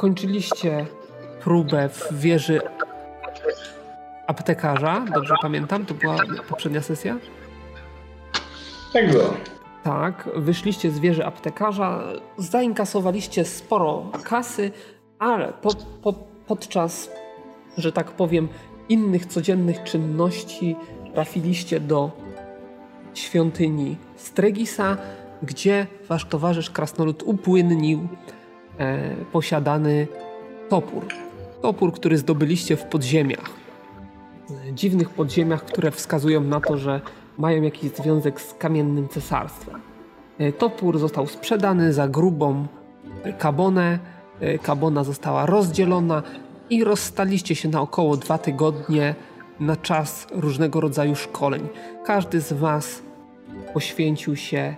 zakończyliście próbę w wieży aptekarza. Dobrze pamiętam? To była poprzednia sesja? Tak było. Tak, wyszliście z wieży aptekarza, zainkasowaliście sporo kasy, ale po, po, podczas, że tak powiem, innych codziennych czynności trafiliście do świątyni Stregisa, gdzie wasz towarzysz krasnolud upłynnił posiadany topór. Topór, który zdobyliście w podziemiach. E, dziwnych podziemiach, które wskazują na to, że mają jakiś związek z kamiennym cesarstwem. E, topór został sprzedany za grubą kabonę. E, kabona została rozdzielona i rozstaliście się na około dwa tygodnie na czas różnego rodzaju szkoleń. Każdy z Was poświęcił się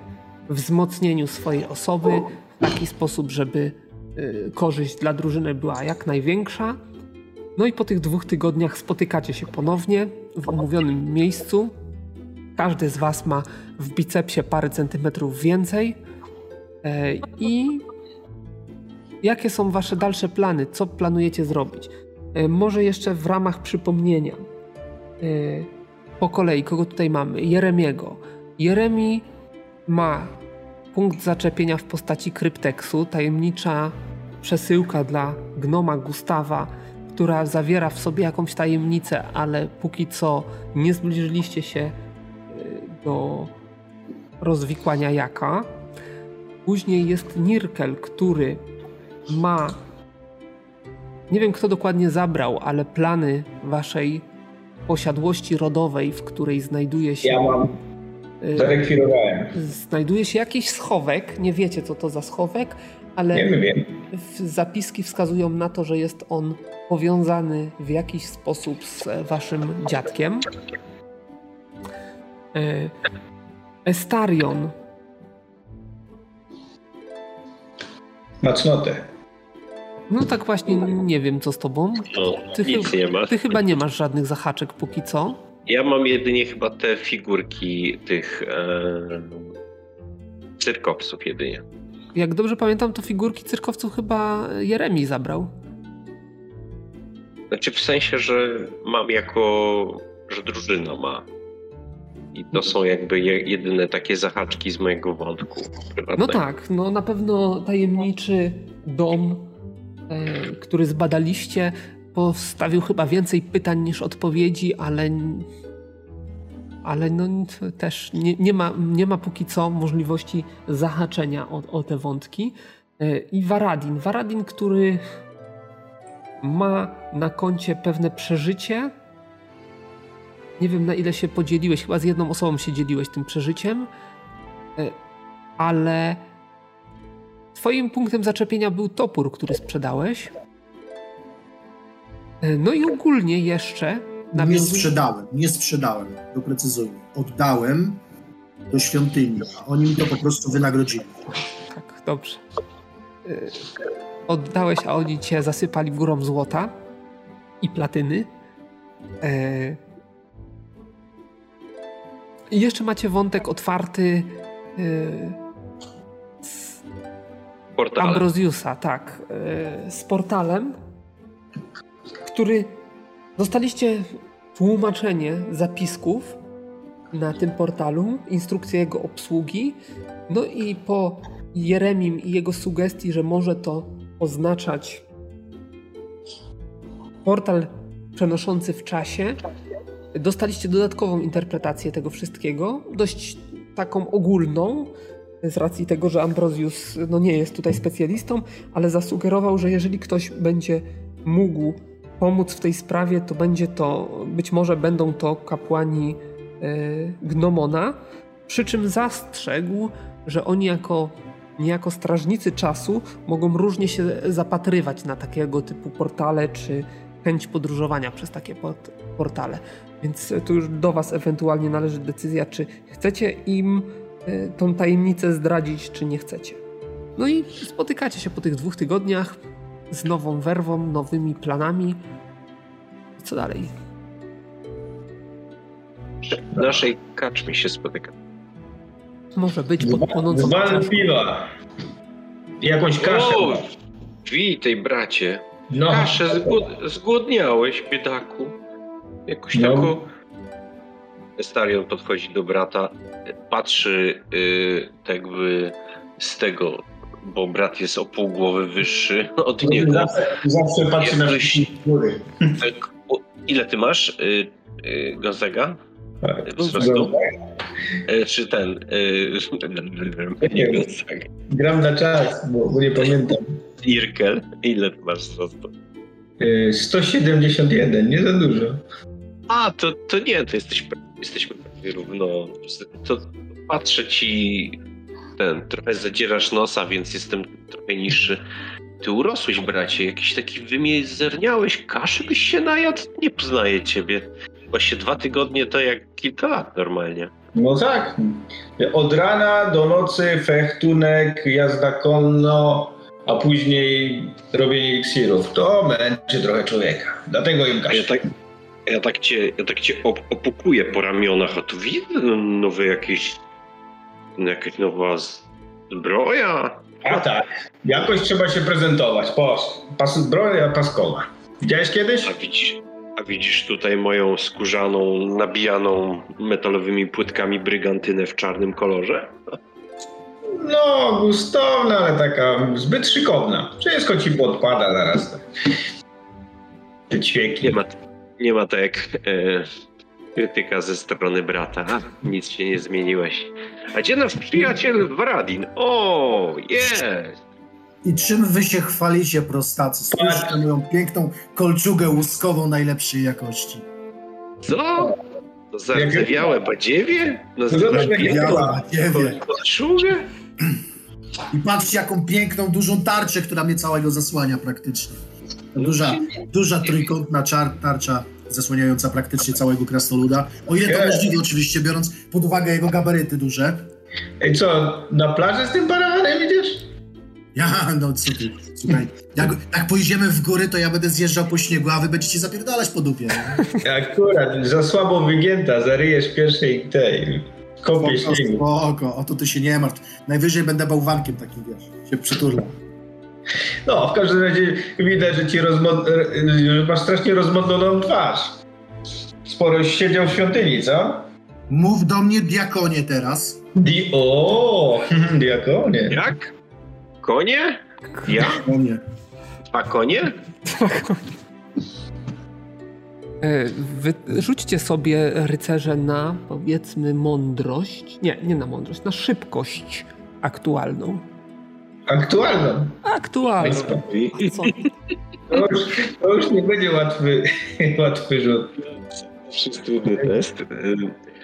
wzmocnieniu swojej osoby w taki sposób, żeby e, korzyść dla drużyny była jak największa. No i po tych dwóch tygodniach spotykacie się ponownie w omówionym miejscu każdy z Was ma w bicepsie parę centymetrów więcej. E, I jakie są Wasze dalsze plany? Co planujecie zrobić? E, może jeszcze w ramach przypomnienia. E, po kolei, kogo tutaj mamy? Jeremiego. Jeremi ma punkt zaczepienia w postaci krypteksu, tajemnicza przesyłka dla gnoma Gustawa, która zawiera w sobie jakąś tajemnicę, ale póki co nie zbliżyliście się do rozwikłania jaka. Później jest Nirkel, który ma. Nie wiem, kto dokładnie zabrał, ale plany waszej posiadłości rodowej, w której znajduje się. Ja mam. Y, Zarekwirowałem. Znajduje się jakiś schowek. Nie wiecie, co to za schowek, ale nie wiem. zapiski wskazują na to, że jest on powiązany w jakiś sposób z waszym dziadkiem. E, Estarion. Ma cnotę. No tak właśnie, nie wiem co z tobą. No, ty. Ty chyba nie masz żadnych zahaczek póki co. Ja mam jedynie chyba te figurki tych e, cyrkowców jedynie. Jak dobrze pamiętam, to figurki cyrkowców chyba Jeremi zabrał. Znaczy w sensie, że mam jako, że drużyna ma. I to są jakby jedyne takie zahaczki z mojego wątku. No tak, no na pewno tajemniczy dom, e, który zbadaliście, postawił chyba więcej pytań niż odpowiedzi, ale, ale no też nie, nie, ma, nie ma póki co możliwości zahaczenia o, o te wątki. E, I Varadin. Varadin, który ma na koncie pewne przeżycie, nie wiem na ile się podzieliłeś, chyba z jedną osobą się dzieliłeś tym przeżyciem, e, ale twoim punktem zaczepienia był topór, który sprzedałeś. E, no i ogólnie jeszcze... Nie sprzedałem, nie sprzedałem, doprecyzujmy. Oddałem do świątyni, a oni mi to po prostu wynagrodzili. Tak, dobrze. E, oddałeś, a oni cię zasypali górą złota i platyny. I jeszcze macie wątek otwarty yy, z Portalem. Ambrosiusa, tak. Z portalem, który dostaliście tłumaczenie zapisków na tym portalu, instrukcję jego obsługi. No i po Jeremim i jego sugestii, że może to oznaczać portal przenoszący w czasie, dostaliście dodatkową interpretację tego wszystkiego, dość taką ogólną, z racji tego, że Ambrosius no, nie jest tutaj specjalistą, ale zasugerował, że jeżeli ktoś będzie mógł pomóc w tej sprawie, to będzie to, być może będą to kapłani e, Gnomona, przy czym zastrzegł, że oni jako niejako strażnicy czasu mogą różnie się zapatrywać na takiego typu portale, czy chęć podróżowania przez takie portale. Więc tu już do Was ewentualnie należy decyzja, czy chcecie im e, tą tajemnicę zdradzić, czy nie chcecie. No i spotykacie się po tych dwóch tygodniach z nową werwą, nowymi planami. Co dalej? W naszej kaczmi się spotyka. Może być pod płonącą piwa. I jakąś kaszę. Witaj, bracie. No, Kaszę, zgłod zgłodniałeś, biedaku. Jakoś No. tako... Starion podchodzi do brata, patrzy y, tak jakby z tego, bo brat jest o pół głowy wyższy od niego. zawsze, zawsze patrzy na z góry. Tak, ile ty masz, y, y, Gonzaga? Tak. Wzrostu? Y, czy ten... Y, nie Gonzaga. Gram na czas, bo, nie pamiętam. Irkel, ile ty masz wzrostu? Y, 171, nie za dużo. A, to, to nie, to jesteś, jesteśmy prawie równo. To patrzę ci, ten, trochę zadzierasz nosa, więc jestem trochę niższy. Ty urosłeś, bracie, jakiś taki wymizerniałeś, kaszy byś się najadł? Nie poznaję ciebie. Właśnie dwa tygodnie to jak kilka lat normalnie. No tak. Od rana do nocy fechtunek, jazda konno, a później robienie iksirów. To męczy trochę człowieka. Dlatego im A ja kaszę. tak, ja tak cię, ja tak cię op opukuję po ramionach, a tu widzę nowe jakieś, jakaś nowa zbroja. A tak. Jakoś trzeba się prezentować. Pas, pas zbroja paskowa. Widziałeś kiedyś? A widzisz, a widzisz tutaj moją skórzaną, nabijaną metalowymi płytkami brygantynę w czarnym kolorze? No, gustowna, ale taka zbyt szykowna. Wszystko ci podpada zaraz. Te ćwieki. Nie ma, nie ma tak jak e, krytyka ze strony brata. Nic się nie zmieniłeś. A gdzie nasz przyjaciel Varadin? O, jest! I czym wy się chwalicie, prostacy? Spójrzcie na moją piękną kolczugę łuskową najlepszej jakości. Co? To zardzewiałe badziewie? Nazywasz jak piękną wiem. kolczugę? I patrzcie, jaką piękną, dużą tarczę, która mnie całego zasłania praktycznie. Duża, duża trójkątna czar, tarcza zasłaniająca praktycznie całego krasnoluda. O ile to możliwe oczywiście, biorąc pod uwagę jego gabaryty duże. Ej, co, na plażę z tym parawanem idziesz? Ja, no co ty, słuchaj, jak, jak pójdziemy w góry, to ja będę zjeżdżał po śniegu, a wy będziecie zapierdalać po dupie. nie? Akurat, za słabo wygięta, zaryjesz pierwszej tej kopie śniegu. spoko, o to ty się nie martw. Najwyżej będę bałwankiem takim, wiesz, się przyturlam. No, w każdym razie widać, że ci rozmod... że masz strasznie rozmodloną twarz. Sporo siedział w świątyni, co? Mów do mnie, diakonie, teraz. Di... O, diakonie. Jak? Konie? Ja? O nie. Dwa konie? E, Wy, rzućcie sobie rycerze na powiedzmy mądrość. Nie, nie na mądrość, na szybkość aktualną. Aktualną. Aktualną. Co? To już, to już nie będzie łatwy, łatwy rzut. Wszyscy test.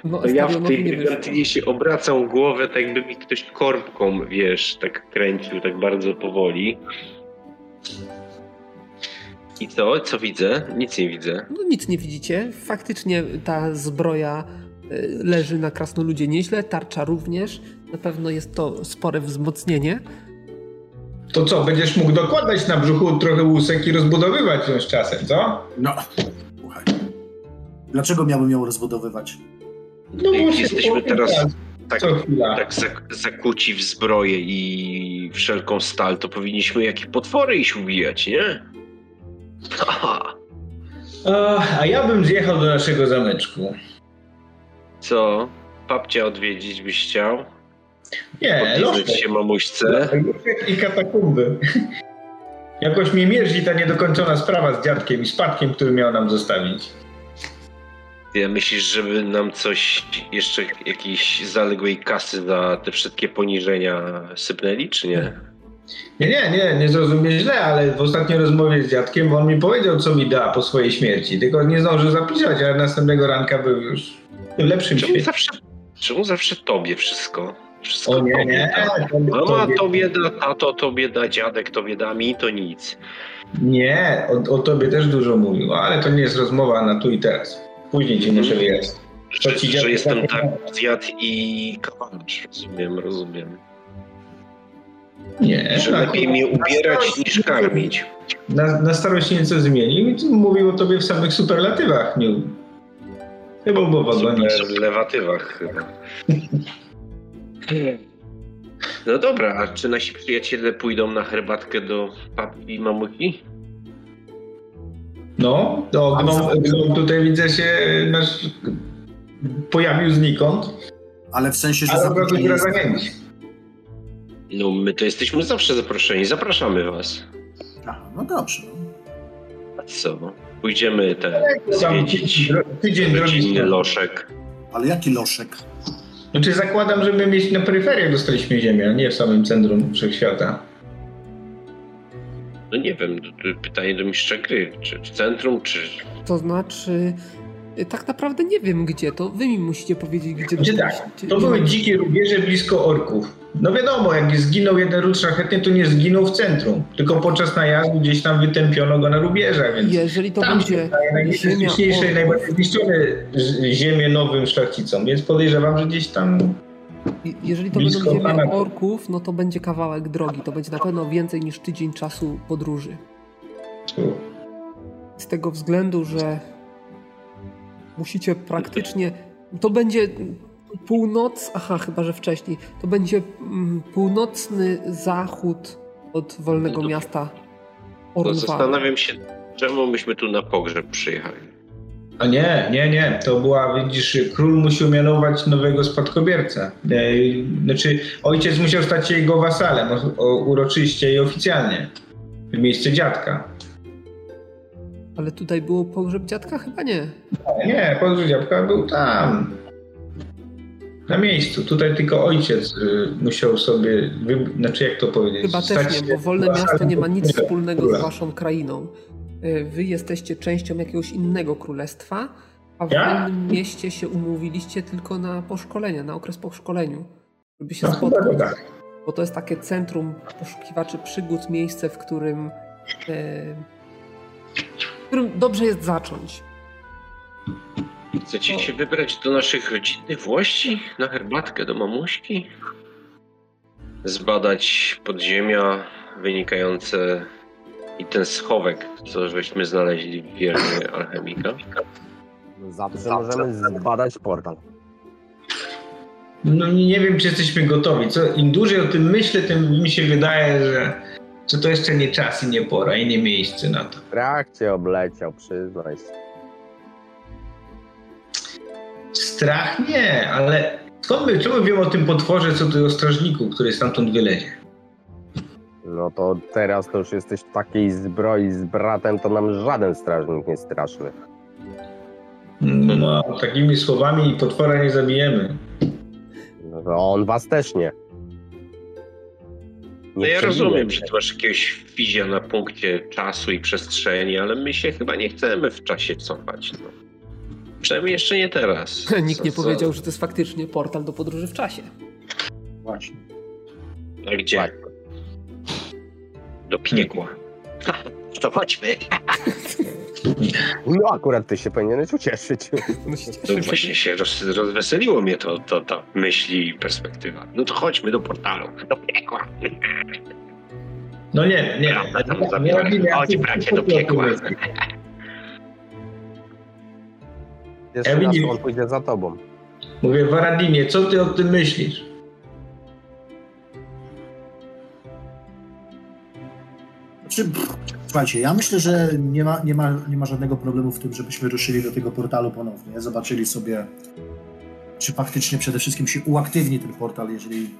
No, To ja w tej nie wyszło. brygantynie się obracam głowę, tak jakby mi ktoś korbką, wiesz, tak kręcił, tak bardzo powoli. I co? Co widzę? Nic nie widzę. No nic nie widzicie. Faktycznie ta zbroja y, leży na krasnoludzie nieźle, tarcza również. Na pewno jest to spore wzmocnienie. To co, będziesz mógł dokładać na brzuchu trochę łusek i rozbudowywać ją z czasem, co? No, słuchaj. Dlaczego miałbym ją rozbudowywać? No właśnie, jesteśmy teraz tak, tak zak- zakuci w zbroję i wszelką stal, to powinniśmy jakieś potwory iść ubijać, nie? Aha. A, a ja bym zjechał do naszego zameczku. Co? Babcia odwiedzić byś chciał? Nie, Podliznąć lożkę. się mamuśce? I katakumby. Jakoś mi mierzi ta niedokończona sprawa z dziadkiem i spadkiem, który miał nam zostawić. Ja myślisz, żeby nam coś, jeszcze jakiejś zaległej kasy za te wszystkie poniżenia sypnęli, czy nie? Nie, nie, nie, nie zrozumie źle, ale w ostatniej rozmowie z dziadkiem on mi powiedział, co mi da po swojej śmierci. Tylko nie zdążył zapisać, ale następnego ranka był już w lepszym Czemu świecie. zawsze, czemu zawsze tobie wszystko? Wszystko O nie, nie. to- Mama to- tobie da, tato tobie da, dziadek tobie da, mi to nic. Nie, o, o tobie też dużo mówił, ale to nie jest rozmowa na tu i teraz. Później ci muszę wyjaśnić. Że, To że jestem tak- tak zjadł i kawalerz, rozumiem, rozumiem. Nie, Że na- lepiej mnie ubierać niż karmić. Na, na starość się nieco zmienił i mówił o tobie w samych superlatywach. Nie, chyba było w lewatywach chyba. No dobra, a czy nasi przyjaciele pójdą na herbatkę do papi i mamuki? No, to gnom, gnom tutaj widzę się nasz pojawił znikąd, Ale w sensie, że zaproszenie jest... zamienić. No my to jesteśmy zawsze zaproszeni, zapraszamy was. Aha, no dobrze. A co? Pójdziemy ten Sam zwiedzić tydzień drogi. rodzinny loszek. Ale jaki loszek? Znaczy zakładam, że my mieć na peryferiach dostaliśmy ziemię, a nie w samym centrum wszechświata. No nie wiem, to- to pytanie do mistrza gry. Czy w centrum, czy... To znaczy, y, tak naprawdę nie wiem gdzie, to wy mi musicie powiedzieć, gdzie Gdzie tak? To były dzikie rubieże blisko orków. No wiadomo, jak zginął jeden ród szlachetny, to nie zginął w centrum, tylko podczas najazdu gdzieś tam wytępiono go na rubieżach, więc Jeżeli to tam będzie najniebezpieczniejsze i najbardziej zniszczone ziemię nowym szlachcicom, więc podejrzewam, że gdzieś tam jeżeli to będą ziemia orków, no to będzie kawałek drogi. To będzie na pewno więcej niż tydzień czasu podróży. Z tego względu, że musicie praktycznie. To będzie północ. Aha, chyba że wcześniej. To będzie mm, północny zachód od wolnego To- miasta Orwa. zastanawiam się, czemu myśmy tu na pogrzeb przyjechali. A nie, nie, nie. To była, widzisz, król musiał mianować nowego spadkobiercę. E, Znaczy, ojciec musiał stać się jego wasalem, o- o- uroczyście i oficjalnie. W miejsce dziadka. Ale tutaj było pogrzeb dziadka? Chyba nie. Nie, podróż dziadka był tam. Na miejscu. Tutaj tylko ojciec y, musiał sobie, wy... znaczy jak to powiedzieć? Chyba też nie, bo wolne miasto nie ma nic wspólnego z waszą krainą. Y, Wy jesteście częścią jakiegoś innego królestwa, a w Ja? wolnym mieście się umówiliście tylko na poszkolenia, na okres po szkoleniu, żeby się No spotkać. tak. Bo to jest takie centrum poszukiwaczy przygód, miejsce, w którym, e, w którym dobrze jest zacząć. Chcecie się wybrać do naszych rodzinnych włości? Na herbatkę do mamuśki? Zbadać podziemia wynikające i ten schowek, co żeśmy znaleźli w wiernie alchemika? Zawsze możemy zbadać portal. No nie wiem, czy jesteśmy gotowi. Co, Im dłużej o tym myślę, tym mi się wydaje, że, że to jeszcze nie czas i nie pora i nie miejsce na to. Strach cię obleciał, przyznaj się. Strach nie, ale skąd my, czemu wiemy o tym potworze, co ty o strażniku, który stamtąd wylezie? No to teraz to już jesteś w takiej zbroi z bratem, to nam żaden strażnik nie straszny. No, takimi słowami potwora nie zabijemy. No to on was też nie. No ja rozumiem, że ty masz jakiegoś fizja na punkcie czasu i przestrzeni, ale my się chyba nie chcemy w czasie cofać. No. Przynajmniej jeszcze nie teraz. Nikt nie Co- co- powiedział, że to jest faktycznie portal do podróży w czasie. Właśnie. A gdzie? Tak. Do piekła. To chodźmy. No akurat ty się powinieneś ucieszyć. No się cieszę, właśnie się roz, rozweseliło mnie to, to, ta myśli i perspektywa. No to chodźmy do portalu, do piekła. No nie, nie. Ja tam nie, zabiorę. nie, nie, Chodź, nie, bracie, nie, do nie, nie, piekła. Nie. Jeszcze Ja raz widzisz- on pójdzie za tobą. Mówię, Waradinie, co ty o tym myślisz? Znaczy, pff, słuchajcie, ja myślę, że nie ma, nie, ma, nie ma żadnego problemu w tym, żebyśmy ruszyli do tego portalu ponownie. Zobaczyli sobie, czy faktycznie przede wszystkim się uaktywni ten portal, jeżeli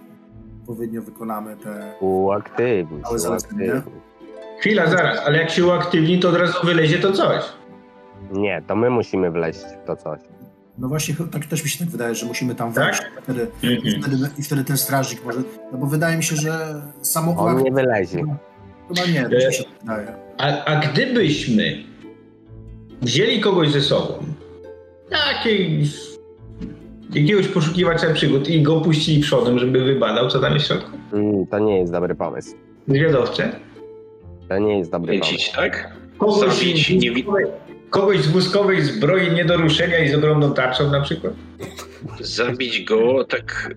odpowiednio wykonamy te. Uaktywni, uaktywni. Chwila, zaraz, ale jak się uaktywni, to od razu wylezie to coś. Nie, to my musimy wleźć w to coś. No właśnie, tak też mi się tak wydaje, że musimy tam Tak? wejść. Wtedy, i, wtedy, I wtedy ten strażnik może. No bo wydaje mi się, że samo On nie wylezie. Chyba nie, też mi się tak wydaje. A, a gdybyśmy wzięli kogoś ze sobą, takiej, jakiegoś poszukiwacza przygód i go puścili przodem, żeby wybadał, co tam jest w środku? Mm, To nie jest dobry pomysł. Zwiadowcze? To nie jest dobry pomysł. Kręcić, tak? Kogoś, Zabić, nie wi- kogoś z wózkowej zbroi nie do ruszenia i z ogromną tarczą na przykład? Zabić go tak...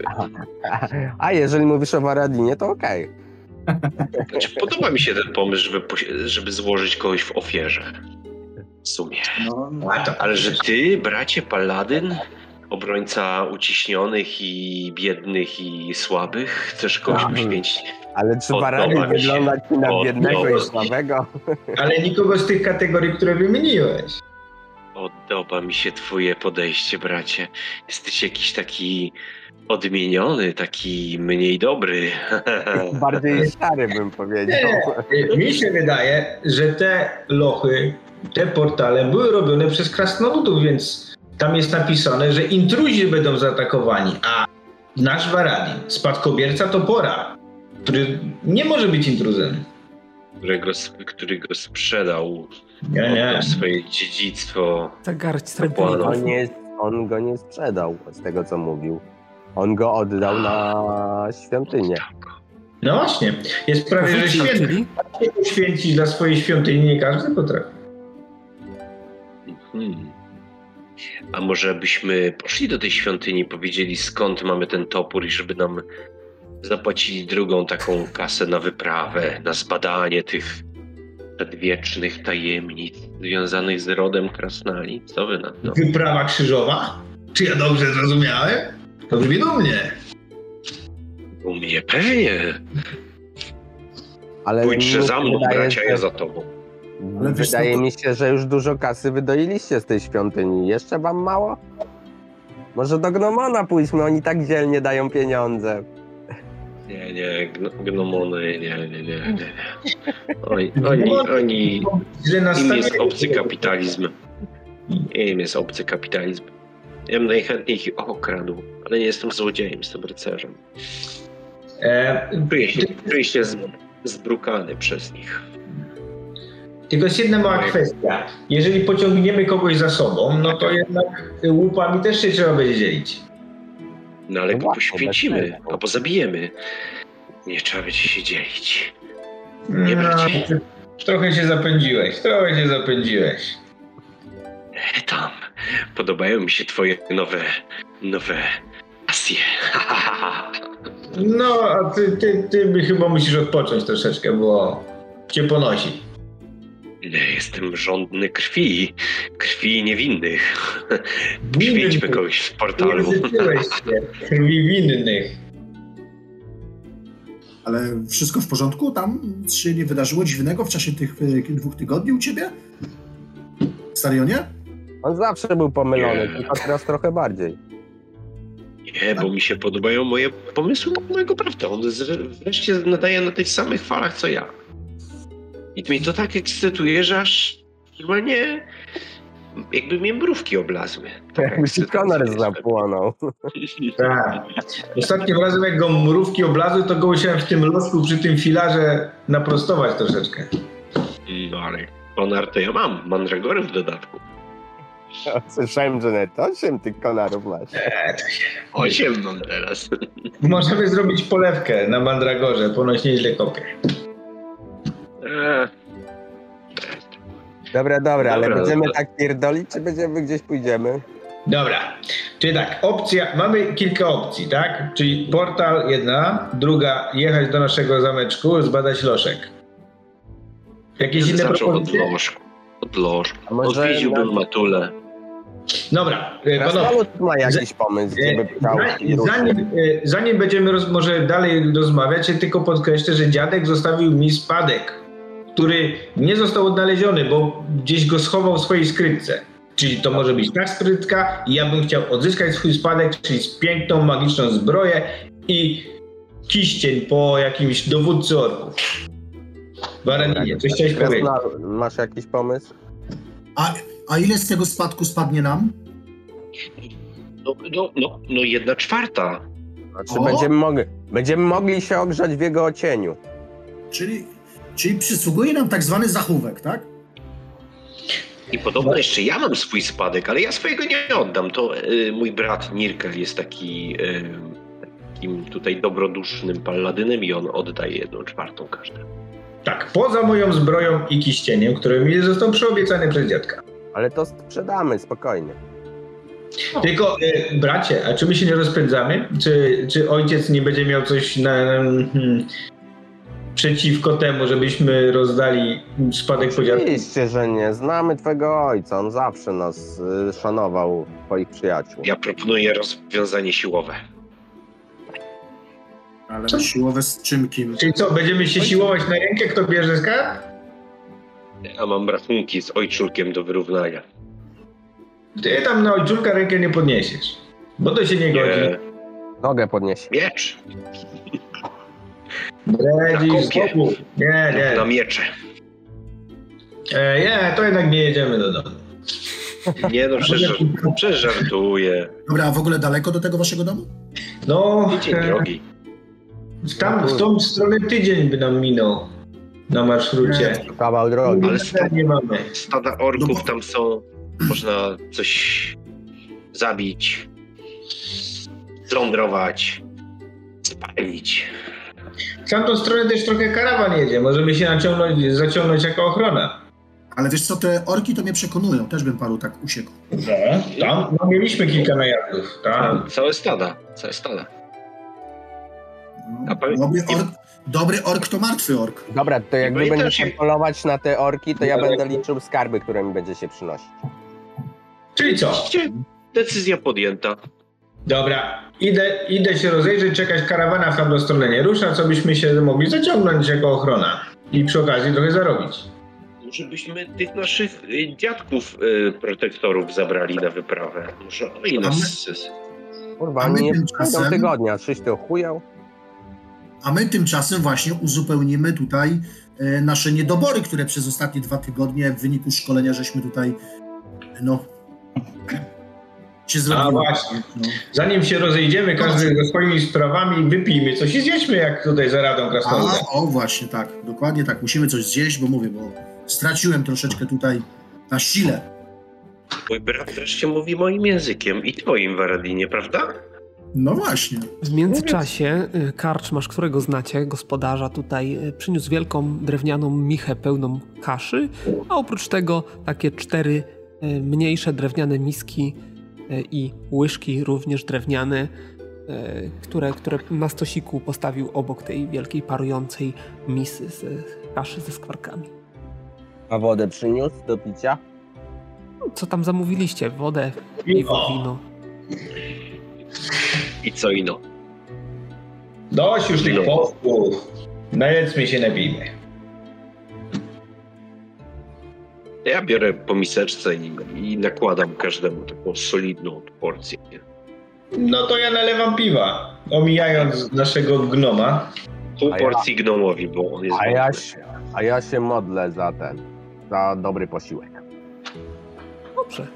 A jeżeli mówisz o Waradinie, to okej. Znaczy, podoba mi się ten pomysł, żeby, żeby złożyć kogoś w ofierze. W sumie. No, to, Ale że ty, bracie Paladyn, ob, obrońca uciśnionych i biednych i słabych? Chcesz kogoś poświęcić? Ale czy Podoba Barani mi się. wygląda ci na biednego i słabego? Ale nikogo z tych kategorii, które wymieniłeś. Podoba mi się twoje podejście, bracie. Jesteś jakiś taki odmieniony, taki mniej dobry. Bardziej stary bym powiedział. Y, Mi się wydaje, że te lochy, te portale były robione przez krasnoludów, więc tam jest napisane, że intruzi będą zaatakowani, a nasz Varadin, spadkobierca topora, który nie może być intruzem. którego, który go sprzedał, Nie, swoje dziedzictwo. Za garść. On, nie, on go nie sprzedał, z tego co mówił. On go oddał na świątynię. No właśnie, jest prawie, że święty. poświęcić dla swojej świątyni nie każdy potrafi. Mhm. A może byśmy poszli do tej świątyni, powiedzieli skąd mamy ten topór i żeby nam zapłacili drugą taką kasę na wyprawę, na zbadanie tych przedwiecznych tajemnic związanych z rodem Krasnali. Co wy na to? Wyprawa krzyżowa? Czy ja dobrze zrozumiałem? To brzmi dumnie. U mnie pewnie. Ale Pójdźże mi za mną, wydaje, bracia, ja za tobą. Ale co, Wydaje mi się, że już dużo kasy wydoiliście z tej świątyni. Jeszcze wam mało? Może do Gnomona pójdźmy, oni tak dzielnie dają pieniądze. Nie, nie, gno- gnomony, nie, nie, nie, nie. nie. Oni, oni, oni, im jest obcy kapitalizm. Im jest obcy kapitalizm. Ja bym najchętniej ich okradł, ale nie jestem złodziejem, jestem rycerzem. Czuję się, czuję się z, zbrukany przez nich. tylko jest jedna mała kwestia. Jeżeli pociągniemy kogoś za sobą, no to jednak łupami też się trzeba będzie dzielić. No ale No go właśnie, poświęcimy, bez tego. albo zabijemy. Nie trzeba będzie się dzielić. Nie No, bracie. trochę się zapędziłeś, trochę się zapędziłeś. E, tam, podobają mi się twoje nowe, nowe pasje. No, a ty, ty, ty chyba musisz odpocząć troszeczkę, bo cię ponosi. Nie, jestem żądny krwi, krwi niewinnych. Poświęćmy kogoś w portalu. Się krwi winnych. Ale wszystko w porządku? Tam się nie wydarzyło dziwnego w czasie tych e, dwóch tygodni u ciebie? W Starionie? On zawsze był pomylony, Nie. tylko teraz trochę bardziej. Nie, bo mi się podobają moje pomysły mojego prawda. On wreszcie nadaje na tych samych falach co ja. I mnie to tak ekscytuje, że aż normalnie jakby mnie mrówki oblazły. Taka Jakby ci konar zapłonął. Tak. Ostatnim razem, jak go mrówki oblazły, to go musiałem w tym losku przy tym filarze naprostować troszeczkę. No ale konar to ja mam, mandragory w dodatku. Słyszałem, że nawet osiem tych konarów masz. Osiem mam teraz. Możemy zrobić polewkę na mandragorze, ponoć nieźle kopie. Eee, Dobra, dobra, ale Dobra, będziemy tak pierdolić, czy będziemy gdzieś pójdziemy? Dobra, czyli tak, opcja, mamy kilka opcji, tak? Czyli portal jedna, druga jechać do naszego zameczku, zbadać loszek. Jakieś inne Zaczął od propozycje? lożku. Od lożku. Odwiedziłbym na- Matulę. Dobra, e, panowie. Ma jakiś pomysł, gdzie by chciał Za- i ruszył. Zanim, e, zanim będziemy roz, może dalej rozmawiać, ja tylko podkreślę, że dziadek zostawił mi spadek, który nie został odnaleziony, bo gdzieś go schował w swojej skrytce. Czyli to może być ta skrytka i ja bym chciał odzyskać swój spadek, czyli z piękną, magiczną zbroję i kiścień po jakimś dowódcy orków. Waraninie, coś chciałeś powiedzieć? Masz jakiś pomysł? A, a ile z tego spadku spadnie nam? No, no, no, no jedna czwarta. Znaczy O! będziemy mogli, będziemy mogli się ogrzać w jego ocieniu. Czyli, czyli przysługuje nam tak zwany zachówek, tak? I podobno jeszcze ja mam swój spadek, ale ja swojego nie oddam. To y, mój brat Nirkel jest taki y, takim tutaj dobrodusznym paladynem i on oddaje jedną czwartą każdemu. Tak, poza moją zbroją i kiścieniem, który mi został przyobiecany przez dziadka. Ale to sprzedamy, spokojnie. Tylko, e, bracie, a czy my się nie rozpędzamy? Czy, czy ojciec nie będzie miał coś na... Hmm, przeciwko temu, żebyśmy rozdali spadek podziału? Oczywiście, że nie. Znamy twego ojca. On zawsze nas y, szanował, twoich przyjaciół. Ja proponuję rozwiązanie siłowe. Ale siłowe z czymkim. Czyli co, będziemy się siłować na rękę, kto bierze skarb? Ja mam rachunki z ojczulkiem do wyrównania. Ty tam na ojczulka rękę nie podniesiesz, bo to się nie godzi. Nie, Nogę podnieś. miecz. Bredzisz, spokój. Nie, nie. Na miecze. E, nie, to jednak nie jedziemy do domu. Nie no, przecież, przecież żartuję. Dobra, a w ogóle daleko do tego waszego domu? No, Tydzień e, drogi. tam w tą stronę tydzień by nam minął na marszrucie. Kawał drogi. Ale sta- nie mamy. stada orków tam są. Można coś zabić, zlądrować, spalić. W tamtą stronę też trochę karawan jedzie. Możemy się naciągnąć, zaciągnąć jako ochrona. Ale wiesz co, te orki to mnie przekonują. Też bym paru tak usiekł. No, tam no, mieliśmy kilka najazdów. Tam. Całe stada, całe stada. No, dobry, ork, dobry ork to martwy ork. Dobra, to jak wy będziecie się- polować na te orki, to ja będę liczył skarby, które mi będziecie przynosić. Czyli co? Decyzja podjęta. Dobra, idę, idę się rozejrzeć, czekać karawana w tamtą stronę nie rusza, co byśmy się mogli zaciągnąć jako ochrona. I przy okazji trochę zarobić. Może byśmy tych naszych y, dziadków y, protektorów zabrali na wyprawę. Może oni nas... Kurwa, my nie tymczasem- tygodnia. Czyś ty ochujał? A my tymczasem właśnie uzupełnimy tutaj e, nasze niedobory, które przez ostatnie dwa tygodnie w wyniku szkolenia żeśmy tutaj, no, się zrobiły. właśnie. No. Zanim się rozejdziemy, każdy ze swoimi sprawami, wypijmy coś i zjedźmy, jak tutaj za radą krasnoluda. A, o właśnie tak, dokładnie tak. Musimy coś zjeść, bo mówię, bo straciłem troszeczkę tutaj na sile. Mój brat wreszcie mówi moim językiem i twoim, Waradinie, prawda? No właśnie. W międzyczasie y, karczmasz, którego znacie, gospodarza tutaj, y, przyniósł wielką drewnianą michę pełną kaszy, a oprócz tego takie cztery y, mniejsze drewniane miski i łyżki również drewniane, y, które, które na stosiku postawił obok tej wielkiej parującej misy z kaszy ze skwarkami. A wodę przyniósł do picia? Co tam zamówiliście? Wodę, piwo, wino. I co ino? Dość już tych posłów. Najedzmy się, napijmy. Ja biorę po miseczce i, i nakładam każdemu taką solidną porcję. No to ja nalewam piwa, omijając naszego gnoma. Pół A ja- porcji gnomowi, bo on jest A ja, się- a ja się modlę za ten, za dobry posiłek. Dobrze.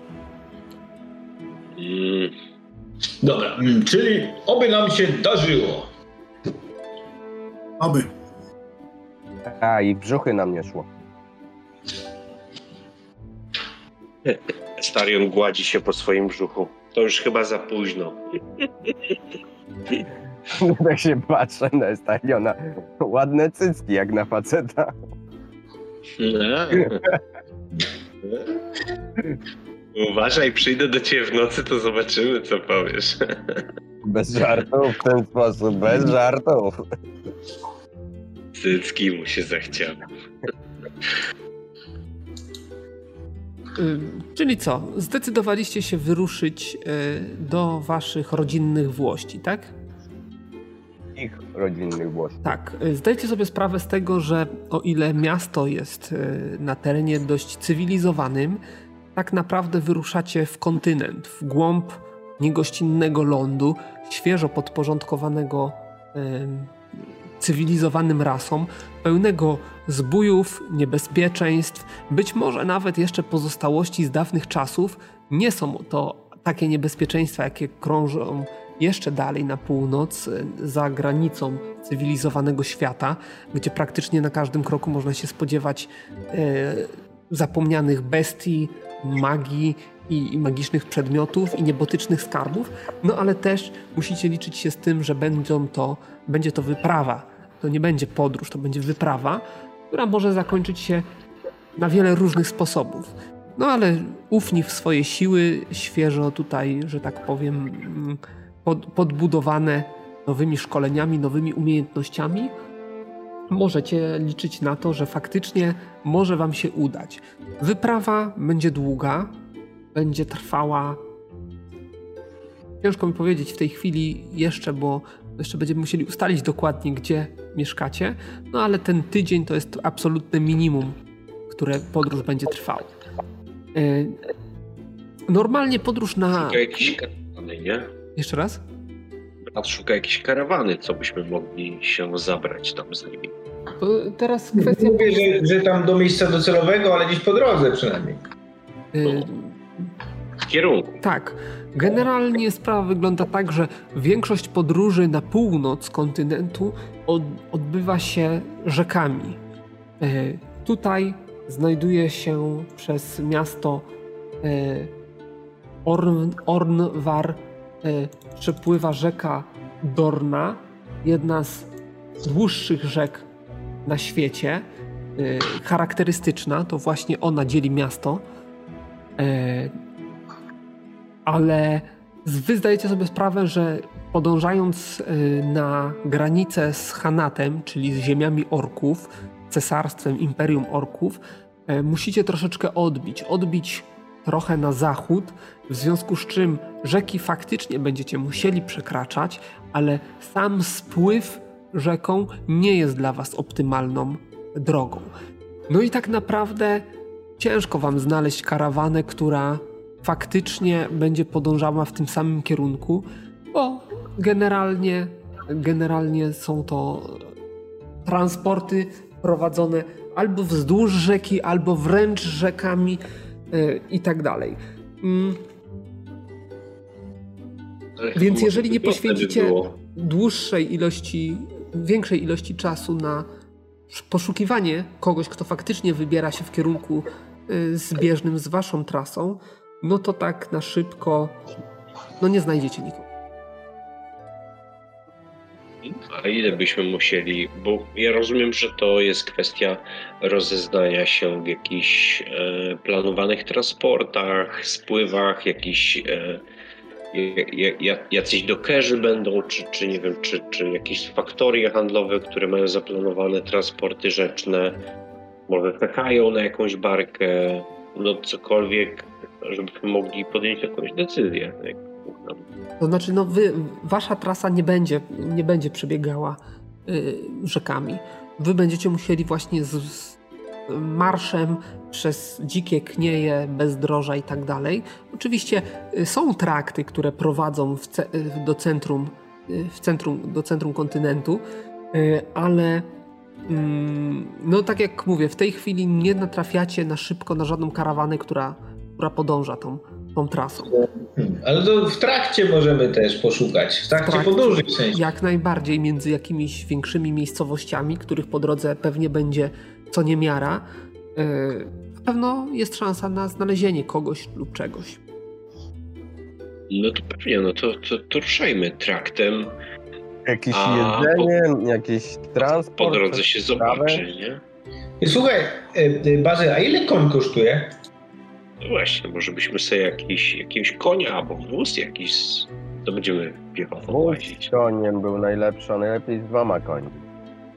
Mm, Dobra, mm, czyli oby nam się darzyło. Oby. A i brzuchy nam nie szło. Starion gładzi się po swoim brzuchu. To już chyba za późno. Tak się patrzę na stadiona. Ładne cycki jak na faceta. Uważaj, przyjdę do ciebie w nocy, to zobaczymy, co powiesz. Bez żartów w ten sposób, bez żartów. Cycki mu się zachciało. Y, Czyli co? Zdecydowaliście się wyruszyć y, do waszych rodzinnych Włości, tak? Ich rodzinnych włości. Tak. Zdajcie sobie sprawę z tego, że o ile miasto jest y, na terenie dość cywilizowanym, tak naprawdę wyruszacie w kontynent, w głąb niegościnnego lądu, świeżo podporządkowanego ym, cywilizowanym rasom, pełnego zbójów, niebezpieczeństw, być może nawet jeszcze pozostałości z dawnych czasów. Nie są to takie niebezpieczeństwa, jakie krążą jeszcze dalej na północ, y, za granicą cywilizowanego świata, gdzie praktycznie na każdym kroku można się spodziewać e, zapomnianych bestii, magii i, magicznych przedmiotów i niebotycznych skarbów, no ale też musicie liczyć się z tym, że będą to, będzie to wyprawa. To nie będzie podróż, to będzie wyprawa, która może zakończyć się na wiele różnych sposobów. No ale ufni w swoje siły, świeżo tutaj, że tak powiem, mm, pod, podbudowane nowymi szkoleniami, nowymi umiejętnościami, możecie liczyć na to, że faktycznie może Wam się udać. Wyprawa będzie długa, będzie trwała. Ciężko mi powiedzieć w tej chwili jeszcze, bo jeszcze będziemy musieli ustalić dokładnie, gdzie mieszkacie. No ale ten tydzień to jest absolutne minimum, które podróż będzie trwała. Yy, Normalnie podróż na. Szuka jakiejś karawany, nie? Jeszcze raz? Brat szuka jakiejś karawany, co byśmy mogli się zabrać tam z nimi. To teraz kwestia. Mówię, że, że tam do miejsca docelowego, ale gdzieś po drodze przynajmniej. Yy, W kierunku. Tak. Generalnie sprawa wygląda tak, że większość podróży na północ kontynentu od, odbywa się rzekami. E, tutaj znajduje się przez miasto e, Orn, Ornwar e, przepływa rzeka Dorna, jedna z dłuższych rzek na świecie, charakterystyczna, to właśnie ona dzieli miasto. Ale wy zdajecie sobie sprawę, że podążając y, na granicę z Hanatem, czyli z ziemiami orków, cesarstwem Imperium Orków, y, musicie troszeczkę odbić. Odbić trochę na zachód, w związku z czym rzeki faktycznie będziecie musieli przekraczać, ale sam spływ rzeką nie jest dla was optymalną drogą. No i tak naprawdę ciężko wam znaleźć karawanę, która faktycznie będzie podążała w tym samym kierunku, bo generalnie, generalnie są to transporty prowadzone albo wzdłuż rzeki, albo wręcz rzekami yy, i tak dalej. Mm, Więc jeżeli nie poświęcicie dłuższej ilości, większej ilości czasu na poszukiwanie kogoś, kto faktycznie wybiera się w kierunku y, zbieżnym z waszą trasą, no to tak na szybko. No nie znajdziecie nikogo. A ile byśmy musieli, bo ja rozumiem, że to jest kwestia rozeznania się w jakichś e, planowanych transportach, spływach, jakichś e, ja- ja- jacyś dokerzy będą, czy, czy nie wiem, czy, czy jakieś faktorie handlowe, które mają zaplanowane transporty rzeczne, może czekają na jakąś barkę, no cokolwiek, żebyśmy mogli podjąć jakąś decyzję. To znaczy, no wy, wasza trasa nie będzie, nie będzie przebiegała y, rzekami. Wy będziecie musieli właśnie z, z marszem przez dzikie knieje, bezdroża i tak dalej. Oczywiście y, są trakty, które prowadzą ce, y, do centrum, y, w centrum, do centrum kontynentu, ale mm, no tak jak mówię, w tej chwili nie natrafiacie na szybko na żadną karawanę, która, która podąża tą, tą trasą. Hmm. Ale to w trakcie możemy też poszukać. W trakcie, W trakcie. podróży w sensie. Jak najbardziej między jakimiś większymi miejscowościami, których po drodze pewnie będzie co niemiara, yy, na pewno jest szansa na znalezienie kogoś lub czegoś. No to pewnie, no to, to, to ruszajmy traktem. Jakieś A, jedzenie, jakiś transport. Po drodze się sprawę. zobaczy, nie? I Słuchaj, y, y, Bazy, a ile koń kosztuje? No właśnie, może byśmy sobie jakiś, jakiegoś konia albo wóz jakiś, to będziemy piechotą Wóz łazić. koniem był najlepszy, a najlepiej z dwoma koni.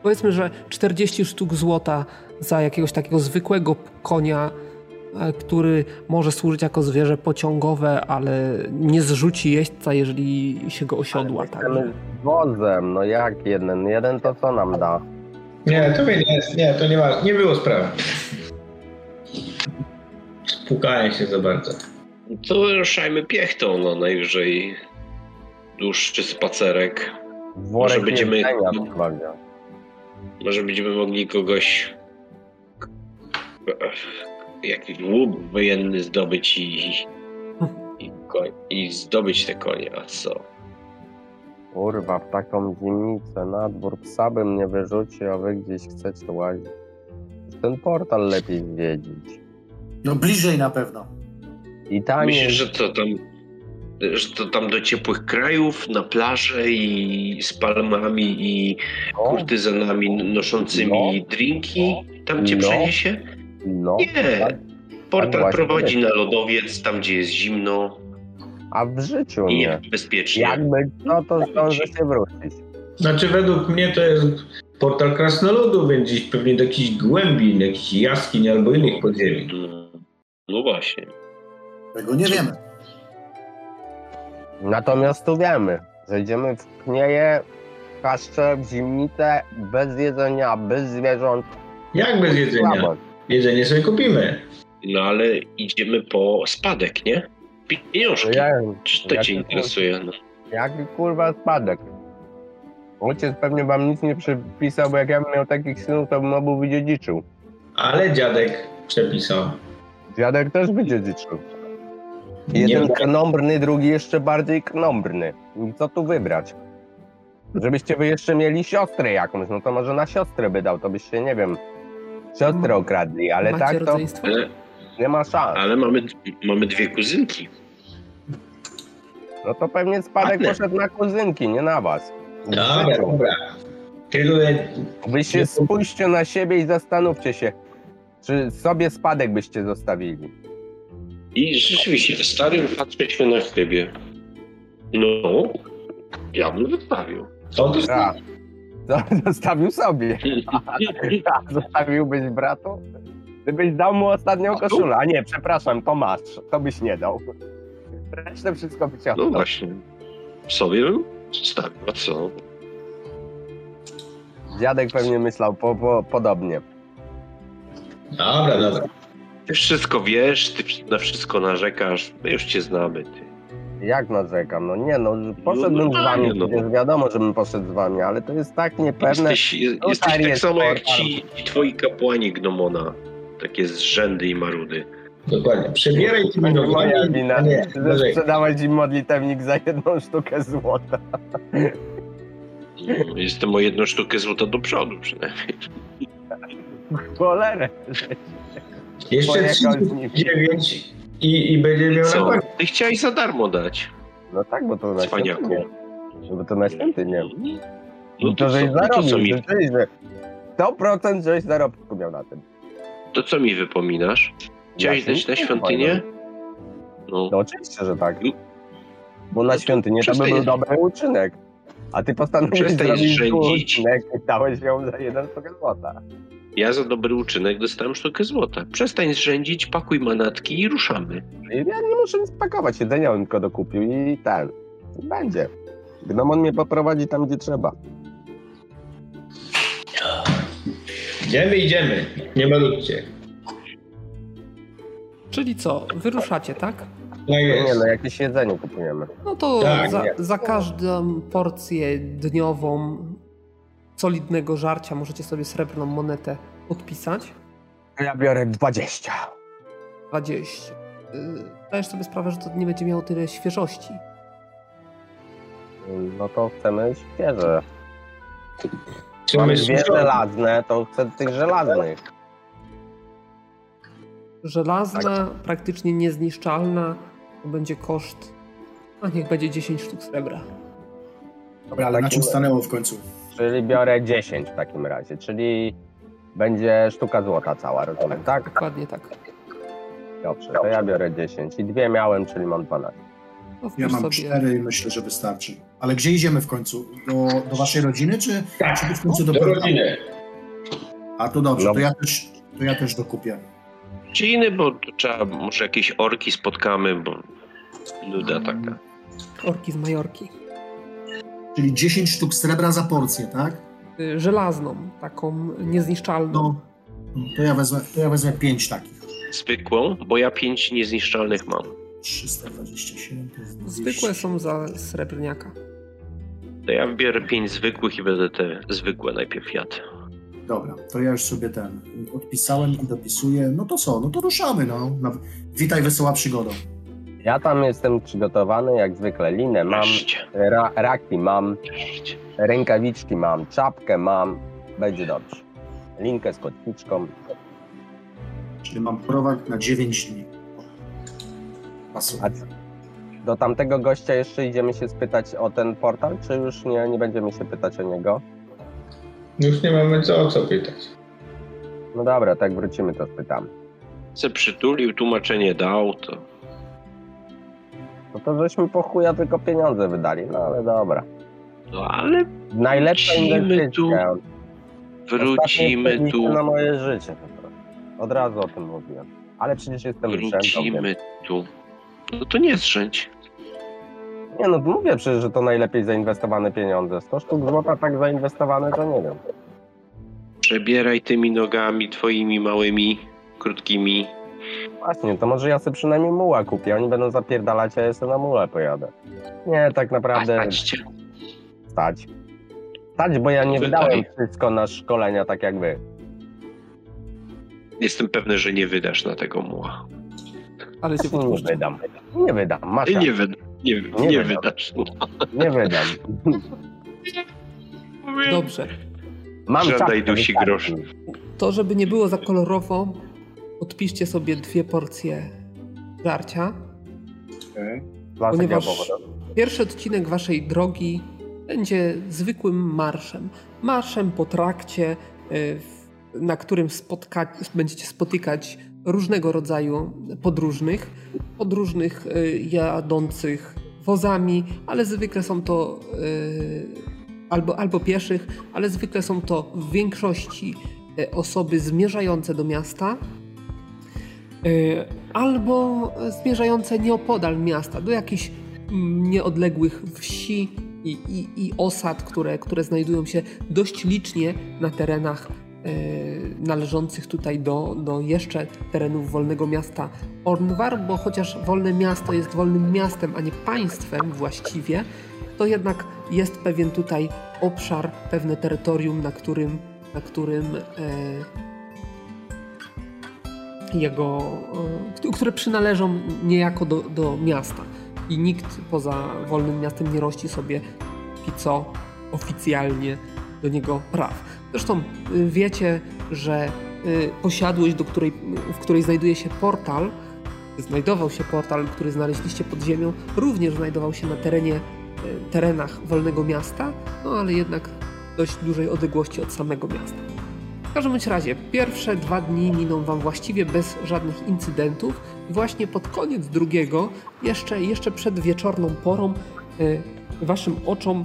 Powiedzmy, że 40 sztuk złota za jakiegoś takiego zwykłego konia, e, który może służyć jako zwierzę pociągowe, ale nie zrzuci jeźdźca, jeżeli się go osiodła. Ale Tak? z wozem, no jak jeden? Jeden to co nam da? Nie, to nie, nie, to nie ma, nie było sprawy. Spukanie się za bardzo. To ruszajmy piechtą, no najwyżej dłuższy spacerek. Worek Może będziemy-. Może będziemy mogli kogoś jakiś łuk wojenny zdobyć i, i, koń, i zdobyć te konie, a co? Kurwa, w taką zimnicę na dwór psa bym nie wyrzucił, a wy gdzieś chcecie łazić. Ten portal lepiej zwiedzić. No bliżej na pewno. I taniej. Myślisz, że to tam że to tam do ciepłych krajów, na plażę i z palmami i no, kurtyzanami noszącymi drinki tam cię No. przeniesie? no, Nie. Portal prowadzi na lodowiec, tam gdzie jest zimno a w życiu i nie. niebezpiecznie. Jakby no to zdąży się wrócić. Znaczy według mnie to jest portal krasnoludów, więc gdzieś pewnie do jakichś głębin, jakichś jaskiń albo innych podziemi. No, właśnie. Tego nie wiemy. Natomiast tu wiemy, że idziemy w knieje, w kaszcze, w zimnicę, bez jedzenia, bez zwierząt. Jak bez jedzenia? Jedzenie sobie kupimy. No ale idziemy po spadek, nie? Pieniążki. Ja, Czy to jak cię to- interesuje? No. jaki kurwa spadek? Ojciec pewnie wam nic nie przypisał, bo jak ja bym miał takich synów, to bym obu wydziedziczył. Ale dziadek przepisał. Dziadek też wydziedziczył. Nie Jeden krnąbrny, drugi jeszcze bardziej krnąbrny. I co tu wybrać? Żebyście wy jeszcze mieli siostrę jakąś, no to może na siostrę by dał, to byście, nie wiem, siostrę okradli, ale Macie tak to rodzeństwo? Nie ma szans. ale mamy, mamy dwie kuzynki. No to pewnie spadek Ale- poszedł na kuzynki, nie na was. Dobra, dobra. Wy się spójrzcie na siebie i zastanówcie się, czy sobie spadek byście zostawili. I rzeczywiście, stary patrzy się na siebie. No, ja bym wystawił. to do Ja. Zostawił sobie. A zostawiłbyś bratu? Gdybyś dał mu ostatnią koszulę. A nie, przepraszam, to masz. To byś nie dał. Resztę wszystko byś No właśnie. Sobie bym zostawił, a co? Dziadek pewnie myślał po, po, podobnie. Dobra, dobra. Ty wszystko wiesz, ty na wszystko narzekasz, my już cię znamy, ty. Jak narzekam? No nie no, poszedłbym z normalnie, wami, no. przecież wiadomo, żebym poszedł z wami, ale to jest tak niepewne. Jesteś, jesteś tak jest samo jak ci, ci twoi kapłani Gnomona. Takie zrzędy i marudy. Dokładnie. Przebieraj tymi moja nogami. wina, a nie, sprzedałeś im modlitewnik za jedną sztukę złota. No, Jestem o jedną sztukę złota do przodu przynajmniej. Cholerę. Jeszcze Pojechał z nim. 39 i, i będzie miał Co? Ty chciałeś za darmo dać. No tak, bo to na Cwaniaku. świątynię. Bo to na świątynię. No to, to żeś co, to co zarobił, mi, rzeczywiście. 100% żeś zarobku miał na tym. to co mi wypominasz? Chciałeś Na dać na świątynię? No, No oczywiście, że tak. No. Bo na No to świątynię to by był dobry uczynek. A ty postanowiłeś Przestań zrobić zrzędzić. uczynek i dałeś ją za jeden sztukę złota. ja za dobry uczynek dostałem sztukę złota. Przestań zrzędzić, pakuj manatki i ruszamy. Ja nie muszę nic pakować, jedzenia bym tylko dokupił i ten. Będzie. Gnomon mnie poprowadzi tam, gdzie trzeba. Idziemy, idziemy. Nie malutcie. Czyli co, wyruszacie, tak? No nie, jest. no jakieś jedzenie kupujemy. No to Tak, za, nie. za każdą porcję dniową solidnego żarcia możecie sobie srebrną monetę odpisać. Ja biorę 20. 20. Yy, Zdajesz sobie sprawę, że to nie będzie miało tyle świeżości. No to chcemy świeże. Czy Mamy my dwie żelazne, to chcę tych żelaznych. Żelazna, Tak. praktycznie niezniszczalna, to będzie koszt. A niech będzie 10 sztuk srebra. Dobra, ale na czym stanęło w końcu? Czyli biorę 10 w takim razie, czyli będzie sztuka złota cała, rozumiem, tak? Dokładnie tak. Dobrze, to ja biorę 10 i dwie miałem, czyli mam 12. To wpisz Ja mam sobie. cztery i myślę, że wystarczy. Ale gdzie idziemy w końcu? Do, do waszej rodziny, czy, Tak, czy w końcu do do rodziny. A to dobrze, No. to ja też, to ja też dokupię. Czy inny, bo trzeba, może jakieś orki spotkamy, bo nuda taka. Orki z Majorki. Czyli 10 sztuk srebra za porcję, tak? Y, Żelazną, taką niezniszczalną. No. To ja wezmę, to ja wezmę 5 takich. Zwykłą, bo ja pięć niezniszczalnych mam. 327 to jest 200. Zwykłe są za srebrniaka. To ja biorę pięć zwykłych i będę te zwykłe najpierw jadł. Dobra, to ja już sobie ten odpisałem i dopisuję. No to co? No to ruszamy, no. no witaj, wesoła przygoda. Ja tam jestem przygotowany, jak zwykle linę mam, ra raki mam, rękawiczki mam, czapkę mam, będzie dobrze. Linkę z kotwiczką. Czyli mam prowak na 9 dni. Pasuje. Do tamtego gościa jeszcze idziemy się spytać o ten portal, czy już nie, nie będziemy się pytać o niego? Już nie mamy co o co pytać. No dobra, tak wrócimy, to spytam. Se przytulił, tłumaczenie dał, to No to żeśmy po chuja tylko pieniądze wydali, no ale dobra. no ale Najlepsza inwestycja. Wrócimy Ostatnie tu. na moje życie po prostu. Od razu o tym mówiłem. Ale przecież jestem Wrócimy tu. No to nie zrzędź. Nie no, mówię przecież, że to najlepiej zainwestowane pieniądze. 100 sztuk złota tak zainwestowane, to nie wiem. Przebieraj tymi nogami twoimi małymi, krótkimi. Właśnie, to może ja sobie przynajmniej muła kupię. Oni będą zapierdalać, a ja sobie na mułę pojadę. Nie, tak A naprawdę staćcie. stać. Stać, bo ja nie Wydaje. wydałem wszystko na szkolenia tak jak wy. Jestem pewny, że nie wydasz na tego muła. Ale cię Nie wydam. Nie wydam, masz Nie, rację. Wyd nie, nie, wydam. wydasz. Nie wydam. Dobrze. Mam czapkę, dusi grosz. To, żeby nie było za kolorowo, odpiszcie sobie dwie porcje żarcia. Dla Ponieważ- powodu. Pierwszy odcinek waszej drogi będzie zwykłym marszem. Marszem po trakcie, y, na którym spotka- będziecie spotykać różnego rodzaju podróżnych. Podróżnych y, jadących wozami, ale zwykle są to y, albo, albo pieszych, ale zwykle są to w większości y, osoby zmierzające do miasta. Albo zmierzające nieopodal miasta, do jakichś mm, nieodległych wsi i, i, i osad, które, które znajdują się dość licznie na terenach e, należących tutaj do, do jeszcze terenów wolnego miasta Ornwar, bo chociaż wolne miasto jest wolnym miastem, a nie państwem właściwie, to jednak jest pewien tutaj obszar, pewne terytorium, na którym, na którym e, jego, e, które przynależą niejako do, do miasta i nikt poza wolnym miastem nie rości sobie póki co oficjalnie do niego praw. Zresztą y, wiecie, że y, posiadłość, do której, w której znajduje się portal, znajdował się portal, który znaleźliście pod ziemią, również znajdował się na terenie, y, terenach wolnego miasta, no ale jednak dość dużej odległości od samego miasta. W każdym razie, pierwsze dwa dni miną Wam właściwie bez żadnych incydentów. I właśnie pod koniec drugiego, jeszcze, jeszcze przed wieczorną porą, Waszym oczom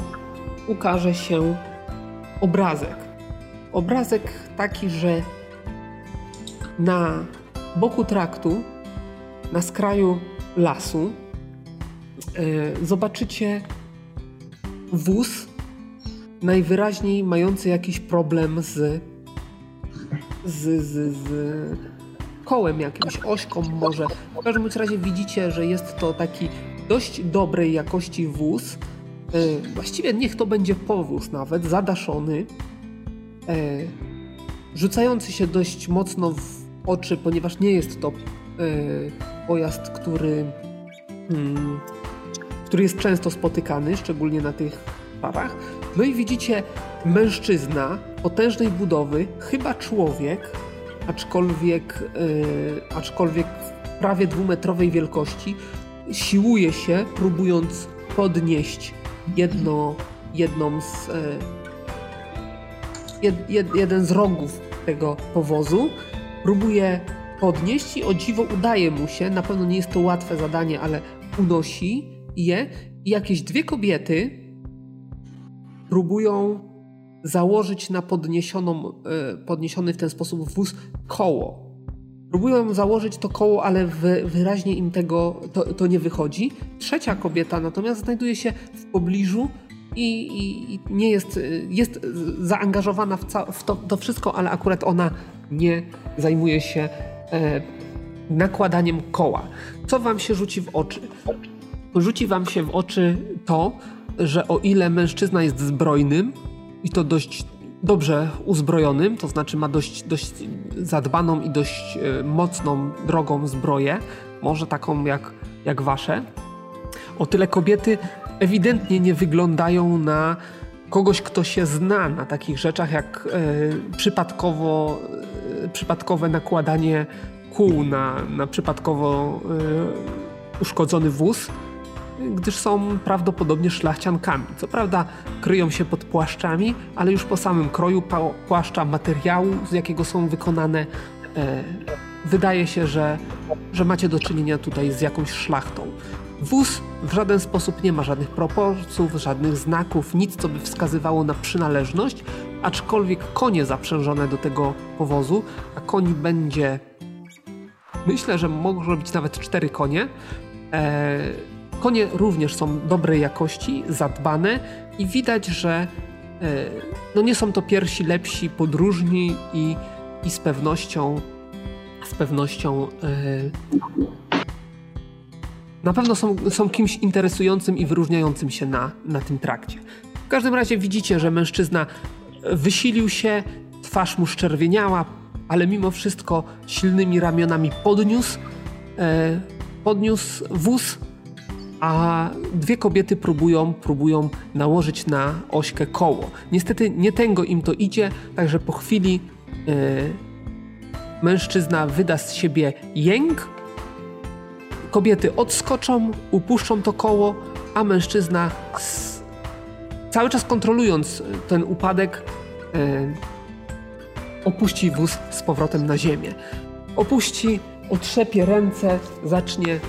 ukaże się obrazek. Obrazek taki, że na boku traktu, na skraju lasu, y, zobaczycie wóz, najwyraźniej mający jakiś problem z z, z, z kołem jakimś, ośką może. W każdym razie widzicie, że jest to taki dość dobrej jakości wóz. E, Właściwie niech to będzie powóz nawet, zadaszony, e, rzucający się dość mocno w oczy, ponieważ nie jest to e, pojazd, który, mm, który jest często spotykany, szczególnie na tych parach. No i widzicie mężczyzna potężnej budowy, chyba człowiek, aczkolwiek, yy, aczkolwiek prawie dwumetrowej wielkości, siłuje się, próbując podnieść jedno, jedną z, jed, jed, jeden z rogów tego powozu. Próbuje podnieść i o dziwo udaje mu się, na pewno nie jest to łatwe zadanie, ale unosi je i jakieś dwie kobiety próbują założyć na podniesioną, e, podniesiony w ten sposób wóz koło. Próbują założyć to koło, ale wy, wyraźnie im tego to, to nie wychodzi. Trzecia kobieta natomiast znajduje się w pobliżu i, i, i nie jest, y, jest zaangażowana w, ca- w to, to wszystko, ale akurat ona nie zajmuje się e, nakładaniem koła. Co wam się rzuci w oczy? Rzuci wam się w oczy to, że o ile mężczyzna jest zbrojnym i to dość dobrze uzbrojonym, to znaczy ma dość, dość zadbaną i dość e, mocną, drogą zbroję, może taką jak, jak wasze, o tyle kobiety ewidentnie nie wyglądają na kogoś, kto się zna na takich rzeczach jak e, przypadkowo, e, przypadkowe nakładanie kół na, na przypadkowo e, uszkodzony wóz, gdyż są prawdopodobnie szlachciankami. Co prawda kryją się pod płaszczami, ale już po samym kroju płaszcza, materiału, z jakiego są wykonane, wydaje się, że, że macie do czynienia tutaj z jakąś szlachtą. Wóz w żaden sposób nie ma żadnych proporcjów, żadnych znaków, nic, co by wskazywało na przynależność, aczkolwiek konie zaprzężone do tego powozu, a koni będzie. Myślę, że może być nawet cztery konie. E, konie również są dobrej jakości, zadbane i widać, że e, no nie są to pierwsi, lepsi podróżni i, i z pewnością z pewnością e, na pewno są, są kimś interesującym i wyróżniającym się na, na tym trakcie. W każdym razie widzicie, że mężczyzna wysilił się, twarz mu szczerwieniała, ale mimo wszystko silnymi ramionami podniósł, e, podniósł wóz, a dwie kobiety próbują, próbują nałożyć na ośkę koło. Niestety nie tęgo im to idzie, także po chwili e, mężczyzna wyda z siebie jęk, kobiety odskoczą, upuszczą to koło, a mężczyzna s- cały czas kontrolując ten upadek e, opuści wóz z powrotem na ziemię. Opuści, otrzepie ręce, zacznie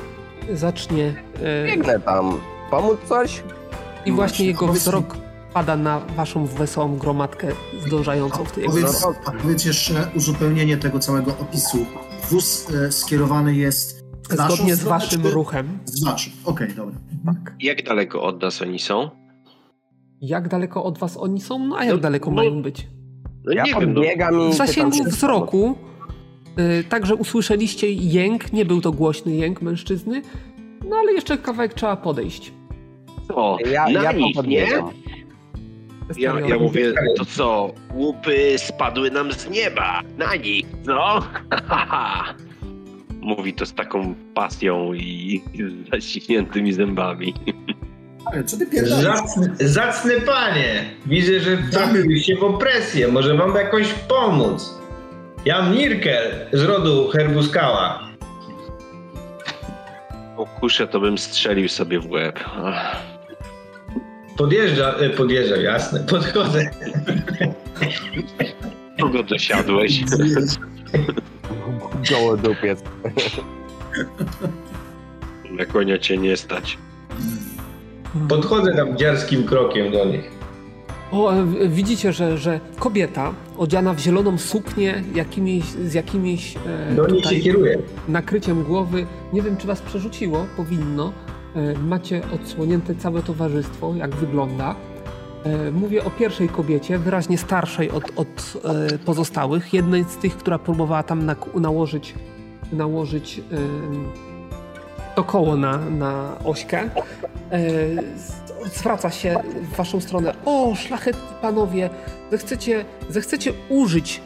zacznie e, Biegnę tam. Pomóc coś? i właśnie jego wzrok pada na waszą wesołą gromadkę zdążającą w tej Powiedz, powiedz jeszcze uzupełnienie tego całego opisu. Wóz e, skierowany jest zgodnie z waszym czy- ruchem. Z waszym, okej, dobra. Tak. Jak daleko od nas oni są? Jak daleko od was oni są? No a jak No, daleko no, mają być? No Ja nie wiem, no, podbiegam i W zasięgu się, wzroku y, także usłyszeliście jęk, nie był to głośny jęk mężczyzny, no ale jeszcze kawałek trzeba podejść. co? Ja, na ja nich, nie? Ja, ja mówię, to co? Łupy spadły nam z nieba. Na nich, no? Mówi to z taką pasją i z zaciśniętymi zębami. Ale co ty pierdolisz? Zacny, zacny panie, widzę, że trafił się w opresję. Może wam jakoś pomóc. Jan Nirkel z rodu Herbuskała. Okuszę, to bym strzelił sobie w łeb. Ach, Podjeżdża, e, podjeżdża, jasne, podchodzę. Kogo dosiadłeś? Gołodupiec. Na konia cię nie stać. Podchodzę tam dziarskim krokiem do nich. O, widzicie, że, że kobieta odziana w zieloną suknię jakimiś, z jakimiś e, Do się tutaj kieruję. nakryciem głowy. Nie wiem, czy was przerzuciło, powinno. E, Macie odsłonięte całe towarzystwo, jak wygląda. E, Mówię o pierwszej kobiecie, wyraźnie starszej od, od e, pozostałych. Jednej z tych, która próbowała tam nałożyć, nałożyć to koło na, na ośkę. E, Zwraca się w waszą stronę. O, szlachetni panowie, zechcecie, zechcecie użyć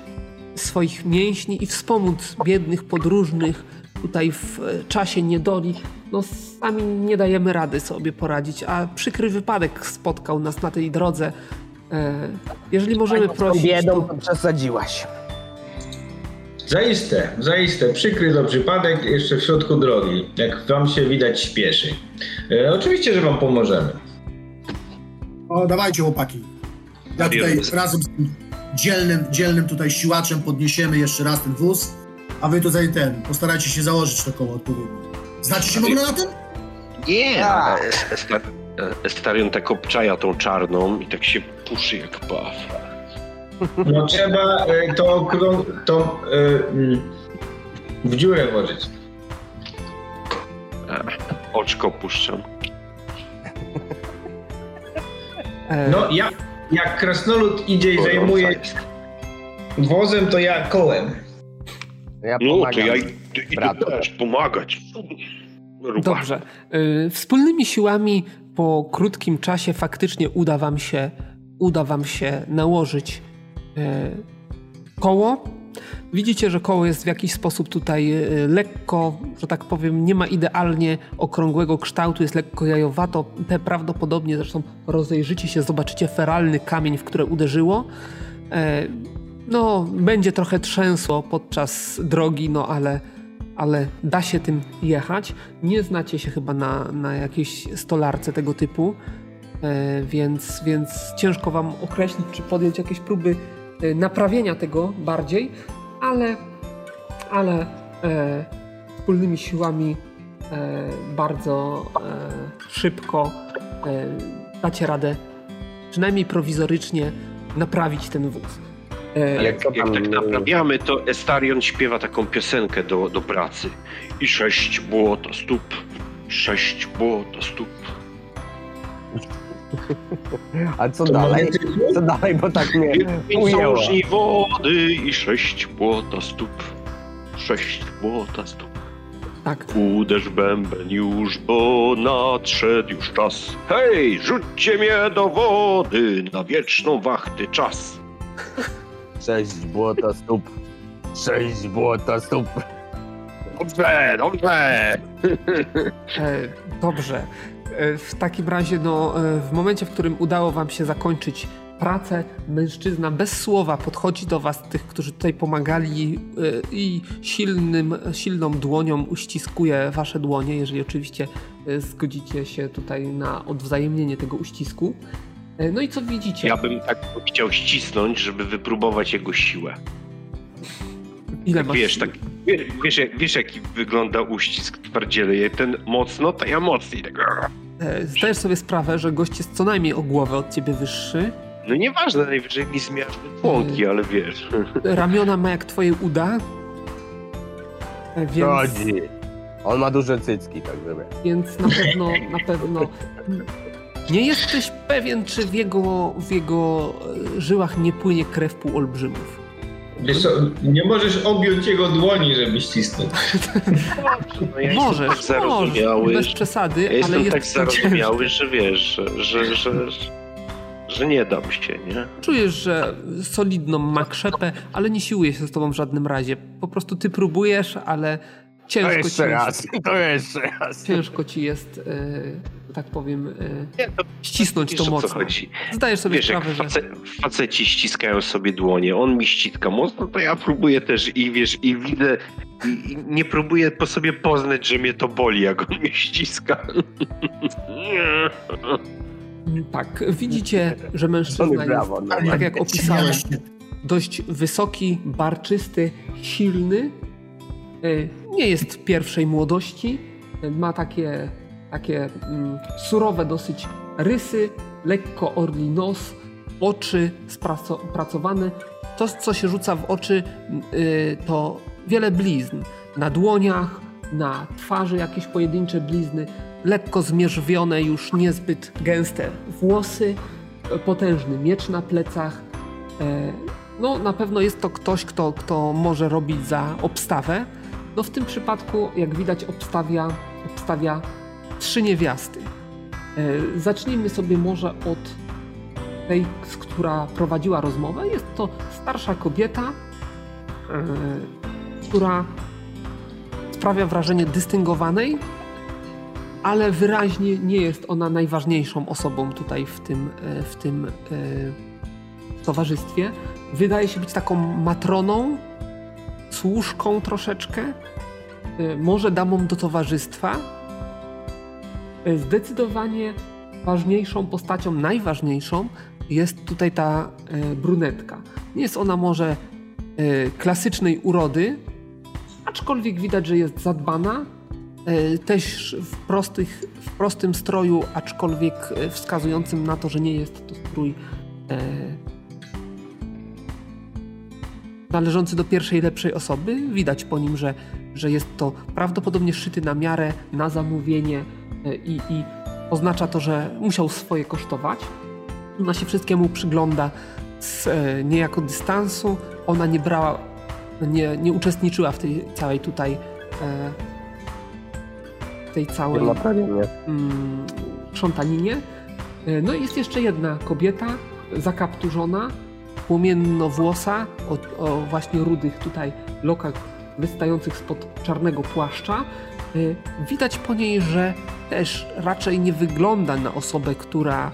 swoich mięśni i wspomóc biednych podróżnych tutaj w e, czasie niedoli. No sami nie dajemy rady sobie poradzić, a przykry wypadek spotkał nas na tej drodze. E, Jeżeli możemy tą prosić, biedą to to przesadziłaś. Zaiste, zaiste, przykry to przypadek jeszcze w środku drogi, jak wam się widać śpieszy. E, oczywiście, że wam pomożemy. O, dawajcie chłopaki. Ja tutaj razem z tym dzielnym, dzielnym tutaj siłaczem podniesiemy jeszcze raz ten wóz, a wy tutaj ten, postarajcie się założyć to koło odpowiednio. Znacie się w ogóle na tym? Nie! Tak. ale Estar- Estarion tak obczaja tą czarną i tak się puszy jak paw. No trzeba e, to, krą- to e, mm, w dziurę włożyć. Oczko puszczam. e, No ja, jak krasnolud idzie i zajmuje wozem, to ja kołem. Ja No, to ja idę, idę też pomagać. Ruba. Dobrze. Y, Wspólnymi siłami po krótkim czasie faktycznie uda wam się, uda wam się nałożyć y, koło. Widzicie, że koło jest w jakiś sposób tutaj y, lekko, że tak powiem, nie ma idealnie okrągłego kształtu, jest lekko jajowato. Te prawdopodobnie zresztą rozejrzycie się, zobaczycie feralny kamień, w które uderzyło. No, będzie trochę trzęsło podczas drogi, no ale ale da się tym jechać. Nie znacie się chyba na, na jakiejś stolarce tego typu, e, więc, więc ciężko wam określić, czy podjąć jakieś próby e, naprawienia tego bardziej, ale, ale e, wspólnymi siłami e, bardzo e, szybko e, dacie radę, przynajmniej prowizorycznie, naprawić ten wóz. E, Ale co Jak tam... tak naprawiamy, to Estarion śpiewa taką piosenkę do, do pracy. I sześć błota stóp, sześć błota stóp. A co dalej? Co dalej, bo tak mnie Pięć ujęło. załóżni wody i sześć błota stóp. Sześć błota stóp. tak, Uderz bęben już, bo nadszedł już czas. Hej, rzućcie mnie do wody na wieczną wachty czas. Sześć błota stóp. Sześć błota stóp. Dobrze, dobrze. E, dobrze. E, w takim razie, no, e, w momencie, w którym udało wam się zakończyć pracę, mężczyzna bez słowa podchodzi do was, tych, którzy tutaj pomagali i silnym, silną dłonią uściskuje wasze dłonie, jeżeli oczywiście zgodzicie się tutaj na odwzajemnienie tego uścisku. E, no i co widzicie? Ja bym tak chciał ścisnąć, żeby wypróbować jego siłę. Ile masz Wiesz, tak, wiesz, wiesz, jak, wiesz jaki wygląda uścisk twardziele. Ten mocno, to ja mocniej. Tak. E, Zdajesz sobie sprawę, że gość jest co najmniej o głowę od ciebie wyższy. No nieważne, najwyżej mi zmiażdży członki, ale wiesz. Ramiona ma jak twoje uda. E, Więc, Chodzi. On ma duże cycki, tak żeby. więc na pewno, na pewno nie jesteś pewien, czy w jego, w jego e, żyłach nie płynie krew półolbrzymów. Wiesz co, nie możesz objąć jego dłoni, żeby ścisnąć. No ja możesz, tak możesz, bez przesady, ja ale jestem jest tak zarozumiały, że wiesz, że, że, że, że nie dam się, nie? Czujesz, że solidną ma krzepę, ale nie siłuje się z tobą w żadnym razie. Po prostu ty próbujesz, ale To ciężko ci jeszcze jest, raz, to jeszcze raz. ciężko ci jest, e, tak powiem, e, Nie, to ścisnąć to co mocno. chodzi. Zdajesz sobie Wiesz, jak sprawę, że... face, faceci ściskają sobie dłonie, on mi ściska mocno, to ja próbuję też i wiesz, i widzę, i, i nie próbuję po sobie poznać, że mnie to boli, jak on mnie ściska. Tak, widzicie, że mężczyzna jest, Brawo, no. tak jak opisałem, Właśnie, dość wysoki, barczysty, silny. Nie jest pierwszej młodości. Ma takie, takie mm, surowe dosyć rysy, lekko orli nos, oczy spracowane. To, co się rzuca w oczy, y, to wiele blizn. Na dłoniach, na twarzy jakieś pojedyncze blizny, lekko zmierzwione, już niezbyt gęste włosy, potężny miecz na plecach. E, No, na pewno jest to ktoś, kto, kto może robić za obstawę. No, w tym przypadku, jak widać, obstawia, obstawia trzy niewiasty. E, Zacznijmy sobie może od tej, z która prowadziła rozmowę. Jest to starsza kobieta, e, która sprawia wrażenie dystyngowanej, ale wyraźnie nie jest ona najważniejszą osobą tutaj w tym, e, w tym towarzystwie. Wydaje się być taką matroną, służką troszeczkę, y, może damą do towarzystwa. Y, Zdecydowanie ważniejszą postacią, najważniejszą jest tutaj ta y, brunetka. Nie jest ona może klasycznej urody, aczkolwiek widać, że jest zadbana. Też w, prostych, w prostym stroju, aczkolwiek wskazującym na to, że nie jest to strój e, należący do pierwszej lepszej osoby. Widać po nim, że, że jest to prawdopodobnie szyty na miarę, na zamówienie e, i, i oznacza to, że musiał swoje kosztować. Ona się wszystkiemu przygląda z e, niejako dystansu. Ona nie brała, nie, nie uczestniczyła w tej całej tutaj e, w tej całej mm, krzątaninie. No i jest jeszcze jedna kobieta, zakapturzona, płomienno-włosa, o, o właśnie rudych tutaj lokach wystających spod czarnego płaszcza. E, Widać po niej, że też raczej nie wygląda na osobę, która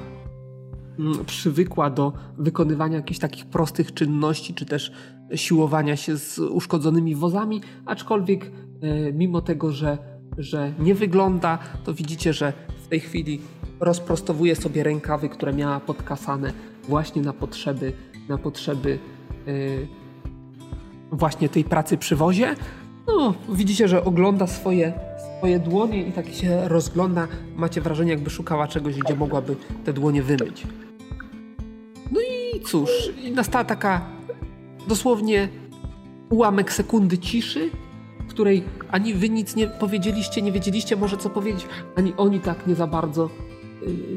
mm, przywykła do wykonywania jakichś takich prostych czynności, czy też siłowania się z uszkodzonymi wozami, aczkolwiek e, mimo tego, że, że nie wygląda, to widzicie, że w tej chwili rozprostowuje sobie rękawy, które miała podkasane właśnie na potrzeby, na potrzeby e, właśnie tej pracy przy wozie. No, widzicie, że ogląda swoje, swoje dłonie i tak się rozgląda. Macie wrażenie, jakby szukała czegoś, gdzie mogłaby te dłonie wymyć. No i cóż, nastała taka dosłownie ułamek sekundy ciszy, w której ani wy nic nie powiedzieliście, nie wiedzieliście może co powiedzieć, ani oni tak nie za bardzo y,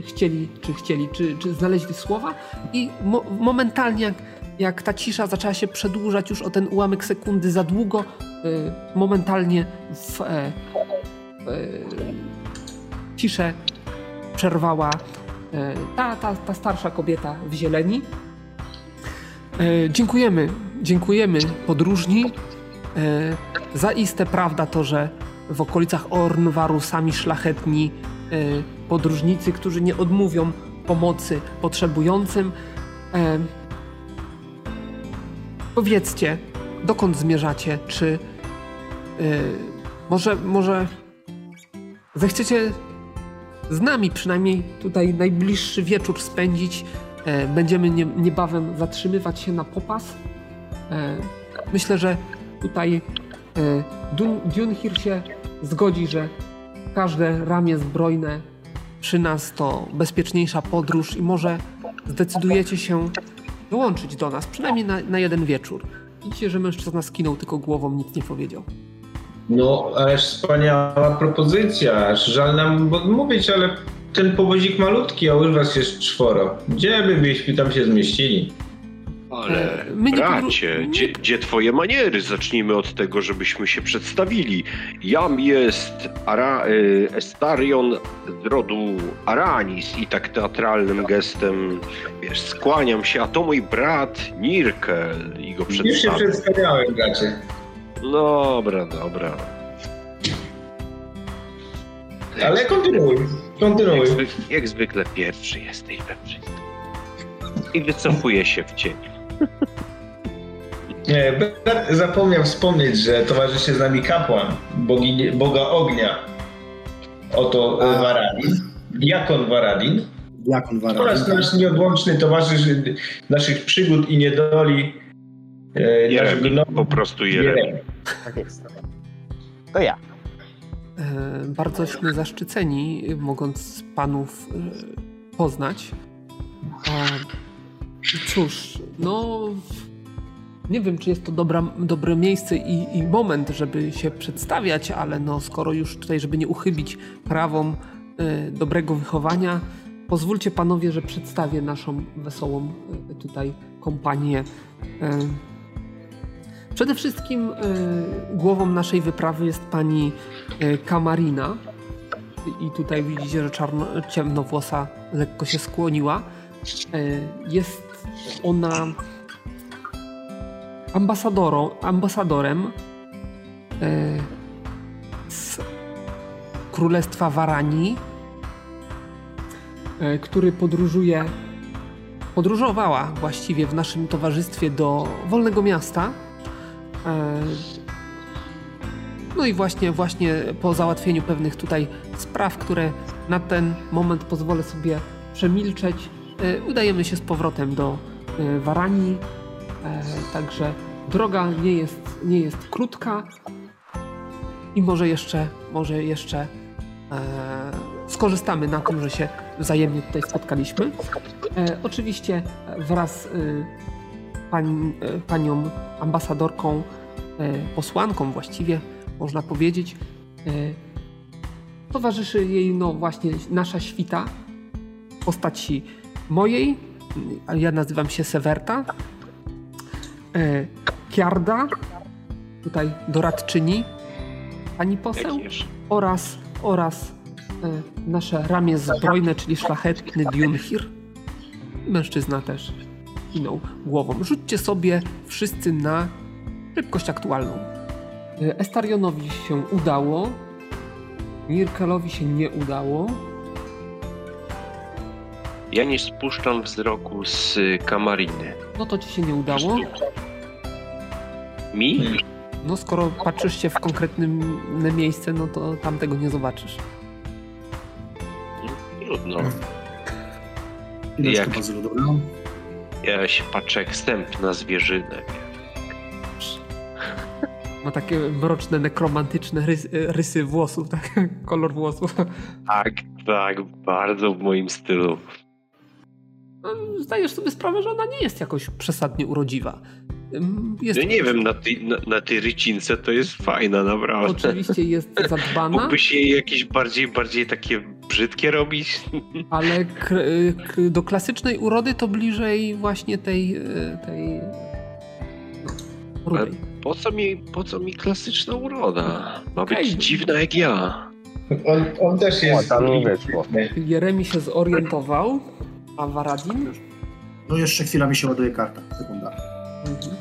chcieli, czy chcieli, czy, czy znaleźli słowa. I mo momentalnie, jak, jak ta cisza zaczęła się przedłużać już o ten ułamek sekundy za długo, y, momentalnie w e, e, ciszę przerwała e, ta, ta, ta starsza kobieta w zieleni. Dziękujemy, dziękujemy podróżni. Zaiste prawda to, że w okolicach Ornwaru sami szlachetni podróżnicy, którzy nie odmówią pomocy potrzebującym. E, powiedzcie, dokąd zmierzacie? Czy e, może, może zechciecie z nami przynajmniej tutaj najbliższy wieczór spędzić? E, będziemy nie, niebawem zatrzymywać się na popas. E, myślę, że tutaj e, Dun, Dunhir się zgodzi, że każde ramię zbrojne przy nas to bezpieczniejsza podróż i może zdecydujecie się dołączyć do nas, przynajmniej na, na jeden wieczór. Widzicie, że mężczyzna skinął tylko głową, nic nie powiedział. No, ależ wspaniała propozycja. Aż żal nam odmówić, ale ten powozik malutki, a już was jest czworo. Gdzie by byśmy tam się zmieścili? Ale E, my nie bracie, podró- gdzie, gdzie twoje maniery? Zacznijmy od tego, żebyśmy się przedstawili. Jam jest Ara, y, Estarion z rodu Aranis i tak teatralnym gestem, wiesz, skłaniam się, a to mój brat Nirkel i go Już się przedstawiam. przedstawiałem, bracie. Dobra, dobra. Ale kontynuuj, kontynuuj. Jak, zwy, jak zwykle pierwszy jesteś we wszystkim. I wycofuję się w cień. Nie, zapomniał wspomnieć, że towarzyszy z nami kapłan, bogini, boga ognia. Oto A. A. Varadin, diakon Varadin Diakon oraz Varadin. nasz nieodłączny towarzysz naszych przygód i niedoli. E, nasz gnom po prostu. Jeremi. Tak jest. To ja. E, Bardzośmy zaszczyceni, mogąc panów y, poznać. A, cóż, no. Nie wiem, czy jest to dobra, dobre miejsce i, i moment, żeby się przedstawiać, ale no, skoro już tutaj, żeby nie uchybić prawom y, dobrego wychowania, pozwólcie panowie, że przedstawię naszą wesołą y, tutaj kompanię. Y, Przede wszystkim y, głową naszej wyprawy jest pani y, Kamarina. I tutaj widzicie, że czarno, ciemnowłosa lekko się skłoniła. Y, jest ona ambasadorą, ambasadorem y, z Królestwa Waranii, y, który podróżuje, podróżowała właściwie w naszym towarzystwie do Wolnego Miasta. E, No i właśnie, właśnie po załatwieniu pewnych tutaj spraw, które na ten moment pozwolę sobie przemilczeć, e, udajemy się z powrotem do e, Waranii. E, Także droga nie jest, nie jest krótka i może jeszcze, może jeszcze e, skorzystamy na tym, że się wzajemnie tutaj spotkaliśmy. E, Oczywiście wraz e, pań, panią ambasadorką, posłanką właściwie, można powiedzieć. Towarzyszy jej, no właśnie, nasza świta w postaci mojej, ja nazywam się Sewerta, e, Kiarda, tutaj doradczyni, pani poseł, oraz, oraz e, nasze ramię zbrojne, czyli szlachetny Dunhir. Mężczyzna też kinął głową. Rzućcie sobie wszyscy na szybkość aktualną. E, Estarionowi się udało. Mirkelowi się nie udało. Ja nie spuszczam wzroku z y, kamariny. No to ci się nie udało. Mi? Hmm. No skoro patrzysz się w konkretne miejsce, no to tam tego nie zobaczysz. Trudno. Chwileczkę, Jak? Ja się patrzę jak wstęp na zwierzynę. Ma takie mroczne, nekromantyczne rysy, rysy włosów, tak? Kolor włosów. Tak, tak, bardzo w moim stylu. No, zdajesz sobie sprawę, że ona nie jest jakoś przesadnie urodziwa. Jest, No nie wiem, na tej, na, na tej rycince to jest fajna, naprawdę. Oczywiście jest zadbana, Mógłbyś jej jakieś bardziej, bardziej takie brzydkie robić? ale k- k- do klasycznej urody to bliżej właśnie tej, y, tej no, rudej. Po co mi, po co mi klasyczna uroda? Ma być Okej. dziwna jak ja. On, on też O, jest... wyszło. Jeremi się zorientował, a Varadin? No jeszcze chwila mi się ładuje karta. Sekunda. Mhm.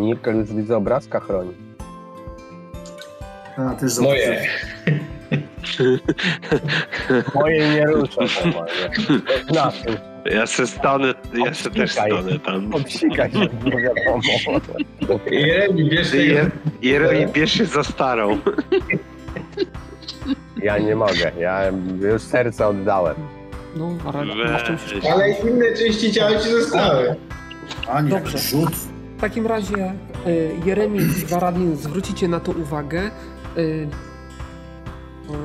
Mirkel już widzę obrazka chroni. A, też Moje. Moje nie ruszę normalnie. Na tym. Ja se stanę, ja se też Obsikaj. stanę tam. Obsikać się, nie wiadomo. Jeremi, bierz. Je- Jeremi, bierz się za starą. Ja nie mogę, ja już serce oddałem. No, czymś Weź. Ale inne części ciała ci zostały. A nie, Dobrze. rzut. W takim razie y, Jeremi i Varadin zwrócicie na to uwagę. Y,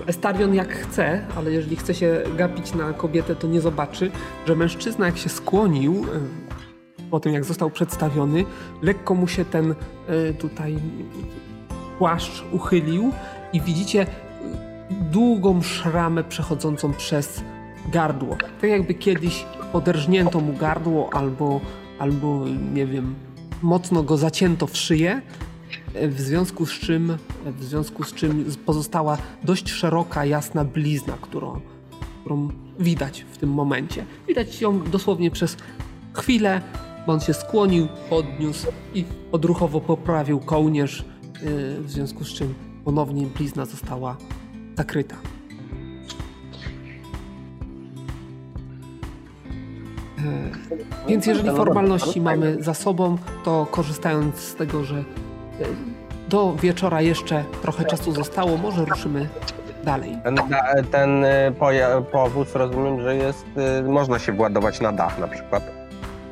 Estarion jak chce, ale jeżeli chce się gapić na kobietę, to nie zobaczy, że mężczyzna jak się skłonił y, po tym jak został przedstawiony, lekko mu się ten y, tutaj płaszcz uchylił i widzicie długą szramę przechodzącą przez gardło. Tak jakby kiedyś poderżnięto mu gardło albo, albo nie wiem, mocno go zacięto w szyję, w związku z czym, w związku z czym pozostała dość szeroka, jasna blizna, którą, którą widać w tym momencie. Widać ją dosłownie przez chwilę, bo on się skłonił, podniósł i odruchowo poprawił kołnierz, yy, w związku z czym ponownie blizna została zakryta. Więc jeżeli formalności mamy za sobą, to korzystając z tego, że e, do wieczora jeszcze trochę czasu zostało, może ruszymy dalej. Ten, ten poja- powóz rozumiem, że jest, można się władować na dach na przykład.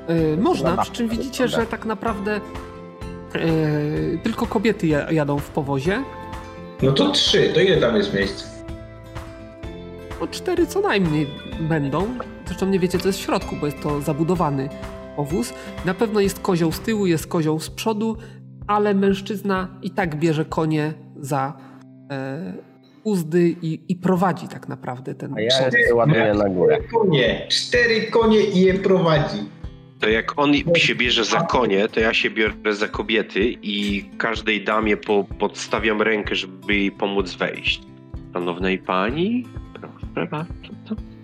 E, Można, przy czym widzicie, że tak naprawdę e, tylko kobiety ja- jadą w powozie. No to trzy, to ile tam jest miejsc? No cztery co najmniej będą. Zresztą nie wiecie, co jest w środku, bo jest to zabudowany powóz. Na pewno jest kozioł z tyłu, jest kozioł z przodu, ale mężczyzna i tak bierze konie za e, uzdy i, i prowadzi tak naprawdę ten A ja się ładuję na górę. Cztery konie, cztery konie i je prowadzi. To jak on się bierze za konie, to ja się biorę za kobiety i każdej damie po, podstawiam rękę, żeby jej pomóc wejść. Szanownej pani, proszę bardzo.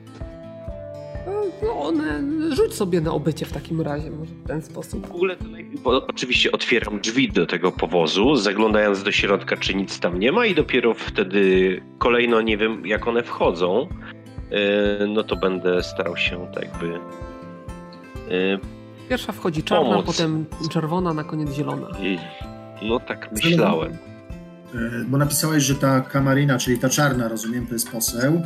No one, rzuć sobie na obycie w takim razie, może w ten sposób. W ogóle to najpierw, bo oczywiście otwieram drzwi do tego powozu, zaglądając do środka, czy nic tam nie ma i dopiero wtedy kolejno, nie wiem jak one wchodzą, yy, no to będę starał się tak jakby yy, Pierwsza wchodzi czarna, potem czerwona, na koniec zielona. no tak myślałem. E, Bo napisałeś, że ta kamarina, czyli ta czarna, rozumiem, to jest poseł.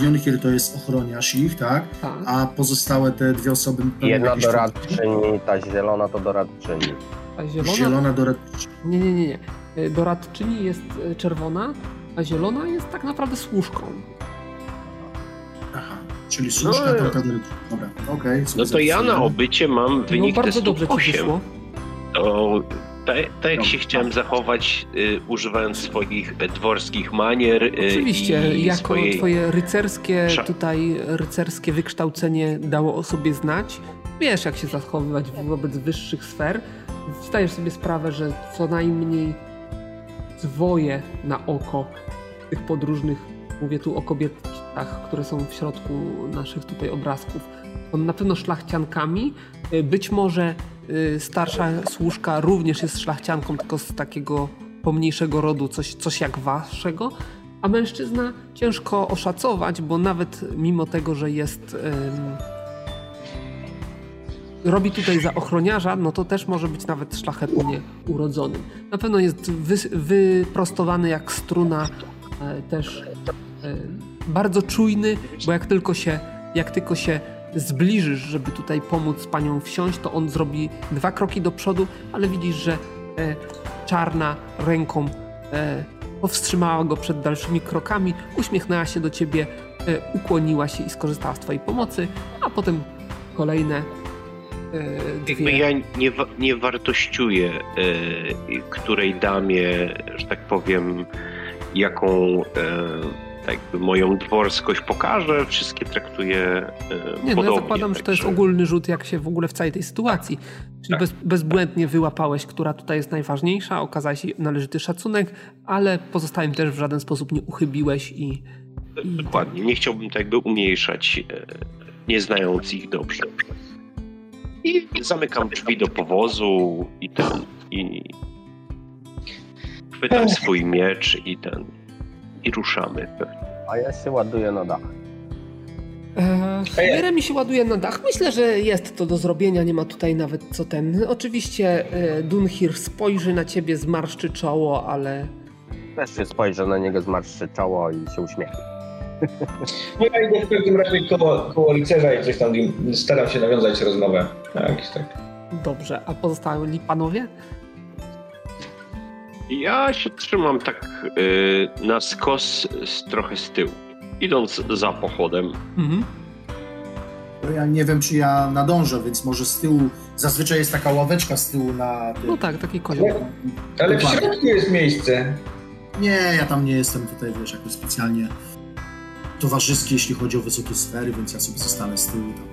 Bionhir to jest ochroniarz ich, tak? Tak. A pozostałe te dwie osoby... Jedna doradczyni, ta zielona to doradczyni. A zielona? Zielona doradczyni. Nie, nie, nie, nie. Y, Doradczyni jest y, czerwona, a zielona jest tak naprawdę służką. Aha, czyli służka No, to ta doradczyni. Dobra, okej. sobie No to ja na obycie mam wynik no bardzo testu dobrze ci 8. wyszło. To tak, tak jak się chciałem zachować, y, używając swoich dworskich manier y, Oczywiście, i jako swojej... twoje rycerskie, tutaj rycerskie wykształcenie dało o sobie znać. Wiesz, jak się zachowywać wobec wyższych sfer. Zdajesz sobie sprawę, że co najmniej dwoje na oko tych podróżnych, mówię tu o kobietach, które są w środku naszych tutaj obrazków, są na pewno szlachciankami. Y, Być może starsza służka również jest szlachcianką, tylko z takiego pomniejszego rodu, coś, coś jak waszego. A mężczyzna ciężko oszacować, bo nawet mimo tego, że jest. ym, robi tutaj za ochroniarza, no to też może być nawet szlachetnie urodzonym. Na pewno jest wy, wyprostowany jak struna, e, też e, bardzo czujny, bo jak tylko się, jak tylko się zbliżysz, żeby tutaj pomóc panią wsiąść, to on zrobi dwa kroki do przodu, ale widzisz, że e, czarna ręką e, powstrzymała go przed dalszymi krokami, uśmiechnęła się do ciebie e, ukłoniła się i skorzystała z twojej pomocy, a potem kolejne e, Jakby ja nie, nie wartościuję e, której damie, że tak powiem, jaką e, tak jakby moją dworskość pokażę, wszystkie traktuję e, Nie, no podobnie. ja zakładam, że to jest ogólny rzut, jak się w ogóle w całej tej sytuacji. Czyli Tak. bez, bezbłędnie wyłapałeś, która tutaj jest najważniejsza, okazałeś jej należyty szacunek, ale pozostałym też w żaden sposób nie uchybiłeś i... i Dokładnie. Nie chciałbym tak jakby umniejszać, e, nie znając ich dobrze. I zamykam drzwi do powozu i ten, i chwytam swój miecz i ten, i ruszamy. A ja się ładuję na dach. E, Jeremi się ładuje na dach. Myślę, że jest to do zrobienia, nie ma tutaj nawet co ten. Oczywiście e, Dunhir spojrzy na ciebie, zmarszczy czoło, ale Też się spojrzę na niego, zmarszczę czoło i się uśmiechnę. No ja idę w każdym razie koło, koło rycerza i coś tam staram się nawiązać rozmowę. Tak, tak. dobrze. A pozostali panowie? Ja się trzymam tak y, na skos z, trochę z tyłu, idąc za pochodem. Mhm. To ja nie wiem, czy ja nadążę, więc może z tyłu, zazwyczaj jest taka ławeczka z tyłu na tym. No tak, taki kozioł. Ale w środku jest miejsce. Nie, ja tam nie jestem tutaj, wiesz, jakoś specjalnie towarzyski, jeśli chodzi o wysokie sfery, więc ja sobie zostanę z tyłu tam.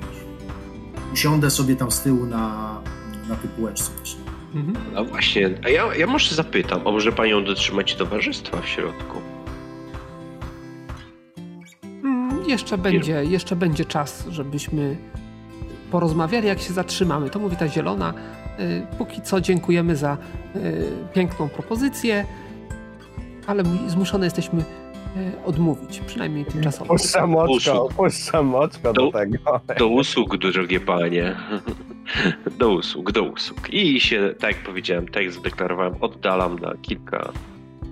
Usiądę sobie tam z tyłu na, na tej półeczce właśnie. Mhm. A właśnie, a ja, ja może zapytam, a może panią dotrzymać towarzystwa w środku? Mm, Jeszcze będzie, jeszcze będzie czas, żebyśmy porozmawiali, jak się zatrzymamy. To mówi ta zielona. Y, Póki co dziękujemy za y, piękną propozycję, ale zmuszone jesteśmy y, odmówić, przynajmniej tymczasowo. Puszczam oczko do Do- tego. Do usług, drogie panie. Do usług, do usług. I się, tak jak powiedziałem, tak jak zadeklarowałem, oddalam na kilka e,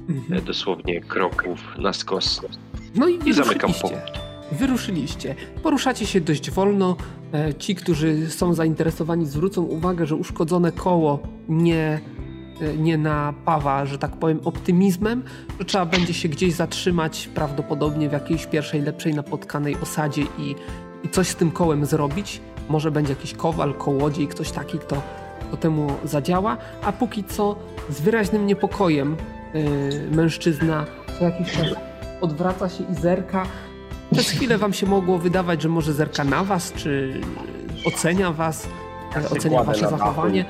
Mhm. dosłownie kroków na skos. No i, I zamykam wyruszyliście. Wyruszyliście. Poruszacie się dość wolno. E, Ci, którzy są zainteresowani, zwrócą uwagę, że uszkodzone koło nie, e, nie napawa, że tak powiem, optymizmem, że trzeba będzie się gdzieś zatrzymać, prawdopodobnie w jakiejś pierwszej, lepszej napotkanej osadzie i, i coś z tym kołem zrobić. Może będzie jakiś kowal, kołodziej, ktoś taki, kto, kto temu zadziała. A póki co z wyraźnym niepokojem e, mężczyzna co jakiś czas odwraca się i zerka. Przez chwilę wam się mogło wydawać, że może zerka na was, czy ocenia was, e, ocenia Kładę wasze zachowanie,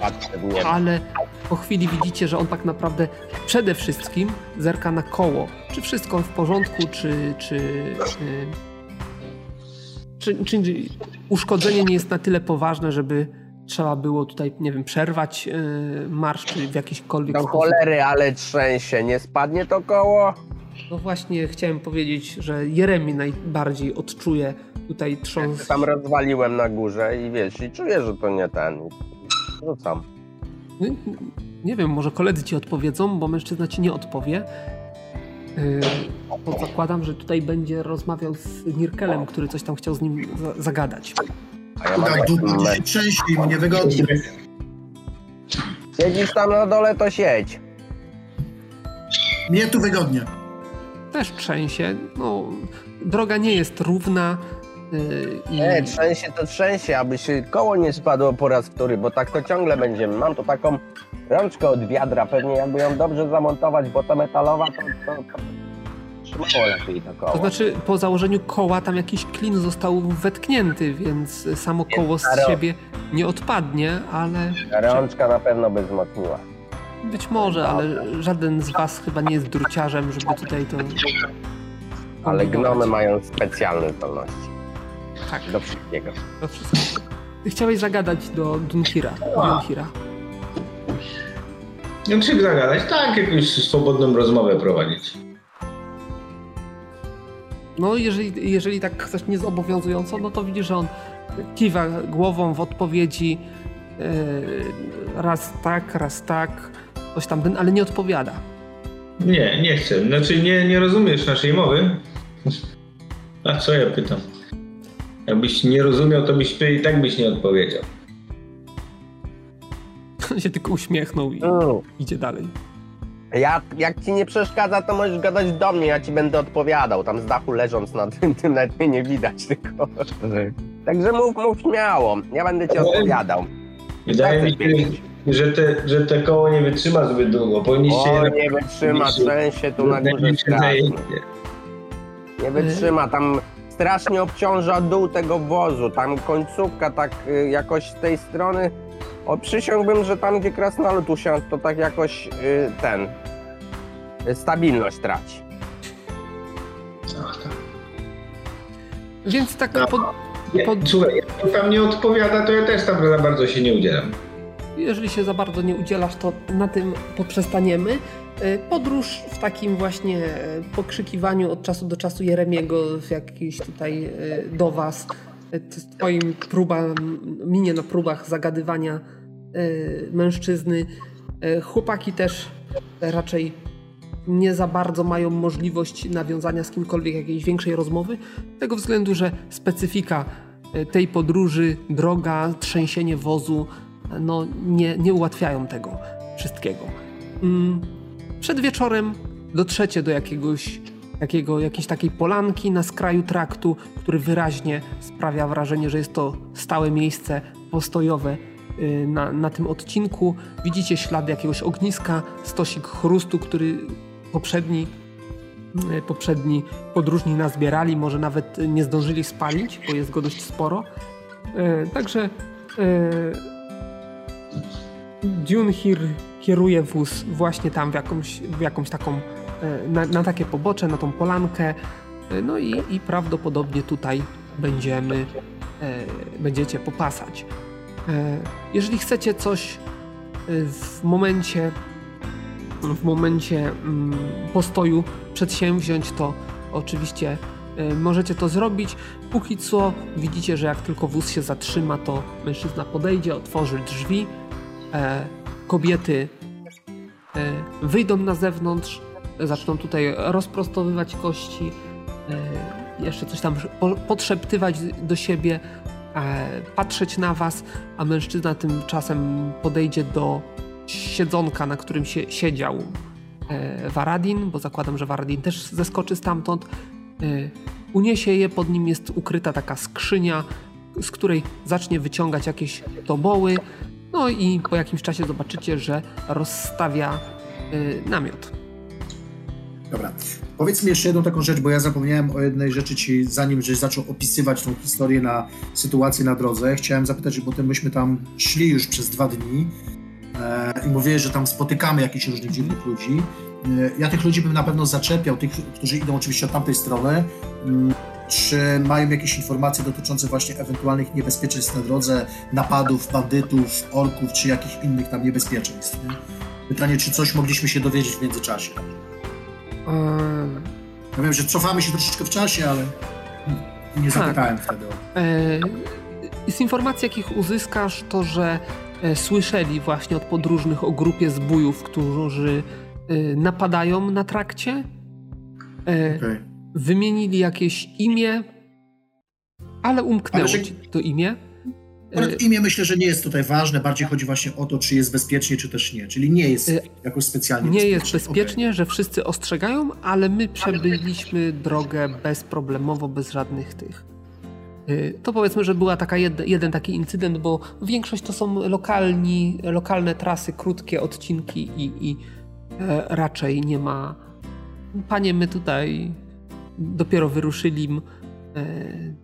ale po chwili widzicie, że on tak naprawdę przede wszystkim zerka na koło. Czy wszystko w porządku, czy, czy, y, czy, czy uszkodzenie nie jest na tyle poważne, żeby trzeba było tutaj, nie wiem, przerwać y, marsz, czy w jakikolwiek Do sposób. cholery, ale trzęsie, nie spadnie to koło? No właśnie chciałem powiedzieć, że Jeremi najbardziej odczuje tutaj trząs. Tam rozwaliłem na górze i wiesz, i czuję, że to nie ten. Rzucam. No, Nie wiem, może koledzy ci odpowiedzą, bo mężczyzna ci nie odpowie. Yy, to zakładam, że tutaj będzie rozmawiał z Nirkelem, który coś tam chciał z nim za zagadać. A ja mam Tak, taki me- się trzęsie i mi niewygodnie. Siedzisz tam na dole, to siedź. Mnie tu wygodnie. Też trzęsie. No, droga nie jest równa. Yy, i Nie, trzęsie to trzęsie, aby się koło nie spadło po raz wtóry, bo tak to ciągle będziemy. Mam tu taką rączkę od wiadra, pewnie jakby ją dobrze zamontować, bo to metalowa, to, to, to trzymało lepiej to koło. to znaczy, po założeniu koła tam jakiś klin został wetknięty, więc samo koło z siebie nie odpadnie, ale Rączka na pewno by wzmocniła. być może, ale żaden z was chyba nie jest druciarzem, żeby tutaj to. Ale gnomy mają specjalne zdolności Tak. do wszystkiego. To wszystko. Ty chciałeś zagadać do Dunhira. Dunhira. No czy zagadać? Tak, jakąś swobodną rozmowę prowadzić. No, jeżeli, jeżeli tak chcesz niezobowiązująco, no to widzisz, że on kiwa głową w odpowiedzi yy, raz tak, raz tak, coś tam, ale nie odpowiada. Nie, nie chcę. Znaczy nie, nie rozumiesz naszej mowy? A co ja pytam? Jakbyś nie rozumiał, to byś ty i tak byś nie odpowiedział. On się tylko uśmiechnął i Mm. idzie dalej. Ja, jak ci nie przeszkadza, to możesz gadać do mnie, ja ci będę odpowiadał. Tam z dachu leżąc na tym, tym nawet mnie nie widać tylko. Także mów, mów śmiało, ja będę ci odpowiadał. Wydaje mi się, że te, że te koło nie wytrzyma zbyt długo. Powinniście O, nie wytrzyma, trzęsie tu na górze. Nie wytrzyma, tam strasznie obciąża dół tego wozu, tam końcówka tak y, jakoś z tej strony, o przysiągłbym, że tam gdzie krasnolud usiadł, to tak jakoś y, ten, y, stabilność traci. Ach, tak. Więc tak No. pod, Pod- Słuchaj, jak tam nie odpowiada, to ja też tam za bardzo się nie udzielam. jeżeli się za bardzo nie udzielasz, to na tym poprzestaniemy. E, Podróż w takim właśnie e, pokrzykiwaniu od czasu do czasu Jeremiego w jakiś tutaj e, do was, twoim próba, minie na próbach zagadywania mężczyzny. Chłopaki też raczej nie za bardzo mają możliwość nawiązania z kimkolwiek jakiejś większej rozmowy, z tego względu, że specyfika tej podróży, droga, trzęsienie wozu, no nie, nie ułatwiają tego wszystkiego. Mm, Przed wieczorem dotrzecie do jakiegoś, jakiego, jakiejś takiej polanki na skraju traktu, który wyraźnie sprawia wrażenie, że jest to stałe miejsce postojowe y, na, na tym odcinku. Widzicie ślady jakiegoś ogniska, stosik chrustu, który poprzedni, y, poprzedni podróżni nazbierali, może nawet nie zdążyli spalić, bo jest go dość sporo. Y, Także y, Dunhir kieruje wóz właśnie tam w jakąś, w jakąś taką, e, na, na takie pobocze, na tą polankę. E, No i, i prawdopodobnie tutaj będziemy, e, będziecie popasać. Jeżeli chcecie coś w momencie, w momencie mm, postoju przedsięwziąć, to oczywiście możecie to zrobić. Póki co widzicie, że jak tylko wóz się zatrzyma, to mężczyzna podejdzie, otworzy drzwi. E, kobiety e, wyjdą na zewnątrz, zaczną tutaj rozprostowywać kości, e, jeszcze coś tam po- podszeptywać do siebie, e, patrzeć na was, a mężczyzna tymczasem podejdzie do siedzonka, na którym się siedział e, Varadin, bo zakładam, że Varadin też zeskoczy stamtąd. E, uniesie je, pod nim jest ukryta taka skrzynia, z której zacznie wyciągać jakieś toboły, no i po jakimś czasie zobaczycie, że rozstawia y, namiot. Dobra. Powiedz mi jeszcze jedną taką rzecz, bo ja zapomniałem o jednej rzeczy ci, zanim żeś zaczął opisywać tą historię na sytuację na drodze. Chciałem zapytać, bo potem myśmy tam szli już przez dwa dni e, i mówiłeś, że tam spotykamy jakichś różnych dziwnych ludzi. E, ja tych ludzi bym na pewno zaczepiał, tych, którzy idą oczywiście od tamtej strony. Mm, Czy mają jakieś informacje dotyczące właśnie ewentualnych niebezpieczeństw na drodze, napadów, bandytów, orków, czy jakichś innych tam niebezpieczeństw? Nie? Pytanie, czy coś mogliśmy się dowiedzieć w międzyczasie? Ehm, Ja wiem, że cofamy się troszeczkę w czasie, ale nie Tak. zapytałem wtedy o e, z informacji, jakich uzyskasz, to że e, słyszeli właśnie od podróżnych o grupie zbójów, którzy e, napadają na trakcie. E, Okej. Wymienili jakieś imię, ale umknęło Ale że- ci to imię. E, Akurat imię myślę, że nie jest tutaj ważne, bardziej chodzi właśnie o to, czy jest bezpiecznie, czy też nie. Czyli nie jest Y, jakoś specjalnie Nie bezpiecznie. jest bezpiecznie, że wszyscy ostrzegają, ale my przebyliśmy drogę bezproblemowo, bez żadnych tych. Y, To powiedzmy, że była taka jed, jeden taki incydent, bo większość to są lokalni, lokalne trasy, krótkie odcinki i, i e, raczej nie ma. Panie, my tutaj dopiero wyruszyli, e,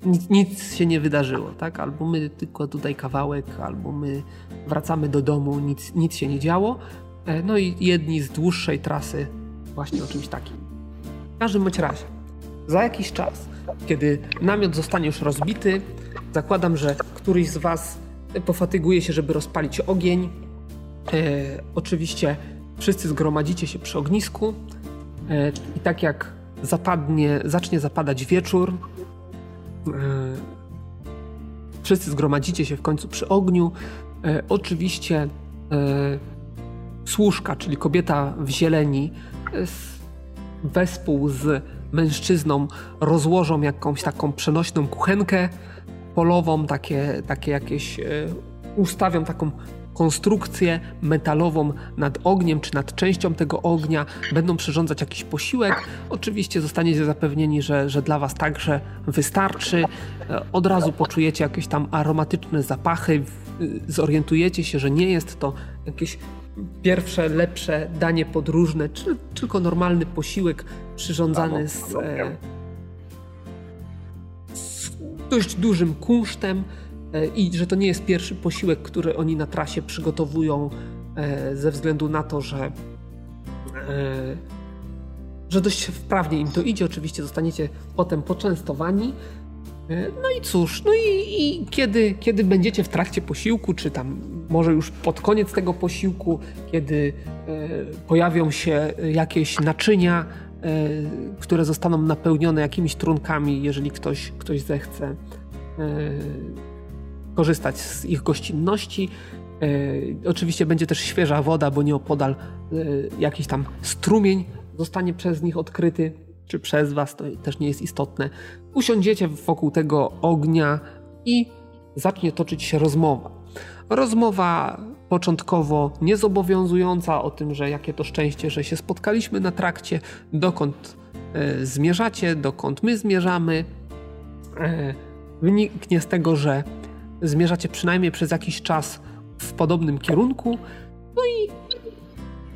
nic, nic się nie wydarzyło, tak? Albo my tylko tutaj kawałek, albo my wracamy do domu, nic, nic się nie działo. E, No i jedni z dłuższej trasy właśnie o czymś takim. W każdym bądź razie, za jakiś czas, kiedy namiot zostanie już rozbity, zakładam, że któryś z was pofatyguje się, żeby rozpalić ogień. E, oczywiście wszyscy zgromadzicie się przy ognisku e, i tak jak zapadnie, zacznie zapadać wieczór, e, wszyscy zgromadzicie się w końcu przy ogniu. E, oczywiście e, służka, czyli kobieta w zieleni, wespół z mężczyzną rozłożą jakąś taką przenośną kuchenkę polową, takie, takie jakieś, ustawią taką konstrukcję metalową nad ogniem, czy nad częścią tego ognia, będą przyrządzać jakiś posiłek. Oczywiście zostaniecie zapewnieni, że, że dla Was także wystarczy. E, od razu poczujecie jakieś tam aromatyczne zapachy, zorientujecie się, że nie jest to jakieś pierwsze, lepsze danie podróżne, czy tylko normalny posiłek przyrządzany z, e, z dość dużym kunsztem i że to nie jest pierwszy posiłek, który oni na trasie przygotowują e, ze względu na to, że że dość wprawnie im to idzie. Oczywiście zostaniecie potem poczęstowani. No i cóż, no i, i, kiedy, kiedy będziecie w trakcie posiłku, czy tam może już pod koniec tego posiłku, kiedy e, pojawią się jakieś naczynia, e, które zostaną napełnione jakimiś trunkami, jeżeli ktoś, ktoś zechce e, korzystać z ich gościnności. E, oczywiście będzie też świeża woda, bo nieopodal e, jakiś tam strumień zostanie przez nich odkryty czy przez was, to też nie jest istotne. Usiądziecie wokół tego ognia i zacznie toczyć się rozmowa. Rozmowa początkowo niezobowiązująca o tym, że jakie to szczęście, że się spotkaliśmy na trakcie, dokąd e, zmierzacie, dokąd my zmierzamy. E, wyniknie z tego, że zmierzacie przynajmniej przez jakiś czas w podobnym kierunku. No i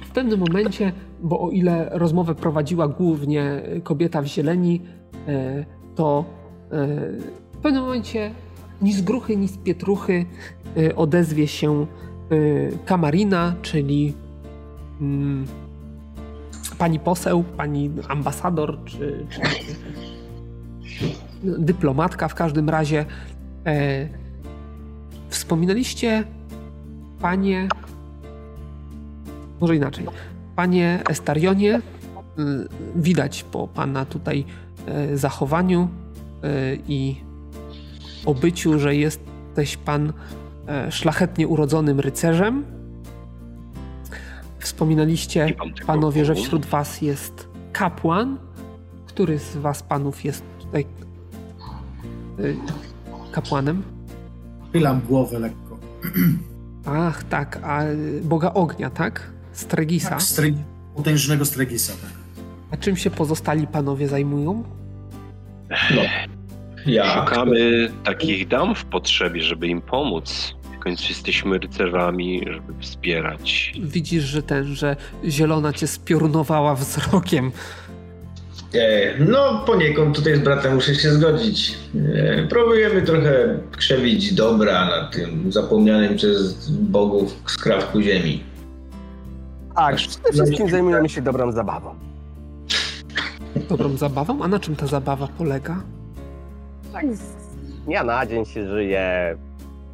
w pewnym momencie bo o ile rozmowę prowadziła głównie kobieta w zieleni, e, to e, w pewnym momencie ni z gruchy, ni z pietruchy e, odezwie się kamarina, czyli mm, pani poseł, pani ambasador, czy, czy dyplomatka w każdym razie. Wspominaliście, panie, może inaczej. Panie Estarionie, y, widać po pana tutaj y, zachowaniu y, i obyciu, że jesteś pan szlachetnie urodzonym rycerzem. Wspominaliście, panowie, że wśród was jest kapłan. Który z was panów jest tutaj kapłanem? Chylam głowę lekko. Ach, tak, a Boga Ognia, tak? Stregisa. Tak, streg potężnego Stregisa, tak. A czym się pozostali panowie zajmują? No. Ja. Szukamy takich dam w potrzebie, żeby im pomóc. W końcu jesteśmy rycerzami, żeby wspierać. Widzisz, że ten, że zielona cię spiorunowała wzrokiem. E, no, poniekąd tutaj z bratem muszę się zgodzić. E, próbujemy trochę krzewić dobra na tym zapomnianym przez bogów skrawku ziemi. Tak, przede wszystkim zajmujemy się dobrą zabawą. Dobrą zabawą? A na czym ta zabawa polega? Tak, z dnia na dzień się żyje,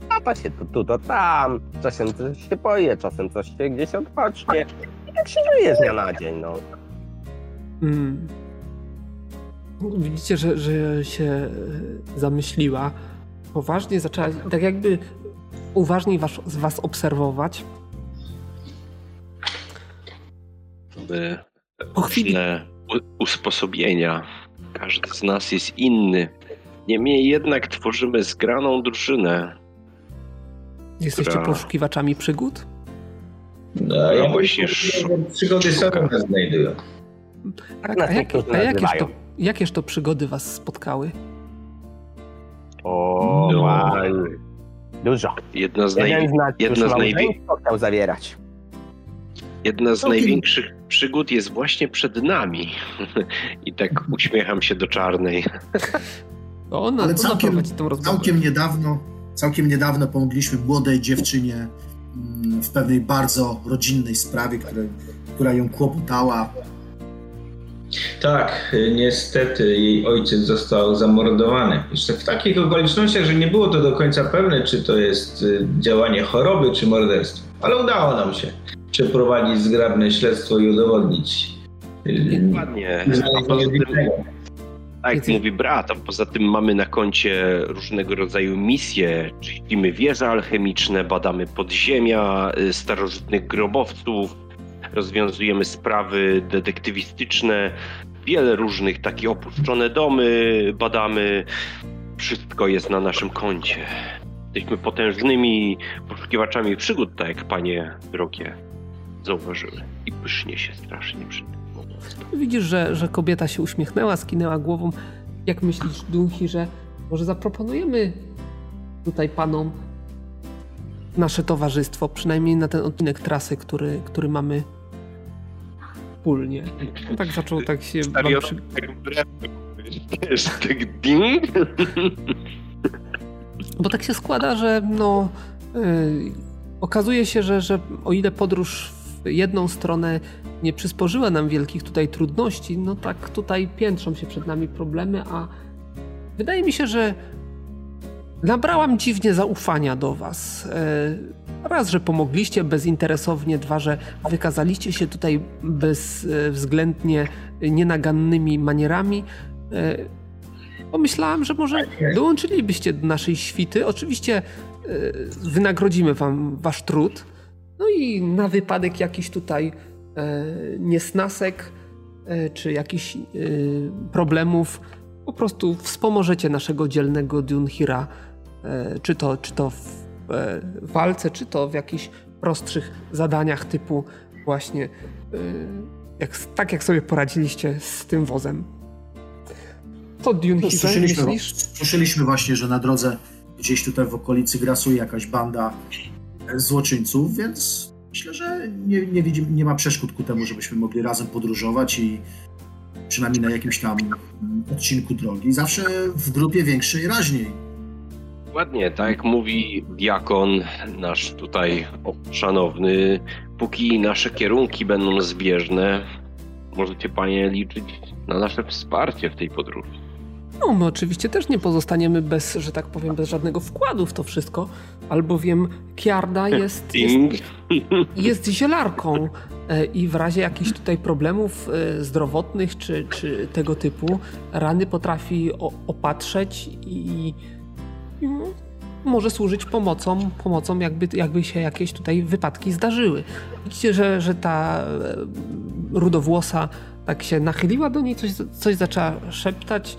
lata się tu, tu, to tam, czasem coś się poje, czasem coś się gdzieś odpocznie. I tak się żyje z dnia na dzień, no. Hmm. Widzicie, że, że się e, zamyśliła. Poważnie zaczęła, tak jakby uważniej was, was obserwować. jakby różne usposobienia. Każdy z nas jest inny. Niemniej jednak tworzymy zgraną drużynę. Jesteście która... poszukiwaczami przygód? No, ja no właśnie przygody same znajdują. Tak, a, jak, a jakież, to, jakież to przygody was spotkały? O, no. Dużo. Jedna z, naj... jedna z największych. chciał zawierać. Jedna z największych przygód jest właśnie przed nami. I tak uśmiecham się do czarnej. ona, Ale całkiem, całkiem niedawno, całkiem niedawno pomogliśmy młodej dziewczynie mm, w pewnej bardzo rodzinnej sprawie, która, która ją kłopotała. Tak, niestety jej ojciec został zamordowany. Jeszcze w takich okolicznościach, że nie było to do końca pewne, czy to jest y, działanie choroby, czy morderstwo. Ale udało nam się przeprowadzić zgrabne śledztwo i udowodnić. Dokładnie. Tak jak mówi brat, a poza tym mamy na koncie różnego rodzaju misje. Czyścimy wieże alchemiczne, badamy podziemia y, starożytnych grobowców, rozwiązujemy sprawy detektywistyczne, wiele różnych, takie opuszczone domy badamy. Wszystko jest na naszym koncie. Jesteśmy potężnymi poszukiwaczami przygód, tak jak panie drogie zauważyły. I pysznie się strasznie przy tym. Widzisz, że, że kobieta się uśmiechnęła, skinęła głową. Jak myślisz, Dunki, że może zaproponujemy tutaj panom nasze towarzystwo, przynajmniej na ten odcinek trasy, który, który mamy wspólnie. No tak zaczął tak się... Przy... Wiesz, tak ding? Bo tak się składa, że no... Yy, okazuje się, że, że o ile podróż w jedną stronę nie przysporzyła nam wielkich tutaj trudności, no tak tutaj piętrzą się przed nami problemy, a wydaje mi się, że nabrałam dziwnie zaufania do was. E, raz, że pomogliście bezinteresownie, dwa, że wykazaliście się tutaj bezwzględnie nienagannymi manierami. E, pomyślałam, że może dołączylibyście do naszej świty. Oczywiście e, wynagrodzimy wam wasz trud. No i na wypadek jakiś tutaj niesnasek czy jakichś problemów po prostu wspomożecie naszego dzielnego Dunhira E, czy to, czy to w e, walce, czy to w jakichś prostszych zadaniach typu właśnie e, jak, tak jak sobie poradziliście z tym wozem. Co Dune no, słyszeliśmy, myślisz? Słyszeliśmy właśnie, że na drodze gdzieś tutaj w okolicy grasuje jakaś banda złoczyńców, więc myślę, że nie, nie, nie ma przeszkód ku temu, żebyśmy mogli razem podróżować i przynajmniej na jakimś tam odcinku drogi. Zawsze w grupie większej raźniej. Dokładnie, tak jak mówi diakon, nasz tutaj szanowny, póki nasze kierunki będą zbieżne, możecie panie liczyć na nasze wsparcie w tej podróży. No, my oczywiście też nie pozostaniemy bez, że tak powiem, bez żadnego wkładu w to wszystko, albowiem Kiarda jest, jest, jest zielarką e, i w razie jakichś tutaj problemów e, zdrowotnych czy, czy tego typu rany potrafi opatrzeć i może służyć pomocą, pomocą jakby, jakby się jakieś tutaj wypadki zdarzyły. Widzicie, że, że ta e, rudowłosa tak się nachyliła do niej, coś, coś zaczęła szeptać,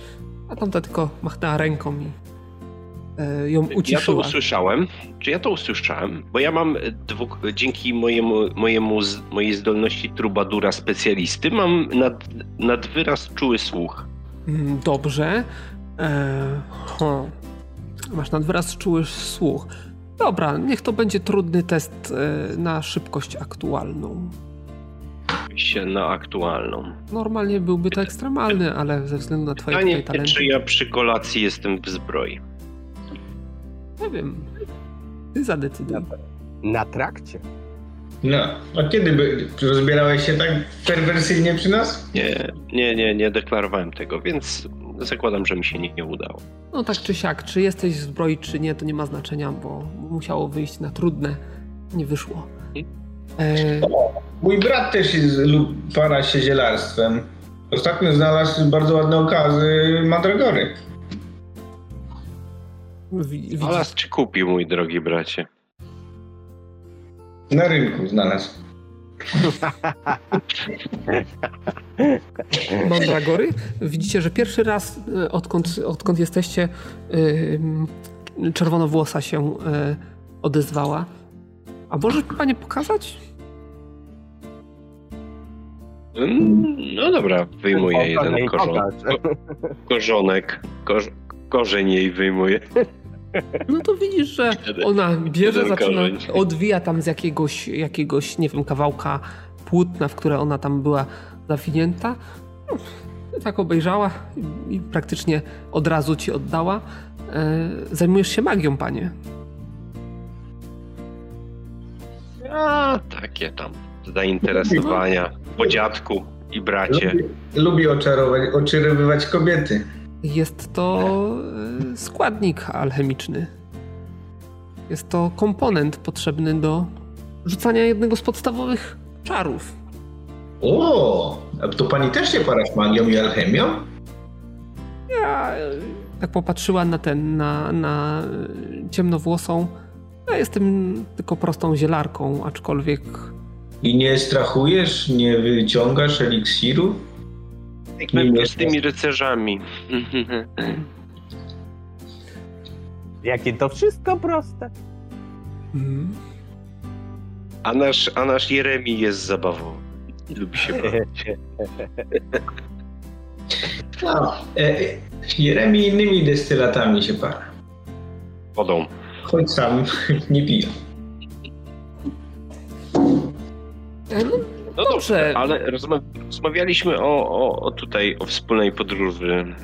a tamta tylko machnęła ręką i e, ją uciszyła. Ja to usłyszałem, czy ja to usłyszałem, bo ja mam dzięki mojemu, mojemu, mojej zdolności trubadura specjalisty mam nad, nad wyraz czuły słuch. Mm, dobrze. Eee, Masz nadwyraz czuły słuch. Dobra, niech to będzie trudny test e, na szybkość aktualną. Się na aktualną. Normalnie byłby to ekstremalny, ale ze względu na twoje Pytanie, tutaj talenty... czy ja przy kolacji jestem w zbroi? Nie wiem. Ty zadecyduj. Na trakcie. No, a kiedy by rozbierałeś się tak perwersyjnie przy nas? Nie, nie, nie, nie deklarowałem tego, więc zakładam, że mi się nie, nie udało. No tak czy siak, czy jesteś w zbroi, czy nie, to nie ma znaczenia, bo musiało wyjść na trudne. Nie wyszło. E... Mój brat też jest, lub para się zielarstwem. Ostatnio znalazł bardzo ładne okazy Mandragory. Widzisz... Alas czy kupił, mój drogi bracie? Na rynku znalazł. Mandragory. Widzicie, że pierwszy raz, e, odkąd, odkąd jesteście, yy, czerwonowłosa się yy, odezwała. A możesz panie pokazać? Mm, no dobra, wyjmuję jeden korzonek. Korzonek. Korzeń jej wyjmuję. No to widzisz, że ona bierze, zaczyna, odwija tam z jakiegoś, jakiegoś, nie wiem, kawałka płótna, w które ona tam była zawinięta. No, tak obejrzała i, praktycznie od razu ci oddała. E, zajmujesz się magią, panie. A, takie tam zainteresowania po dziadku i bracie. Lubi, lubi oczarować, oczarowywać kobiety. Jest to e, składnik alchemiczny. Jest to komponent potrzebny do rzucania jednego z podstawowych czarów. O, to pani też się parasz magią i alchemią? Ja tak popatrzyła na ten, na, na ciemnowłosą. Ja jestem tylko prostą zielarką, aczkolwiek... I nie strachujesz, nie wyciągasz eliksirów? Z tymi rycerzami. Jakie to wszystko proste. Mm. A nasz, a nasz Jeremi jest zabawą. Lubi się bawić. No, e, Jeremi innymi destylatami się para. Wodą. Choć sam nie piją. No, Dobrze. dobrze, ale rozma- rozmawialiśmy o, o, o tutaj, o wspólnej podróży.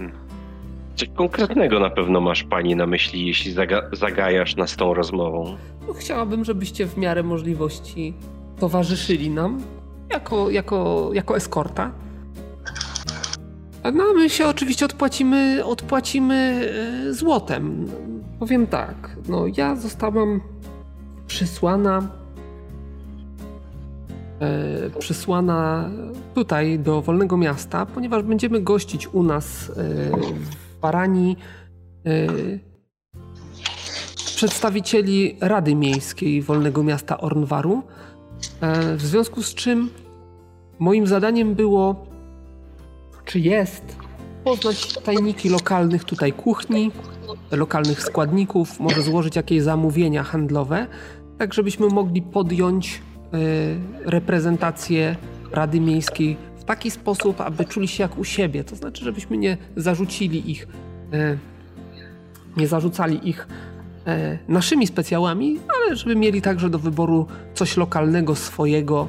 Coś konkretnego na pewno masz pani na myśli, jeśli zaga- zagajasz nas tą rozmową. no, chciałabym, żebyście w miarę możliwości towarzyszyli nam jako, jako, jako eskorta. No, my się oczywiście odpłacimy, odpłacimy e, złotem. Powiem tak, no ja zostałam przysłana przysłana tutaj do Wolnego Miasta, ponieważ będziemy gościć u nas e, w Barani e, przedstawicieli Rady Miejskiej Wolnego Miasta Ornwaru. E, w związku z czym moim zadaniem było, czy jest, poznać tajniki lokalnych tutaj kuchni, lokalnych składników, może złożyć jakieś zamówienia handlowe, tak żebyśmy mogli podjąć e, reprezentację Rady Miejskiej w taki sposób, aby czuli się jak u siebie. To znaczy, żebyśmy nie zarzucili ich, e, nie zarzucali ich e, naszymi specjałami, ale żeby mieli także do wyboru coś lokalnego, swojego,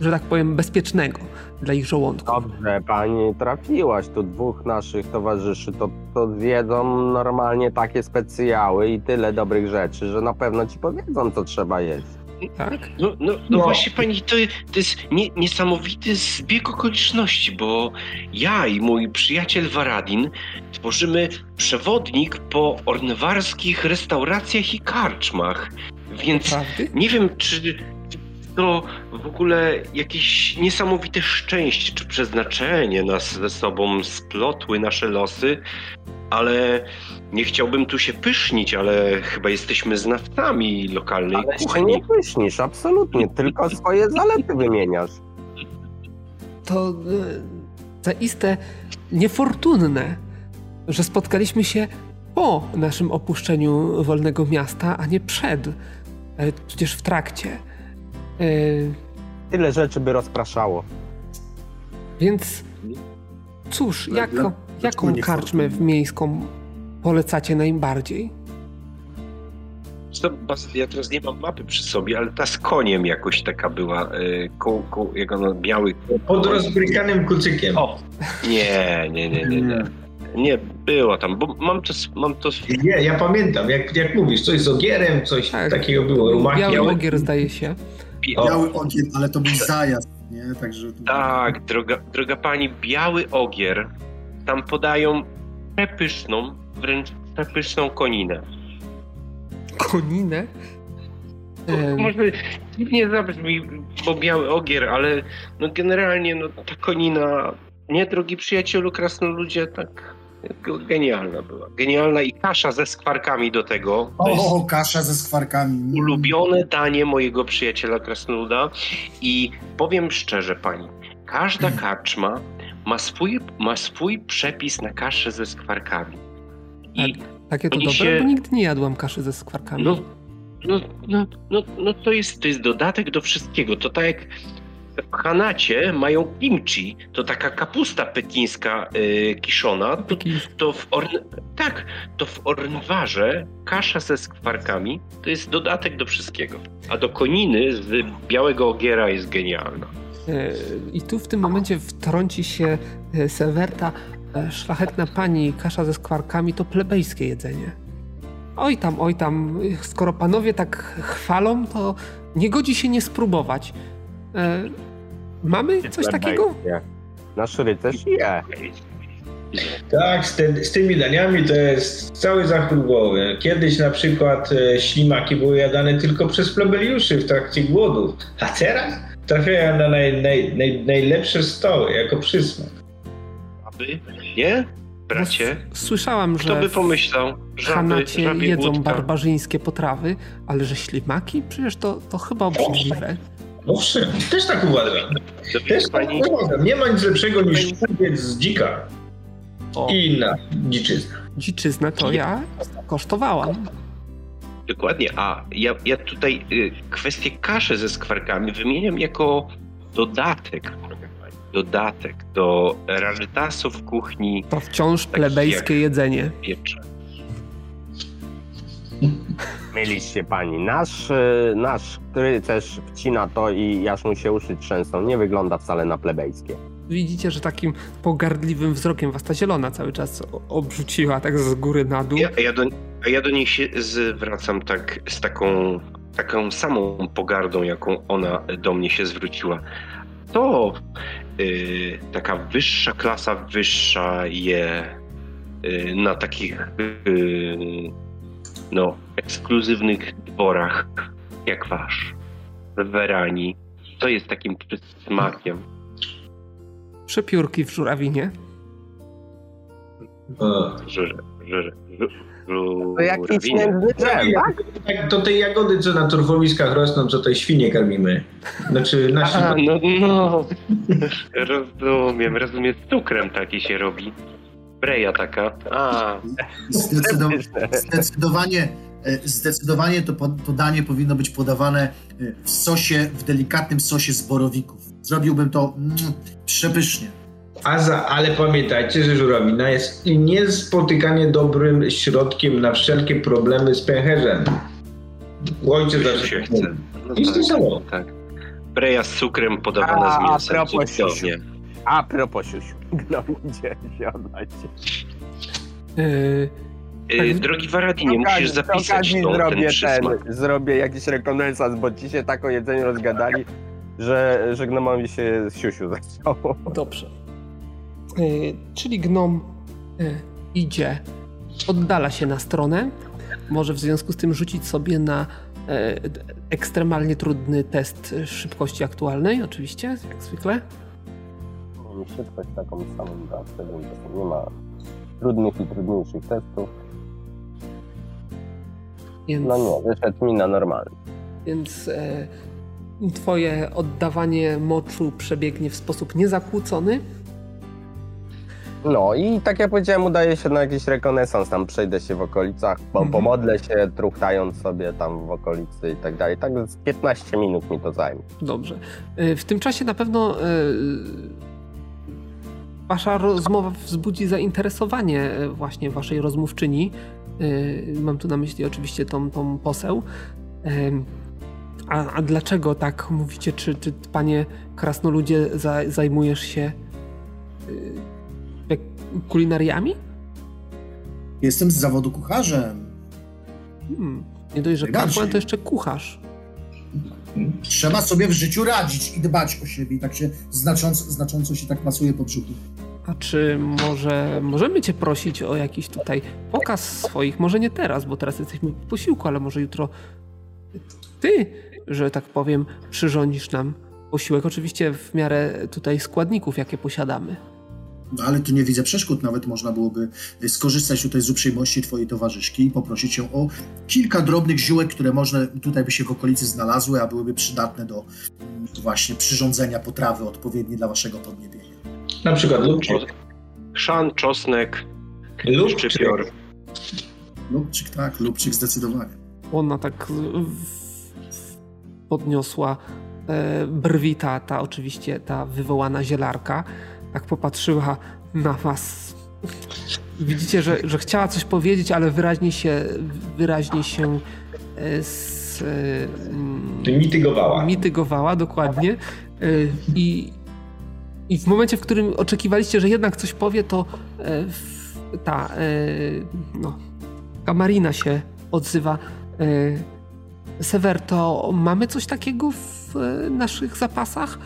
że tak powiem, bezpiecznego dla ich żołądków. Dobrze, pani trafiłaś. Tu dwóch naszych towarzyszy to, to zjedzą normalnie takie specjały i tyle dobrych rzeczy, że na pewno ci powiedzą, co trzeba jeść. Tak? No, no, no, No. właśnie pani, to, to jest nie, niesamowity zbieg okoliczności, bo ja i mój przyjaciel Varadin tworzymy przewodnik po ornwarskich restauracjach i karczmach. Więc Prawdy? nie wiem, czy to w ogóle jakieś niesamowite szczęście czy przeznaczenie nas ze sobą splotły nasze losy, ale nie chciałbym tu się pysznić, ale chyba jesteśmy znawcami lokalnej Ale się kuchni. nie pysznisz, absolutnie, tylko swoje zalety wymieniasz. to e, zaiste niefortunne, że spotkaliśmy się po naszym opuszczeniu wolnego miasta, a nie przed, e, tudzież w trakcie. E, Tyle rzeczy by rozpraszało. Więc cóż, Dla- jako, dla- jaką dlaczego karczmę w miejską polecacie najbardziej? Zresztą, Bas, ja teraz nie mam mapy przy sobie, ale ta z koniem jakoś taka była, y, koło, koło, jak ono, biały... Pod rozbrykanym kucykiem. O! Nie, nie, nie, nie, nie. Nie, było tam, bo mam to, mam to Nie, ja pamiętam, jak, jak mówisz, coś z ogierem, coś Tak. takiego było. Rumaki, Biały ale- ogier zdaje się. Biały ogień, ale to był zajazd, nie? Także... to- Tak, droga, droga pani, biały ogier. Tam podają przepyszną, wręcz przepyszną koninę. Koninę. E, Może dziwnie zabrzmi, bo biały ogier, ale no generalnie no, ta konina, nie drogi przyjacielu, krasnoludzie, tak genialna była. Genialna i kasza ze skwarkami do tego. To jest O, kasza ze skwarkami. Mm. ulubione danie mojego przyjaciela krasnoluda i powiem szczerze pani, każda karczma ma swój, ma swój przepis na kaszę ze skwarkami. I takie to dobre, się- bo nigdy nie jadłam kaszy ze skwarkami. no, no, no, no, no to, jest, to jest dodatek do wszystkiego. To tak jak w Hanacie mają kimchi, to taka kapusta pekińska y, kiszona, to, to w Orn... tak, to w Ornwarze kasza ze skwarkami to jest dodatek do wszystkiego. A do koniny z białego ogiera jest genialna. E, I tu w tym momencie wtrąci się e, Sewerta. e, Szlachetna pani, kasza ze skwarkami to plebejskie jedzenie. Oj tam, oj tam, skoro panowie tak chwalą, to nie godzi się nie spróbować. Mamy coś takiego? Nasz rycerz je. Tak, z, te, z tymi daniami to jest cały zachód głowy. Kiedyś na przykład e, ślimaki były jadane tylko przez plebeliuszy w trakcie głodów, a teraz trafiają na naj, naj, naj, najlepsze stoły jako przysmak. Aby, nie? Bracie, No, s- Słyszałam, kto że by w pomyślał, żaby, Hanacie jedzą łódka. barbarzyńskie potrawy, ale że ślimaki? Przecież to, to chyba obrzydliwe. Owszem, też tak uważam. Też tak pani, uważam. Nie ma nic lepszego niż kupiec z dzika O. i inna dziczyzna. dziczyznę to ja kosztowałam. Dokładnie, a ja, ja tutaj y, kwestię kaszy ze skwarkami wymieniam jako dodatek, dodatek do rarytasów w kuchni To wciąż Tak plebejskie jedzenie. piecze. Myliście pani. Nasz, y, nasz, który też wcina to i aż mu się uszy trzęsą, nie wygląda wcale na plebejskie. Widzicie, że takim pogardliwym wzrokiem was ta zielona cały czas obrzuciła, tak z góry na dół. Ja, a ja, do, a ja do niej się zwracam tak z taką, taką samą pogardą, jaką ona do mnie się zwróciła. To y, taka wyższa klasa wyższa je y, na takich y, no, ekskluzywnych dworach jak wasz w Werani. To jest takim przysmakiem. Przepiórki w żurawinie. O. Że, że, że, że, To tak? Tak, to te jagody, co na torfowiskach rosną, co te świnie karmimy. Znaczy, nasi... A, no, no. Rozumiem, rozumiem. Z cukrem taki się robi. Breja taka. A, Zdecydowanie, zdecydowanie, e, zdecydowanie to, to danie powinno być podawane e, w sosie, w delikatnym sosie z borowików. Zrobiłbym to mm, przepysznie. A za, ale pamiętajcie, że żurawina jest niespotykanie dobrym środkiem na wszelkie problemy z pęcherzem. Ojciec zawsze się chce. No I to samo. tak. Breja z cukrem podawana A, z a mięsem. Cudownie. A propos siusiu. No idzie się oddać. Yy, Y, drogi Waradinie, musisz zapisać okazji tą, ten zrobię przysmak. ten, zrobię jakiś rekonesans, bo ci się tak o jedzeniu rozgadali, że, że gnomowi się z siusiu zachciało. dobrze. Yy, czyli gnom yy, idzie, oddala się na stronę. Może w związku z tym rzucić sobie na yy, ekstremalnie trudny test szybkości aktualnej, oczywiście, jak zwykle. Szybkość taką samą zawsze, więc nie ma trudnych i trudniejszych testów. Więc, No nie, wyszedł mi na normalny. więc e, twoje oddawanie moczu przebiegnie w sposób niezakłócony. No i tak jak powiedziałem, udaje się na jakiś rekonesans, tam przejdę się w okolicach, bo Mhm. pomodlę się, truchtając sobie tam w okolicy i tak dalej. Tak z 15 minut mi to zajmie. Dobrze. E, W tym czasie na pewno e, wasza rozmowa wzbudzi zainteresowanie e, właśnie waszej rozmówczyni. E, Mam tu na myśli oczywiście tą, tą poseł. A, a dlaczego tak mówicie? Czy, czy panie krasnoludzie za, zajmujesz się jak kulinariami? Jestem z zawodu kucharzem. Hmm. Nie dość, że kapłan, to jeszcze kucharz. Trzeba sobie w życiu radzić i dbać o siebie. I tak się znacząco, znacząco się tak masuje po brzuchu. A czy może możemy cię prosić o jakiś tutaj pokaz swoich, może nie teraz, bo teraz jesteśmy po posiłku, ale może jutro ty, że tak powiem, przyrządzisz nam posiłek, oczywiście w miarę tutaj składników, jakie posiadamy. No, ale tu nie widzę przeszkód. Nawet można byłoby skorzystać tutaj z uprzejmości twojej towarzyszki i poprosić ją o kilka drobnych ziółek, które można tutaj by się w okolicy znalazły, a byłyby przydatne do mm, właśnie przyrządzenia potrawy odpowiedniej dla waszego podniebienia. Na przykład lubczyk. Chrzan, czosnek, Lubczyk. szczypior. Lubczyk tak, lubczyk zdecydowanie. Ona tak podniosła e, brwi, ta, ta oczywiście ta wywołana zielarka, tak popatrzyła na was. Widzicie, że, że chciała coś powiedzieć, ale wyraźnie się, wyraźnie się e, s, e, mm, Mitygowała. mitygowała dokładnie. I, I w momencie, w którym oczekiwaliście, że jednak coś powie, to e, ta y, no, kamarina się odzywa. Y, Sewer, to mamy coś takiego w e, naszych zapasach?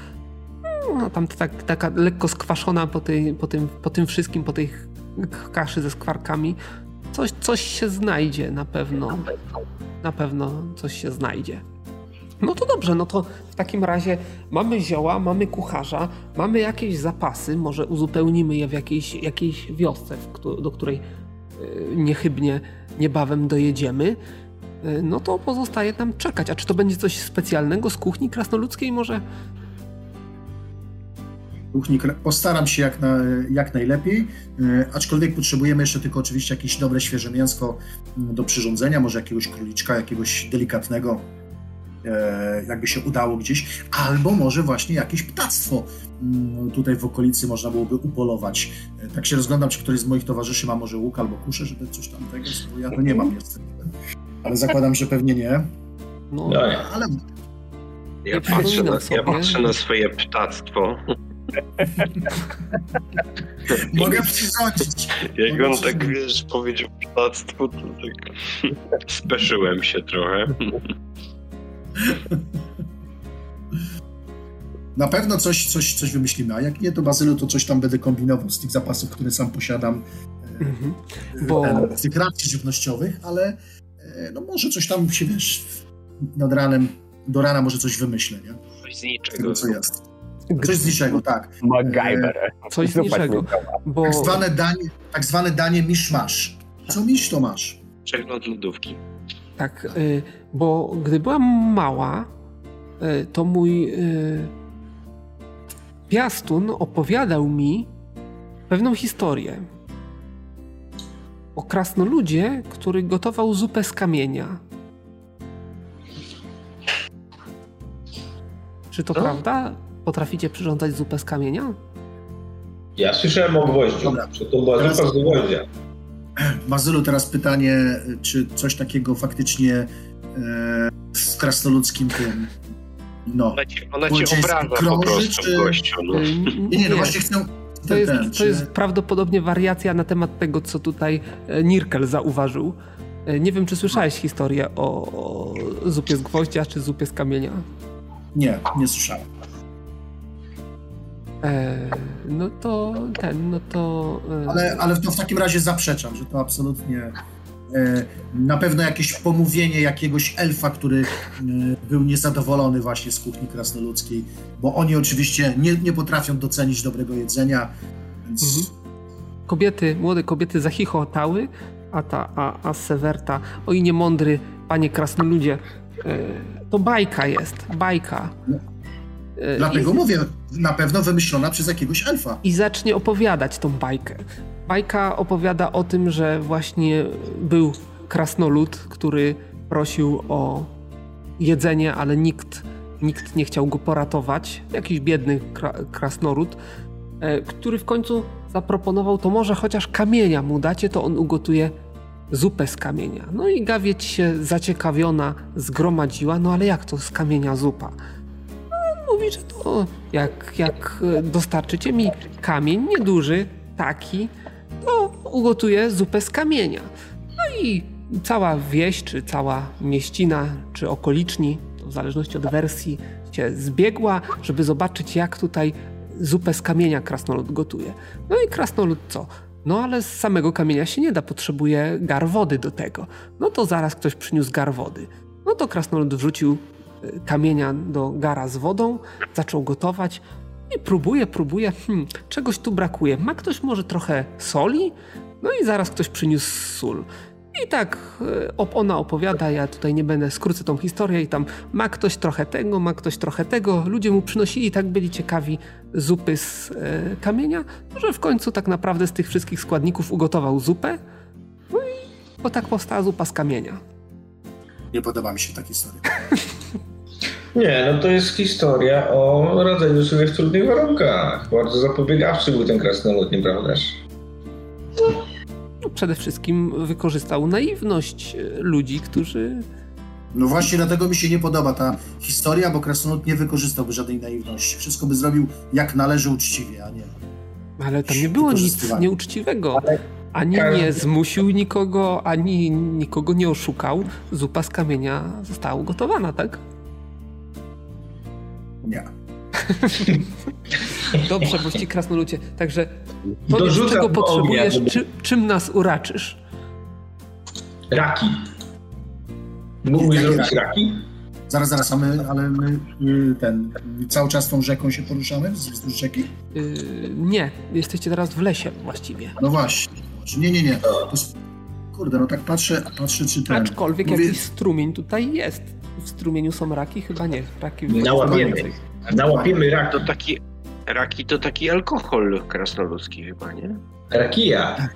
No, tam tak, taka lekko skwaszona po, tej, po, tym, po tym wszystkim, po tej kaszy ze skwarkami. Coś, coś się znajdzie na pewno. Na pewno coś się znajdzie. No to dobrze, no to w takim razie mamy zioła, mamy kucharza, mamy jakieś zapasy, może uzupełnimy je w jakiejś, jakiejś wiosce, do której y, niechybnie niebawem dojedziemy. Y, No to pozostaje nam czekać. A czy to będzie coś specjalnego z kuchni krasnoludzkiej może? kuchni. Postaram się jak, na, jak najlepiej, e, aczkolwiek potrzebujemy jeszcze tylko oczywiście jakieś dobre, świeże mięsko mm, do przyrządzenia, może jakiegoś króliczka, jakiegoś delikatnego, e, jakby się udało gdzieś, albo może właśnie jakieś ptactwo mm, tutaj w okolicy można byłoby upolować. E, Tak się rozglądam, czy któryś z moich towarzyszy ma może łuk albo kuszę, żeby coś tam tego, bo ja to nie mam niestety. Ale zakładam, że pewnie nie. No, No nie. Ale Ja patrzę, na, ja patrzę na swoje ptactwo. mogę przyrządzić. Jak Mogę on tak, wiesz, powiedział ptactwo, to tak speszyłem się trochę. Na pewno coś, coś, coś wymyślimy, a jak nie, to Bazylu, to coś tam będę kombinował z tych zapasów, które sam posiadam, mhm. Bo- Bo... z tych racji żywnościowych, ale e, no może coś tam się, wiesz, nad ranem, do rana może coś wymyślę, nie? Coś z niczego. co jest. Coś z niczego, tak. MacGyver. Coś z niczego. Bo Tak zwane danie, tak zwane danie misz-masz. Co misz, to masz. Przegląd lodówki. Tak, y, bo gdy byłam mała, y, to mój y, piastun opowiadał mi pewną historię o krasnoludzie, który gotował zupę z kamienia. Czy to No. prawda? Potraficie przyrządzać zupę z kamienia? Ja słyszałem o gwoździu, Dobra. że to była zupa z gwoździa. Bazylu, teraz pytanie, czy coś takiego faktycznie e, w krasnoludzkim tym, no. Ona cię, ona obraża po krąży, prostu, czy- gościu. No. Y, Nie, nie, no właśnie chcę... To jest, ten, to czy- jest prawdopodobnie wariacja na temat tego, co tutaj e, Nirkel zauważył. E, Nie wiem, czy słyszałeś historię o, o zupie z gwoździa, czy zupie z kamienia. Nie, nie słyszałem. E, no to ten, no to... E, Ale, ale to w takim razie zaprzeczam, że to absolutnie e, na pewno jakieś pomówienie jakiegoś elfa, który był niezadowolony właśnie z kuchni krasnoludzkiej, bo oni oczywiście nie, nie potrafią docenić dobrego jedzenia, więc Mhm. Kobiety, młode kobiety zachichotały, a ta, a, a Sewerta, oj niemądry, panie krasnoludzie, to bajka jest, bajka. E, dlatego i- mówię, na pewno wymyślona przez jakiegoś elfa. i zacznie opowiadać tą bajkę. Bajka opowiada o tym, że właśnie był krasnolud, który prosił o jedzenie, ale nikt, nikt nie chciał go poratować. Jakiś biedny kra krasnolud, e, który w końcu zaproponował, to może chociaż kamienia mu dacie, to on ugotuje zupę z kamienia. No i gawieć się zaciekawiona zgromadziła, no ale jak to z kamienia zupa? Mówi, że to jak, jak e, dostarczycie mi kamień nieduży, taki, to ugotuję zupę z kamienia. No i cała wieś, czy cała mieścina, czy okoliczni, w zależności od wersji, się zbiegła, żeby zobaczyć, jak tutaj zupę z kamienia krasnolud gotuje. No i krasnolud co? No ale z samego kamienia się nie da, potrzebuje gar wody do tego. No to zaraz ktoś przyniósł gar wody. No to krasnolud wrzucił kamienia do gara z wodą, zaczął gotować i próbuje, próbuje, hmm, czegoś tu brakuje. Ma ktoś może trochę soli? No i zaraz ktoś przyniósł sól. I tak y, op- ona opowiada, ja tutaj nie będę, skrócę tą historię i tam ma ktoś trochę tego, ma ktoś trochę tego. Ludzie mu przynosili, tak byli ciekawi zupy z y, kamienia, że w końcu tak naprawdę z tych wszystkich składników ugotował zupę. No i bo tak powstała zupa z kamienia. Nie podoba mi się ta historia. Nie, no to jest historia o radzeniu sobie w trudnych warunkach. Bardzo zapobiegawczy był ten krasnolud, nieprawdaż? No, przede wszystkim wykorzystał naiwność y, ludzi, którzy No właśnie dlatego mi się nie podoba ta historia, bo krasnolud nie wykorzystałby żadnej naiwności. Wszystko by zrobił jak należy uczciwie, a nie. Ale tam nie było nic nieuczciwego. Ani każdy- nie zmusił nikogo, ani nikogo nie oszukał. Zupa z kamienia została ugotowana, tak? Nie. Dobrze, bości krasnoludzie. Także powiedz, czego potrzebujesz, ognia, czy, czym nas uraczysz? Raki. Mógłbyś zrobić raki? raki? Zaraz, zaraz, a my, ale my y, ten, cały czas tą rzeką się poruszamy wzdłuż rzeki? Yy, nie, jesteście teraz w lesie właściwie. No właśnie. Nie, nie, nie. To, kurde, no tak patrzę, patrzę czy ten... Aczkolwiek Mówię- jakiś strumień tutaj jest. W strumieniu są raki? Chyba nie. Raki Nałapiemy. Nałapiemy raki. To taki Raki to taki alkohol krasnoludzki chyba, nie? Rakija.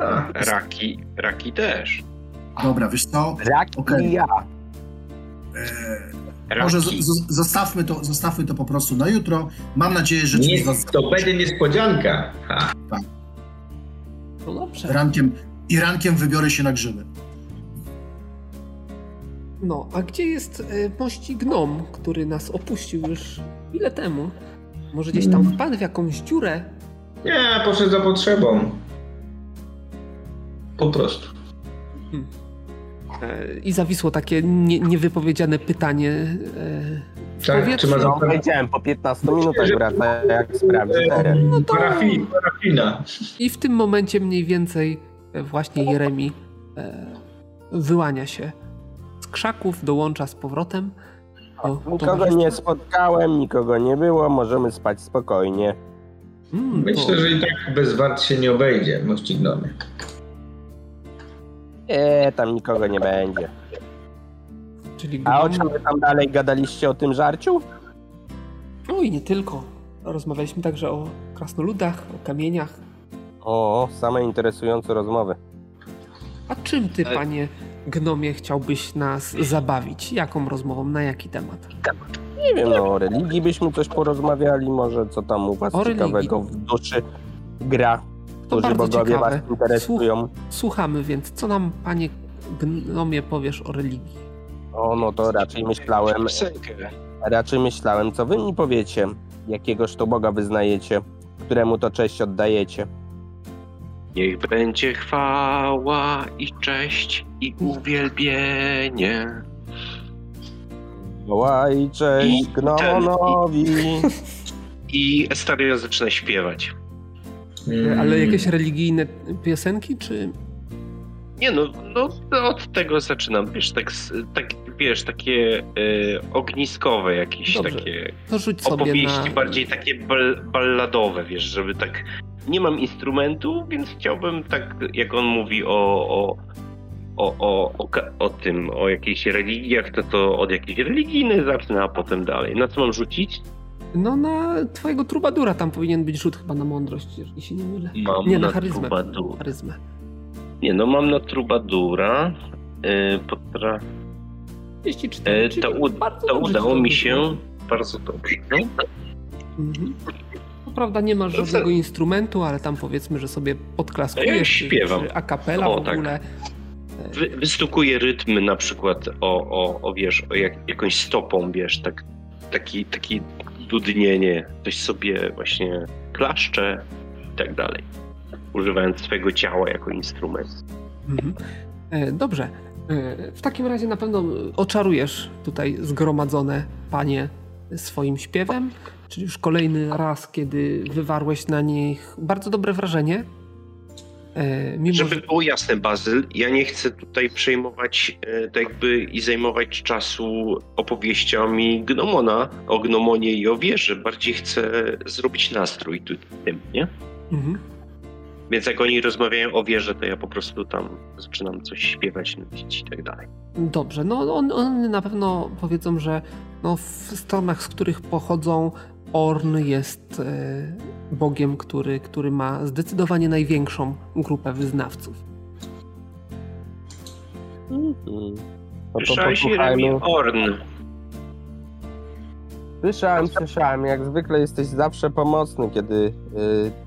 A, Raki, raki też. Dobra, wiesz co? Raki Okej. i ja. E, może z, z, zostawmy, to, zostawmy to po prostu na jutro. Mam nadzieję, że nie, to będzie niespodzianka. Ha. No dobrze. rankiem i rankiem wybiorę się na grzyby. No, a gdzie jest e, mości gnom, który nas opuścił już chwilę temu? Może gdzieś tam wpadł w jakąś dziurę? Nie, poszedł za potrzebą. Po prostu. E, I zawisło takie nie, niewypowiedziane pytanie e, w Tak, powietrzu. czy ma No, powiedziałem, po 15 minutach wraca, jak sprawdzi teren. No to- Parafi, parafina. I w tym momencie mniej więcej właśnie Jeremi e, wyłania się z krzaków, dołącza z powrotem. Nikogo nie spotkałem, nikogo nie było, możemy spać spokojnie. Mm, to- Myślę, że i tak bez wart się nie obejdzie, mości gnomy. Eee, tam nikogo nie będzie. Czyli A o czym wy tam dalej gadaliście o tym żarciu? No i nie tylko. Rozmawialiśmy także o krasnoludach, o kamieniach. O, same interesujące rozmowy. A czym ty, E- panie gnomie, chciałbyś nas zabawić? Jaką rozmową, na jaki temat? Nie wiem, no o religii byśmy coś porozmawiali, może co tam u was O religii. ciekawego w duszy gra, To którzy bogowie ciekawe. was interesują. Słuchamy więc, co nam, panie gnomie, powiesz o religii? O, no to raczej myślałem, raczej myślałem, co wy mi powiecie, jakiegoż to Boga wyznajecie, któremu to cześć oddajecie. Niech będzie chwała i cześć i uwielbienie. Wołaj cześć I Gnomonowi. I Estaria zaczyna śpiewać. Mm. Ale jakieś religijne piosenki, czy... Nie no, no to od tego zaczynam, wiesz, tak, tak wiesz, takie e, ogniskowe jakieś Dobrze. takie To rzuć opowieści na... bardziej takie bal, balladowe, wiesz, żeby tak nie mam instrumentu, więc chciałbym tak, jak on mówi o, o, o, o, o, o tym, o jakichś religiach, to to od jakiejś religijnej zacznę, a potem dalej. Na co mam rzucić? No na twojego trubadura tam powinien być rzut chyba na mądrość, jeżeli się nie mylę. Mam Nie, na na charyzmę. charyzmę. Nie, no mam na trubadura. Yy, potra... 34, e, to, u, to udało mi się bardzo dobrze. No. Mhm. Prawda nie masz żadnego instrumentu, ale tam powiedzmy, że sobie podklaskujesz. Ja czy- śpiewam. Czy a cappella O, w tak. ogóle. Wy, wystukuję rytmy na przykład o, o, o wiesz, o jak, jakąś stopą, wiesz, tak, taki, taki dudnienie, coś sobie właśnie klaszcze i tak dalej. Używając swojego ciała jako instrument. Mhm. E, Dobrze. E, W takim razie na pewno oczarujesz tutaj zgromadzone panie swoim śpiewem, czyli już kolejny raz, kiedy wywarłeś na nich bardzo dobre wrażenie. E, Mimo, Żeby że... było jasne, Bazyl, ja nie chcę tutaj przejmować e, to jakby i zajmować czasu opowieściami Gnomona o Gnomonie i o wieży. Bardziej chcę zrobić nastrój tym, nie? Mhm. Więc jak oni rozmawiają o wieży, to ja po prostu tam zaczynam coś śpiewać, nucić i tak dalej. Dobrze, no on, one na pewno powiedzą, że no, w stronach, z których pochodzą, Orn jest e, bogiem, który, który ma zdecydowanie największą grupę wyznawców. Jeremi posłuchajmy. Orn. Słyszałem, słyszałem. Jak zwykle jesteś zawsze pomocny, kiedy y,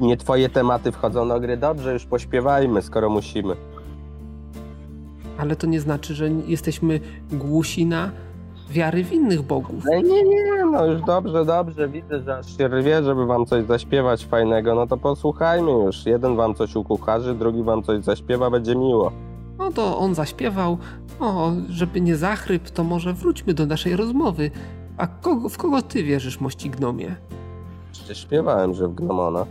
nie twoje tematy wchodzą do gry. Dobrze, już pośpiewajmy, skoro musimy. Ale to nie znaczy, że jesteśmy głusi na wiary w innych bogów. Ale nie, nie, no już dobrze, dobrze. Widzę, że aż się rwie, żeby wam coś zaśpiewać fajnego. No to posłuchajmy już. Jeden wam coś ukucharzy, drugi wam coś zaśpiewa, będzie miło. No to on zaśpiewał. O, żeby nie zachryp, to może wróćmy do naszej rozmowy. A kogo, w kogo ty wierzysz, mości gnomie? Przecież śpiewałem, że w Gnomona.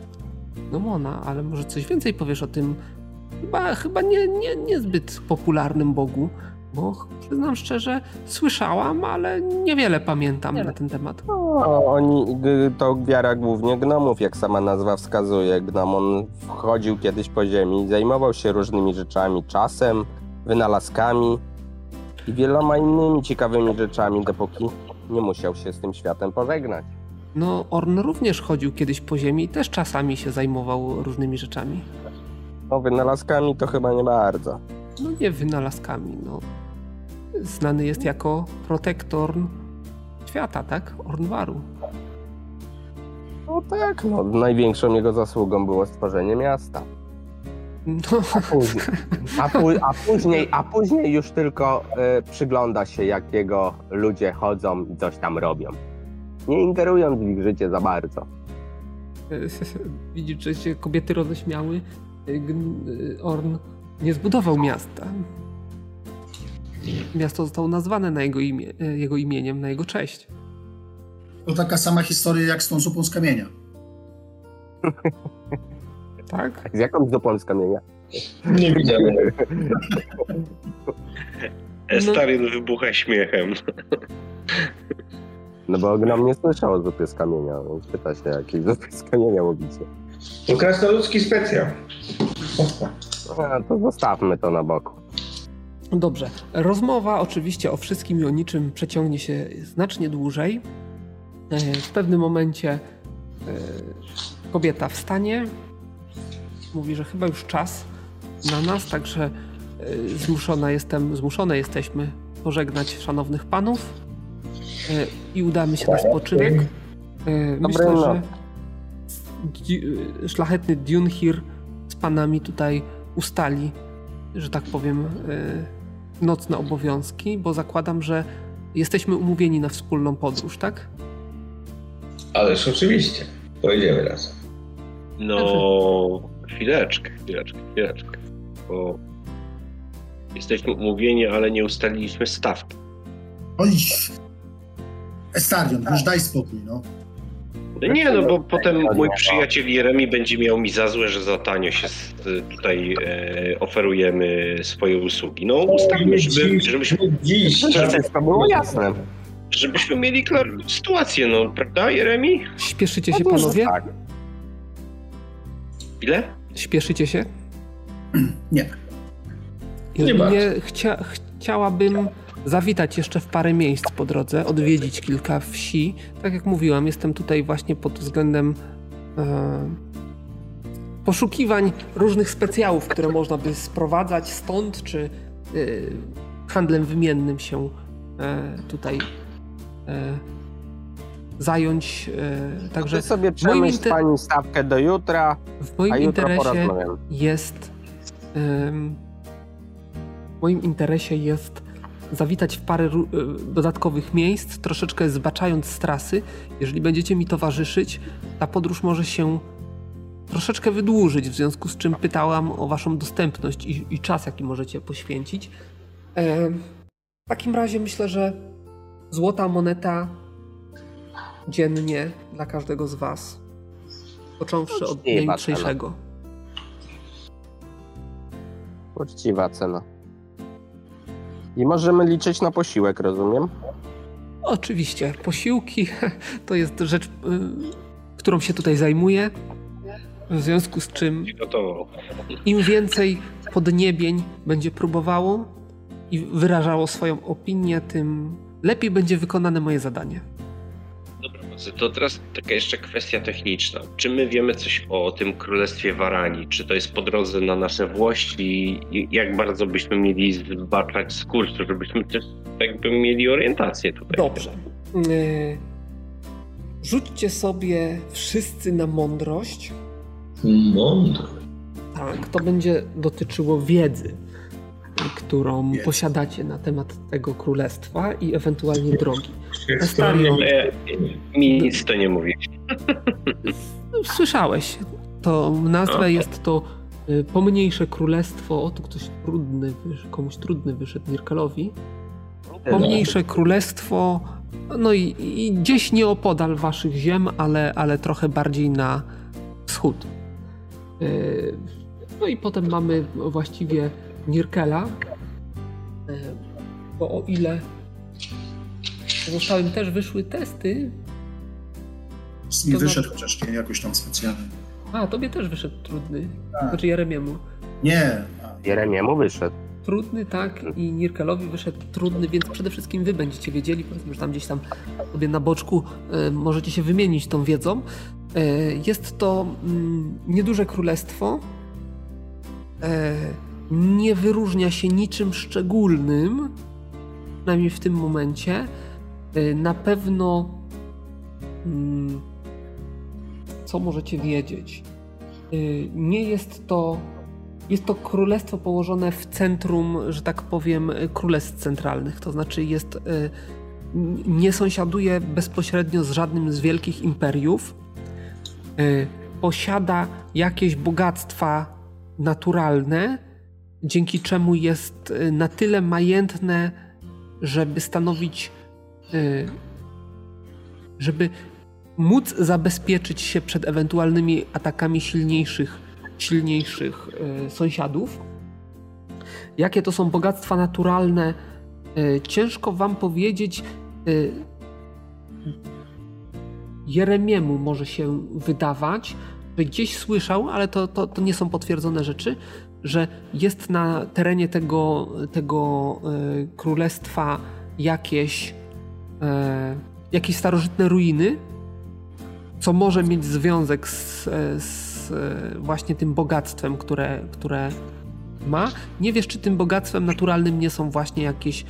No Mona, ale może coś więcej powiesz o tym chyba, chyba nie, nie, niezbyt popularnym bogu, bo przyznam szczerze, słyszałam, ale niewiele pamiętam na ten temat. No, oni, to wiara głównie gnomów, jak sama nazwa wskazuje. Gnomon wchodził kiedyś po ziemi, zajmował się różnymi rzeczami, czasem, wynalazkami i wieloma innymi ciekawymi rzeczami, dopóki nie musiał się z tym światem pożegnać. No, Orn również chodził kiedyś po ziemi i też czasami się zajmował różnymi rzeczami. No wynalazkami to chyba nie bardzo. No nie wynalazkami, no. Znany jest jako protektor świata, tak? Ornwaru. No tak, no największą jego zasługą było stworzenie miasta. No, A później, a, a później, a później już tylko e, przygląda się, jak jego ludzie chodzą i coś tam robią. Nie ingerując w ich życie za bardzo. widzisz, że się kobiety roześmiały. Gn- Orn nie zbudował miasta. Miasto zostało nazwane na jego, imię, jego imieniem, na jego cześć. To taka sama historia jak z tą zupą z kamienia. Tak? Z jaką zupą z kamienia? Nie widziałem. Estarin wybucha śmiechem. No bo gnom nie słyszał o zupie z kamienia, więc pyta się, jakiej zupy z kamienia mówicie. To krasnoludzki specjal. A, to zostawmy to na boku. Dobrze. Rozmowa oczywiście o wszystkim i o niczym przeciągnie się znacznie dłużej. E, W pewnym momencie e, kobieta wstanie, mówi, że chyba już czas na nas, także e, zmuszona jestem, zmuszone jesteśmy pożegnać szanownych panów i udamy się na spoczynek. E, Myślę, że szlachetny Dunhir z panami tutaj ustali, że tak powiem, e, nocne obowiązki, bo zakładam, że jesteśmy umówieni na wspólną podróż, tak? Ależ oczywiście. Pojedziemy razem. No, chwileczkę, chwileczkę, chwileczkę. Bo jesteśmy umówieni, ale nie ustaliliśmy stawki. Oj! Estarion, już daj spokój, no. Nie, no bo potem mój przyjaciel Jeremi będzie miał mi za złe, że za tanio się tutaj e, oferujemy swoje usługi. No ustalmy, żeby, żebyśmy, Dziś. To było jasne. żebyśmy mieli klarowną sytuację, no prawda Jeremi? Śpieszycie się, No że panowie? Tak. Ile? Śpieszycie się? Nie. Nie bardzo. chcia, chciałabym zawitać jeszcze w parę miejsc po drodze, odwiedzić kilka wsi. Tak jak mówiłam, jestem tutaj właśnie pod względem e, poszukiwań różnych specjałów, które można by sprowadzać stąd, czy e, handlem wymiennym się e, tutaj e, zająć. E, także Ty sobie przemyśl inter- pani stawkę do jutra, w moim a jutro interesie jest. w moim interesie jest zawitać w parę y, dodatkowych miejsc, troszeczkę zbaczając z trasy. Jeżeli będziecie mi towarzyszyć, ta podróż może się troszeczkę wydłużyć, w związku z czym pytałam o Waszą dostępność i, i czas, jaki możecie poświęcić. Em, w takim razie myślę, że złota moneta dziennie dla każdego z Was, począwszy od jutrzejszego. uczciwa cena. I możemy liczyć na posiłek, rozumiem? Oczywiście, posiłki to jest rzecz, y, którą się tutaj zajmuję. W związku z czym im więcej podniebień będzie próbowało i wyrażało swoją opinię, tym lepiej będzie wykonane moje zadanie. To teraz taka jeszcze kwestia techniczna. Czy my wiemy coś o tym Królestwie Warani? Czy to jest po drodze na nasze włości? Jak bardzo byśmy mieli zbaczać z kursu, żebyśmy też jakby mieli orientację tutaj? Dobrze. Y, Rzućcie sobie wszyscy na mądrość. Mądro. Tak, to będzie dotyczyło wiedzy, którą posiadacie na temat tego królestwa i ewentualnie drogi. Skromnie- E, mi nic to nie mówi. No, Słyszałeś. To nazwę Okej. jest to y, pomniejsze królestwo. O, tu ktoś trudny, komuś trudny wyszedł Nirkalowi. Pomniejsze królestwo, no i, i gdzieś nieopodal waszych ziem, ale, ale trochę bardziej na wschód. Y, No i potem mamy właściwie Nirkela, Y, bo o ile pozostałym też wyszły testy, Z mi To wyszedł chociaż nie jakoś tam specjalnie. a tobie też wyszedł trudny, Tak. znaczy Jeremiemu. Nie. A, Jeremiemu wyszedł. trudny, tak, i Nirkelowi wyszedł trudny, więc przede wszystkim wy będziecie wiedzieli, powiedzmy, że tam gdzieś tam sobie na boczku e, możecie się wymienić tą wiedzą. E, jest to mm, nieduże królestwo. Nie wyróżnia się niczym szczególnym, przynajmniej w tym momencie. E, na pewno mm, co możecie wiedzieć? E, nie jest to jest to królestwo położone w centrum, że tak powiem, królestw centralnych. To znaczy jest, y, nie sąsiaduje bezpośrednio z żadnym z wielkich imperiów. Y, posiada jakieś bogactwa naturalne, dzięki czemu jest y, na tyle majętne, żeby stanowić, żeby móc zabezpieczyć się przed ewentualnymi atakami silniejszych silniejszych e, sąsiadów. Jakie to są bogactwa naturalne, ciężko wam powiedzieć. Jeremiemu może się wydawać, że gdzieś słyszał, ale to, to, to nie są potwierdzone rzeczy, że jest na terenie tego, tego królestwa jakieś, jakieś starożytne ruiny, co może mieć związek z, z E, właśnie tym bogactwem, które, które ma. Nie wiesz, czy tym bogactwem naturalnym nie są właśnie jakieś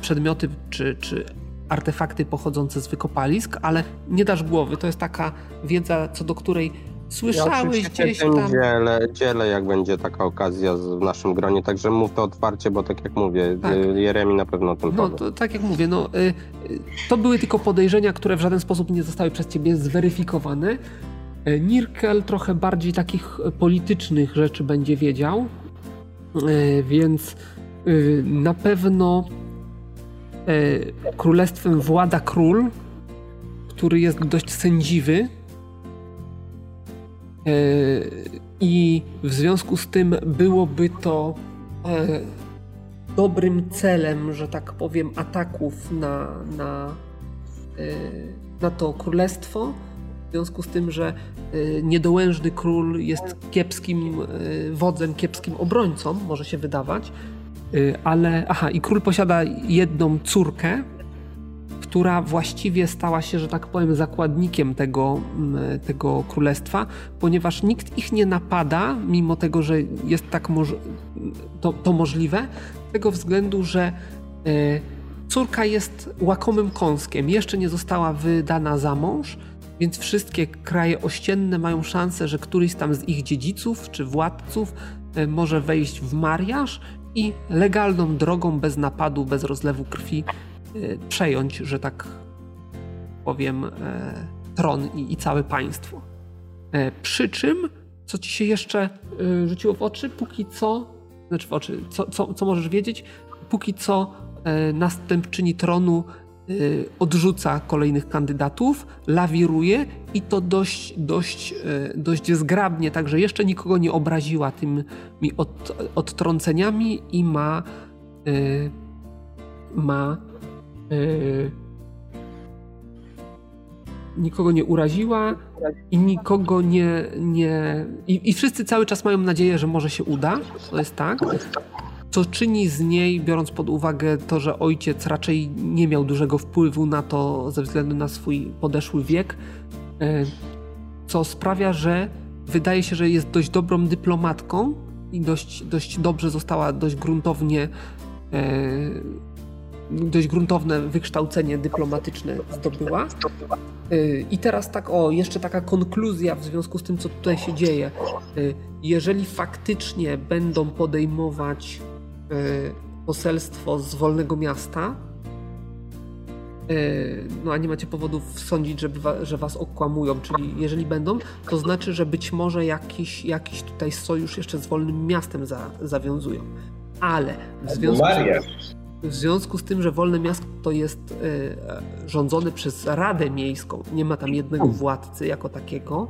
przedmioty czy, czy artefakty pochodzące z wykopalisk, ale nie dasz głowy. To jest taka wiedza, co do której słyszałeś ja gdzieś tam. Dzielę, dzielę, jak będzie taka okazja w naszym gronie, także mów to otwarcie, bo tak jak mówię, tak. Jeremi na pewno o tym No, to, tak jak mówię, no, y, y, to były tylko podejrzenia, które w żaden sposób nie zostały przez ciebie zweryfikowane. Nirkel trochę bardziej takich politycznych rzeczy będzie wiedział, więc na pewno królestwem włada król, który jest dość sędziwy i w związku z tym byłoby to dobrym celem, że tak powiem, ataków na, na, na to królestwo. W związku z tym, że y, niedołężny król jest kiepskim wodzem, kiepskim obrońcą, może się wydawać, ale aha, i król posiada jedną córkę, która właściwie stała się, że tak powiem, zakładnikiem tego, mm, tego królestwa, ponieważ nikt ich nie napada, mimo tego, że jest tak moż to, to możliwe, z tego względu, że córka jest łakomym kąskiem, jeszcze nie została wydana za mąż, więc wszystkie kraje ościenne mają szansę, że któryś tam z ich dziedziców czy władców e, może wejść w mariaż i legalną drogą, bez napadu, bez rozlewu krwi, przejąć, że tak powiem, e, tron i, i całe państwo. Przy czym, co ci się jeszcze rzuciło w oczy, póki co, znaczy w oczy, co, co, co możesz wiedzieć, póki co następczyni tronu Y, odrzuca kolejnych kandydatów, lawiruje i to dość, dość, y, dość zgrabnie, także jeszcze nikogo nie obraziła tymi od, odtrąceniami i ma y, ma nikogo nie uraziła i nikogo nie, nie i, i wszyscy cały czas mają nadzieję, że może się uda, to jest tak. Co czyni z niej, biorąc pod uwagę to, że ojciec raczej nie miał dużego wpływu na to ze względu na swój podeszły wiek, e, co sprawia, że wydaje się, że jest dość dobrą dyplomatką i dość, dość dobrze została dość gruntownie e, dość gruntowne wykształcenie dyplomatyczne zdobyła. E, I teraz tak, o, jeszcze taka konkluzja w związku z tym, co tutaj się dzieje. Jeżeli faktycznie będą podejmować Y, poselstwo z wolnego miasta, y, no a nie macie powodów sądzić, że, że was okłamują, czyli jeżeli będą, to znaczy, że być może jakiś, jakiś tutaj sojusz jeszcze z wolnym miastem za, zawiązują. Ale w związku, z, w związku z tym, że wolne miasto to jest y, rządzone przez Radę Miejską, nie ma tam jednego władcy jako takiego,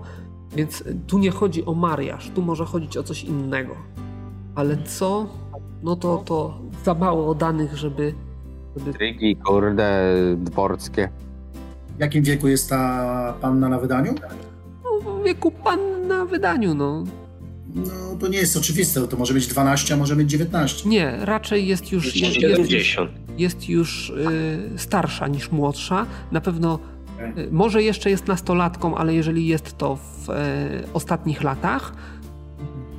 więc tu nie chodzi o mariaż, tu może chodzić o coś innego. Ale co no to, to za mało danych, żeby... żeby... Trygi, kurde, dworskie. W jakim wieku jest ta panna na wydaniu? No, w wieku panna na wydaniu, no. No to nie jest oczywiste, to może być 12, a może być 19. Nie, raczej jest już, jest, jest, 70. jest już y, starsza niż młodsza. Na pewno Okej. y, może jeszcze jest nastolatką, ale jeżeli jest to w y, ostatnich latach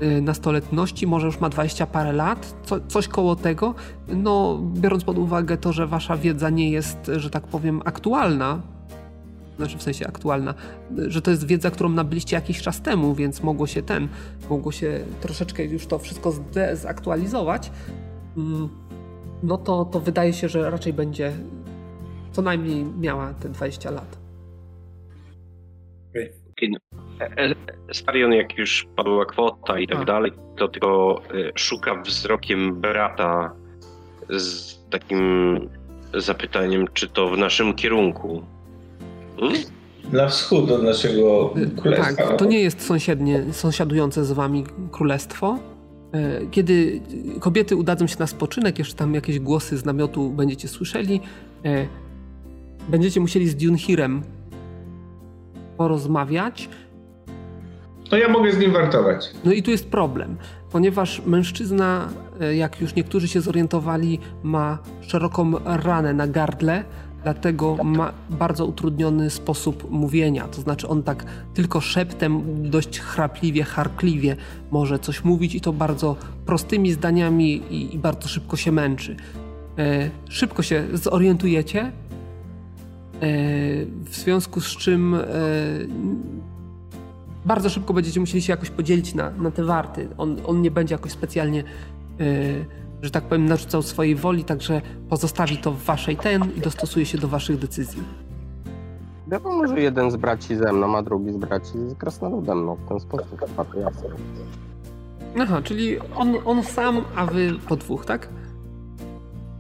y, nastoletności, może już ma 20 parę lat, co, coś koło tego. No, biorąc pod uwagę to, że wasza wiedza nie jest, że tak powiem, aktualna, znaczy w sensie aktualna, że to jest wiedza, którą nabyliście jakiś czas temu, więc mogło się ten, mogło się troszeczkę już to wszystko zaktualizować, mm, no to, to wydaje się, że raczej będzie co najmniej miała te 20 lat. E, e, Starion, jak już padła kwota i tak A. dalej, to tylko e, szuka wzrokiem brata z takim zapytaniem, czy to w naszym kierunku. Hmm? Na wschód od naszego królestwa. Tak, to nie jest sąsiednie, sąsiadujące z wami królestwo. E, Kiedy kobiety udadzą się na spoczynek, jeszcze tam jakieś głosy z namiotu będziecie słyszeli, e, będziecie musieli z Dunhirem porozmawiać. No ja mogę z nim wartować. No i tu jest problem, ponieważ mężczyzna, e, jak już niektórzy się zorientowali, ma szeroką ranę na gardle, dlatego ma bardzo utrudniony sposób mówienia. To znaczy on tak tylko szeptem, dość chrapliwie, harkliwie może coś mówić i to bardzo prostymi zdaniami i, i bardzo szybko się męczy. E, szybko się zorientujecie, e, w związku z czym e, bardzo szybko będziecie musieli się jakoś podzielić na, na te warty. On, on nie będzie jakoś specjalnie, yy, że tak powiem, narzucał swojej woli, także pozostawi to w waszej ten i dostosuje się do waszych decyzji. Wiadomo, może jeden z braci ze mną, a drugi z braci z krasnoludem, no w ten sposób. chyba to jasne. Aha, czyli on, on sam, a wy po dwóch, tak?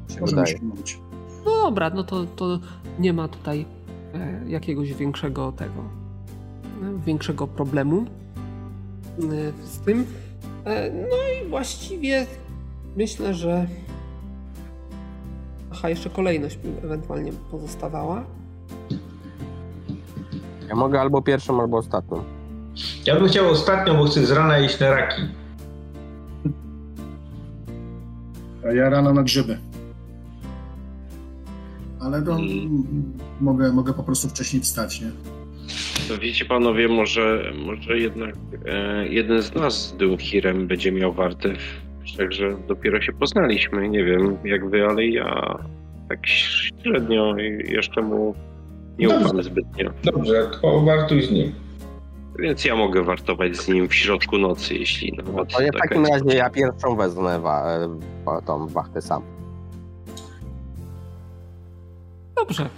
Się Możemy się mówić. No dobra, no to, to nie ma tutaj e, jakiegoś większego tego, e, większego problemu e, z tym. E, no i właściwie myślę, że. Aha, jeszcze kolejność by ewentualnie pozostawała. Ja mogę albo pierwszą, albo ostatnią. Ja bym chciał ostatnią, bo chcę z rana iść na raki. A ja rano na grzyby. Ale to Mm. mogę, mogę po prostu wcześniej wstać, nie? To wiecie panowie, może, może jednak e, jeden z nas z Dunhirem będzie miał wartę. Także dopiero się poznaliśmy. Nie wiem jak wy, ale ja tak średnio i jeszcze mu nie Dobrze. ufam zbytnio. Dobrze, to wartuj z nim. Więc ja mogę wartować z nim w środku nocy, jeśli nawet No ja w takim jest razie ja pierwszą wezmę wa- e, tą wachtę sam. Dobrze.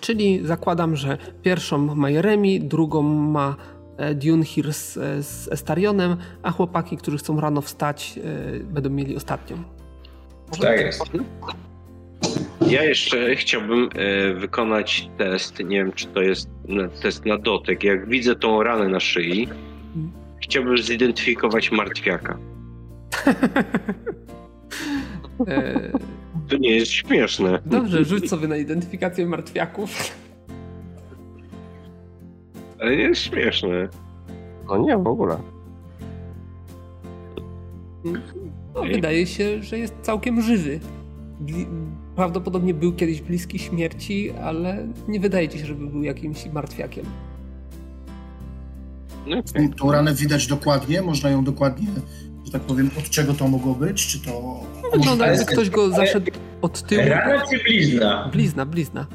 Czyli zakładam, że pierwszą ma Jeremi, drugą ma Dunhir z, e, z Estarionem, a chłopaki, którzy chcą rano wstać, e, będą mieli ostatnią. Tak jest. Ja jeszcze chciałbym e, wykonać test. Nie wiem, czy to jest test na dotyk. Jak widzę tą ranę na szyi, chciałbym zidentyfikować martwiaka. E, To nie jest śmieszne. Dobrze, rzuć sobie na identyfikację martwiaków. Ale nie jest śmieszne. No nie, w ogóle. No, wydaje się, że jest całkiem żywy. Bli- Prawdopodobnie był kiedyś bliski śmierci, ale nie wydaje ci się, żeby był jakimś martwiakiem. No, okej. Tą ranę widać dokładnie, można ją dokładnie, że tak powiem, od czego to mogło być, czy to... No, wygląda jakby ktoś go zaszedł od tyłu. Rana czy blizna? Blizna, blizna.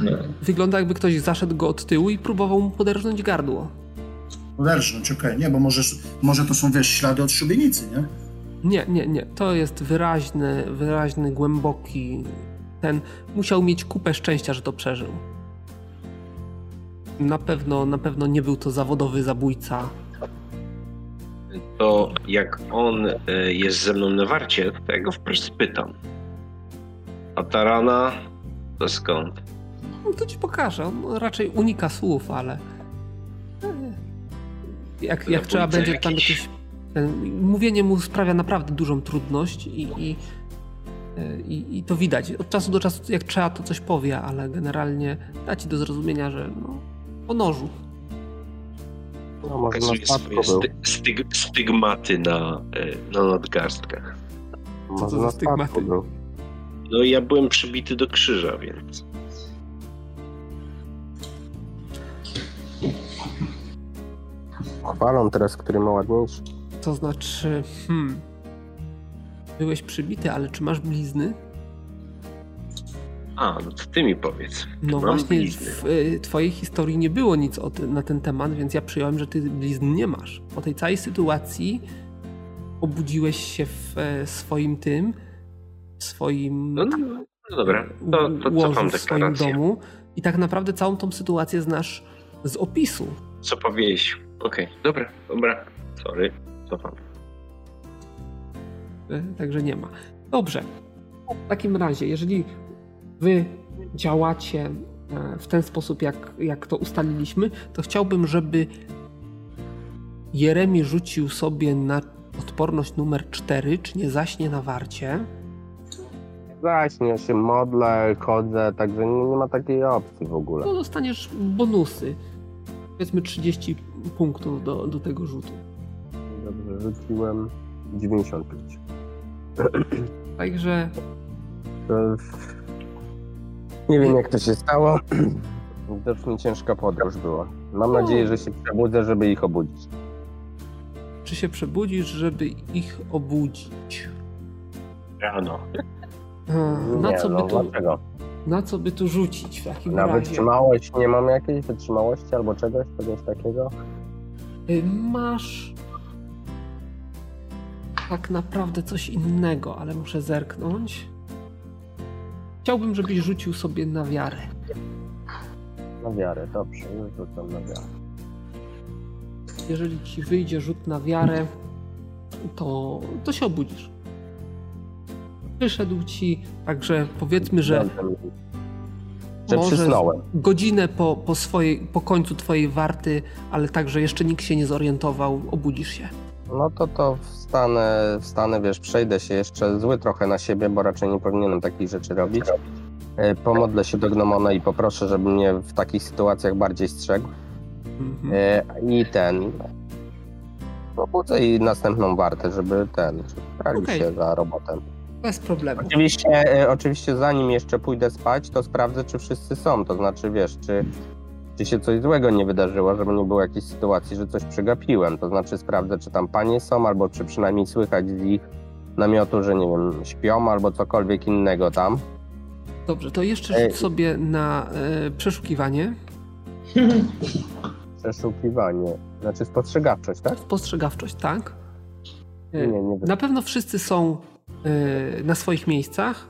No. Wygląda jakby ktoś zaszedł go od tyłu i próbował mu poderżnąć gardło. Poderżnąć, okej, nie, bo może, może to są, wiesz, ślady od szubienicy, nie? Nie, nie, nie. To jest wyraźny, wyraźny, głęboki. Ten musiał mieć kupę szczęścia, że to przeżył. Na pewno, na pewno nie był to zawodowy zabójca. To jak on e, jest ze mną na warcie, to ja go wprost pytam. A ta rana to skąd? No to ci pokażę. On raczej unika słów, ale. e, Jak, jak trzeba będzie tam jakiś. jakieś. ten- Mówienie mu sprawia naprawdę dużą trudność i, i, e, i, i to widać. Od czasu do czasu, jak trzeba, to coś powie, ale generalnie da ci do zrozumienia, że no, po nożu. No, może na sty, styg, stygmaty na, e, na nadgarstkach. Może za na stygmaty? No ja byłem przybity do krzyża, więc... Chwalą teraz, który ma ładniejszy. To znaczy, hmm. Byłeś przybity, ale czy masz blizny? A, no to ty mi powiedz. No Mam właśnie blizny. w y, twojej historii nie było nic o ty, na ten temat, więc ja przyjąłem, że ty blizn nie masz. Po tej całej sytuacji obudziłeś się w e, swoim tym, w swoim No, no, no dobra, to, to łożu w swoim domu i tak naprawdę całą tą sytuację znasz z opisu. Co powiedzieć? Okej, dobra, dobra. Sorry, cofam. E, Także nie ma. Dobrze. W takim razie, jeżeli wy działacie e, w ten sposób, jak, jak to ustaliliśmy, to chciałbym, żeby Jeremi rzucił sobie na odporność numer 4, czy nie zaśnie na warcie. Zaśnie, ja się modlę, chodzę, także nie, nie ma takiej opcji w ogóle. To dostaniesz bonusy. Powiedzmy 30 punktów do, do tego rzutu. Dobrze, rzuciłem 95. Także. Nie wiem jak to się stało. Widocznie ciężka podróż była. Mam No. nadzieję, że się przebudzę, żeby ich obudzić. czy się przebudzisz, żeby ich obudzić? Rano. A, Na nie, co, no, by tu, dlaczego? Na co by tu rzucić w takim Na razie? wytrzymałość nie mam jakiejś wytrzymałości albo czegoś, czegoś takiego? Y, Masz tak naprawdę coś innego, ale muszę zerknąć. Chciałbym, żebyś rzucił sobie na wiarę. Na wiarę, dobrze, już rzucam na wiarę. Jeżeli ci wyjdzie rzut na wiarę, to, to się obudzisz. Wyszedł ci, także powiedzmy, że Że przysnąłem. godzinę po, po, swojej, po końcu twojej warty, ale także jeszcze nikt się nie zorientował, obudzisz się. No to to wstanę, wstanę, wiesz, przejdę się jeszcze zły trochę na siebie, bo raczej nie powinienem takich rzeczy robić. E, Pomodlę się do Gnomona i poproszę, żeby mnie w takich sytuacjach bardziej strzegł. Mhm. E, I ten. Pobudzę i następną wartę, żeby ten, brali Okej. się za robotę. Bez problemu. Oczywiście, e, oczywiście zanim jeszcze pójdę spać, to sprawdzę, czy wszyscy są. To znaczy, wiesz, czy, czy się coś złego nie wydarzyło, żeby nie było jakiejś sytuacji, że coś przegapiłem. To znaczy sprawdzę, czy tam panie są, albo czy przynajmniej słychać z ich namiotu, że nie wiem, śpią, albo cokolwiek innego tam. Dobrze, to jeszcze rzuć sobie na e, przeszukiwanie. Przeszukiwanie. Znaczy spostrzegawczość, tak? Spostrzegawczość, tak? E, Nie, nie Na pewno wszyscy są na swoich miejscach.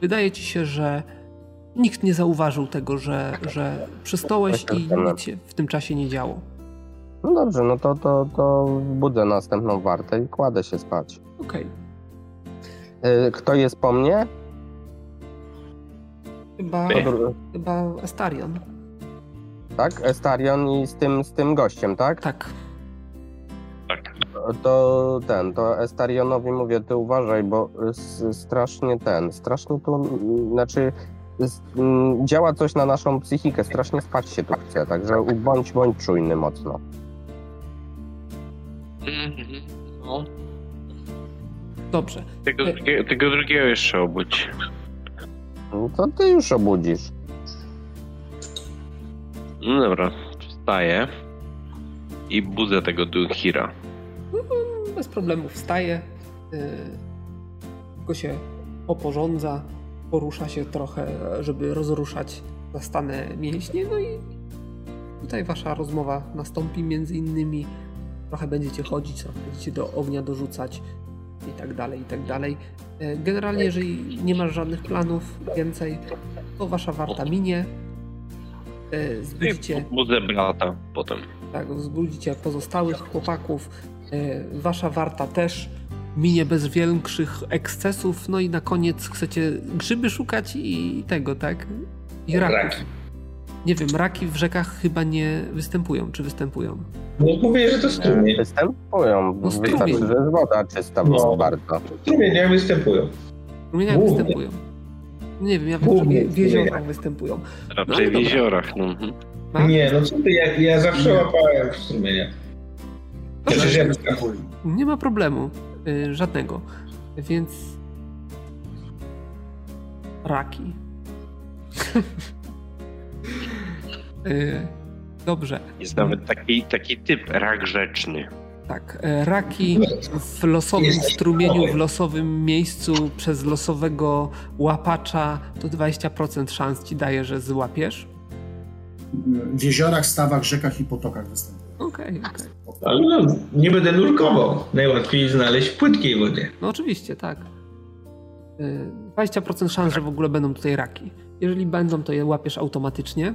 Wydaje ci się, że nikt nie zauważył tego, że, że przysnąłeś i nic się w tym czasie nie działo. No dobrze, no to, to, to budzę następną wartę i kładę się spać. Okej. E, Kto jest po mnie? Chyba, chyba Astarion. tak? Estarion i z tym, z tym gościem, tak? Tak. To ten, to Estarionowi mówię, ty uważaj, bo strasznie ten, strasznie tu, mm, znaczy mm, działa coś na naszą psychikę, strasznie spać się tu chce, także bądź, bądź czujny mocno. Mhm. No. Dobrze. Tego, drugiego, tego drugiego jeszcze obudź. No to ty już obudzisz. No dobra, wstaję i budzę tego Duhira. Bez problemu wstaje. Tylko się oporządza, porusza się trochę, żeby rozruszać zastane mięśnie. No i tutaj wasza rozmowa nastąpi między innymi. Trochę będziecie chodzić, trochę będziecie do ognia dorzucać i tak dalej, i tak dalej. Yy, Generalnie, jeżeli nie masz żadnych planów więcej, to wasza warta minie. Yy, Zbudzicie Budzę brata potem. tak, wzbudzicie pozostałych chłopaków. E, Wasza warta też minie bez większych ekscesów. No i na koniec chcecie grzyby szukać i tego, tak? I raków. Raki. Nie wiem, raki w rzekach chyba nie występują. Czy występują? No mówię, że to strumień. Występują, No wystarczy, strumień. że jest woda czysta No. bardzo. Strumień nie występują. No Głównie. występują? Nie wiem, ja wiem, że Głównie w jeziorach występują. Raczej ale w jeziorach. No. Ma- Nie, no co ty, ja, ja zawsze łapałem strumienia. Przecież ja Nie ma problemu. y, żadnego. Więc. Raki. Y, Dobrze. Jest nawet taki, taki typ rak rzeczny. Tak. e, Raki w losowym strumieniu, w losowym miejscu przez losowego łapacza to 20% szans ci daje, że złapiesz. W jeziorach, stawach, rzekach i potokach występuje. Okej, okej. Ale no, nie będę nurkował. Najłatwiej znaleźć w płytkiej wodzie. No oczywiście, tak. Y, 20% szans, że w ogóle będą tutaj raki. Jeżeli będą, to je łapiesz automatycznie.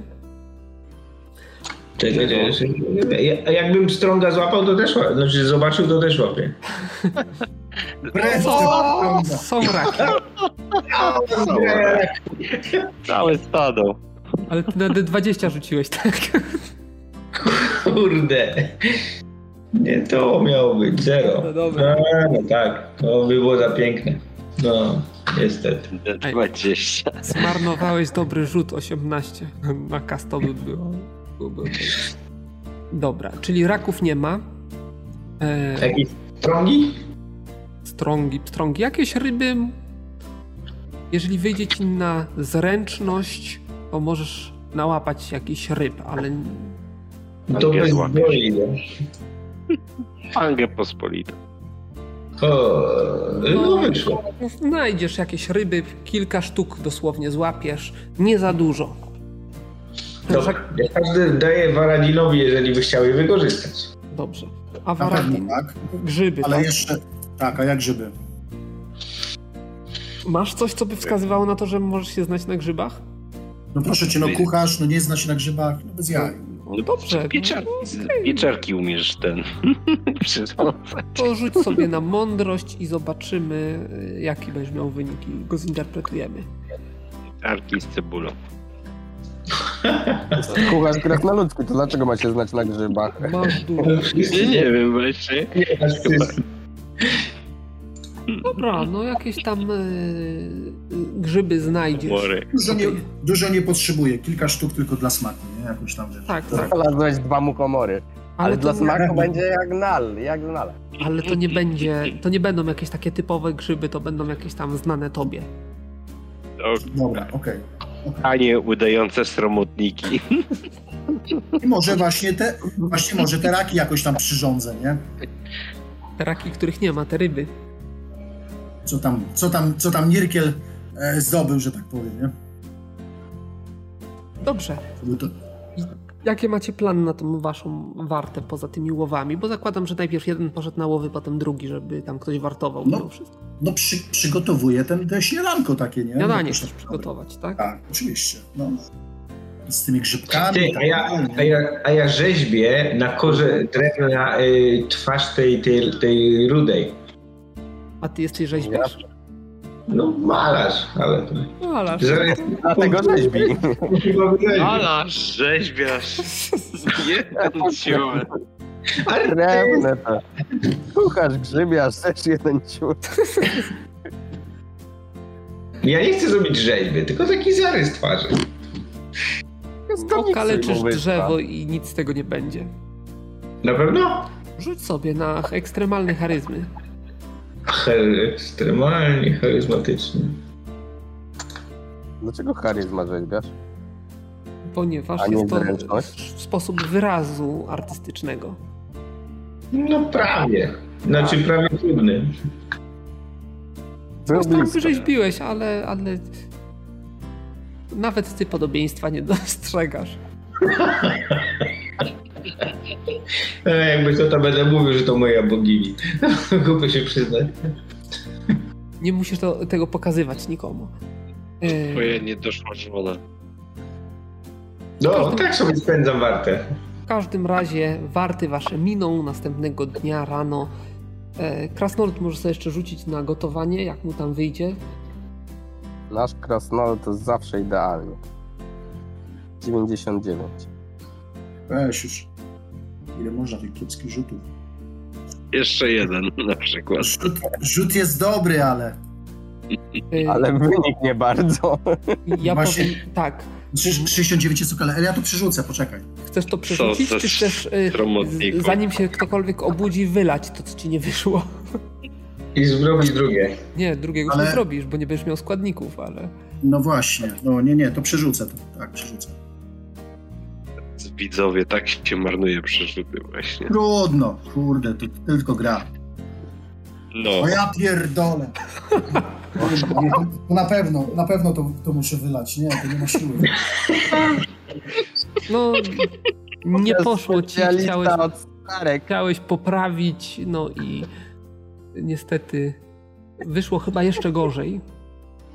Czekaj, czekaj, ja- jakbym strąga złapał, to też łapię. Znaczy zobaczył, to też łapię. O, tym są raki, Całe stado. ale ty na D20 rzuciłeś, tak? Kurde. Nie to miało być, zero. No dobra. A, no tak, to by było za piękne. No, niestety. D20. Zmarnowałeś dobry rzut 18. Na kastolut było. byłoby. Dobra, czyli raków nie ma. E, Jakieś strągi? strągi, strągi, jakieś ryby. Jeżeli wyjdzie ci na zręczność, to możesz nałapać jakiś ryb, ale To Nie bez złapiesz. boi, no. Angę pospolitą. O, no wyszło. znajdziesz jakieś ryby, kilka sztuk dosłownie złapiesz, nie za dużo. Dobra, ja każdy daję Waradinowi, jeżeli by chciał je wykorzystać. Dobrze. A waradin, tak? grzyby, Ale tak? jeszcze... Tak, a jak grzyby? Masz coś, co by wskazywało na to, że możesz się znać na grzybach? No proszę cię, no kucharz, no nie zna się na grzybach, no bez jaj. No dobrze, Pieczarki, no, okej. pieczarki umiesz ten przysłać. to rzuć sobie na mądrość i zobaczymy, jaki będziesz miał wynik i go zinterpretujemy. Pieczarki z cebulą. Kucharz krasnoludzki, to dlaczego ma się znać na grzybach? Masz dużo. Nie, nie wiem właśnie. Nie. Dobra, no jakieś tam y, y, grzyby znajdziesz. Humory. Dużo nie, dużo nie potrzebuje, kilka sztuk tylko dla smaku, nie? Jakoś tam rzecz. Tak, tak. Znalazłeś dwa muchomory. Ale, to dla smaku będzie jak nal, jak znale. Ale to nie będzie, to nie będą jakieś takie typowe grzyby, to będą jakieś tam znane tobie. To Dobra, okej. A nie udające sromotniki. I może właśnie te, właśnie może te raki jakoś tam przyrządzę, nie? Te raki, których nie ma, te ryby. Co tam, co tam, co tam Nirkiel e, zdobył, że tak powiem, nie? Dobrze. To, Jakie macie plan na tą waszą wartę poza tymi łowami? Bo zakładam, że najpierw jeden poszedł na łowy, potem drugi, żeby tam ktoś wartował No. no przy, przygotowuję ten, te śniadanko takie, nie? Śniadanie No, chcesz przygotować, tak? Tak, oczywiście, no. Z tymi grzybkami. Ty, tak a, ja, dalej, a, ja, a ja rzeźbię na korze drewna y, twarz tej, tej, tej rudej. A ty jesteś rzeźbiarz? No malarz, ale ale Zaraz Dlatego rzeźbi. Ala, rzeźbiarz. Jeden ciul. Drewne to. Kucharz, grzybiarz, też jeden ciur. Ja nie chcę zrobić rzeźby, tylko taki zarys twarzy. okaleczysz drzewo i nic z tego nie będzie. Na pewno? Rzuć sobie na ekstremalne charyzmy. Her, ekstremalnie charyzmatyczny. Dlaczego charyzma rzeźbiarz? Ponieważ A jest to zręczność? sposób wyrazu artystycznego. No prawie. Znaczy prawie trudny. Tam blisko. wyrzeźbiłeś, ale, ale nawet ty podobieństwa nie dostrzegasz. E, jakby co to będę mówił, że to moja bogini. Głupio się przyznać. Nie musisz to, tego pokazywać nikomu. E, Twoja niedoszła żona. No, tak sobie spędzam wartę. W każdym razie warty wasze miną następnego dnia rano. E, Krasnolud może sobie jeszcze rzucić na gotowanie, jak mu tam wyjdzie. Nasz krasnolud to zawsze idealnie. 99. Weź już. Ile można tych kiepskich rzutów? Jeszcze jeden na przykład. Rzut, rzut jest dobry, ale E, Ale wynik nie bardzo. ja Właśnie- powiem tak. Trzyś- 69 jest ale ja to przerzucę, poczekaj. Chcesz to przerzucić, czy chcesz, y, zanim się ktokolwiek obudzi, wylać to, co ci nie wyszło? I zrobić drugie. Nie, drugiego Ale- nie zrobisz, bo nie będziesz miał składników, ale... No właśnie, no nie, nie, to przerzucę to. Tak, przerzucę. Widzowie, tak się marnuje przerzuty właśnie. Trudno, kurde, to tylko gra. No, O ja pierdolę. Na pewno, na pewno to, to muszę wylać. Nie, to nie ma siły. No, nie poszło ci, chciałeś, chciałeś poprawić, no i niestety wyszło chyba jeszcze gorzej.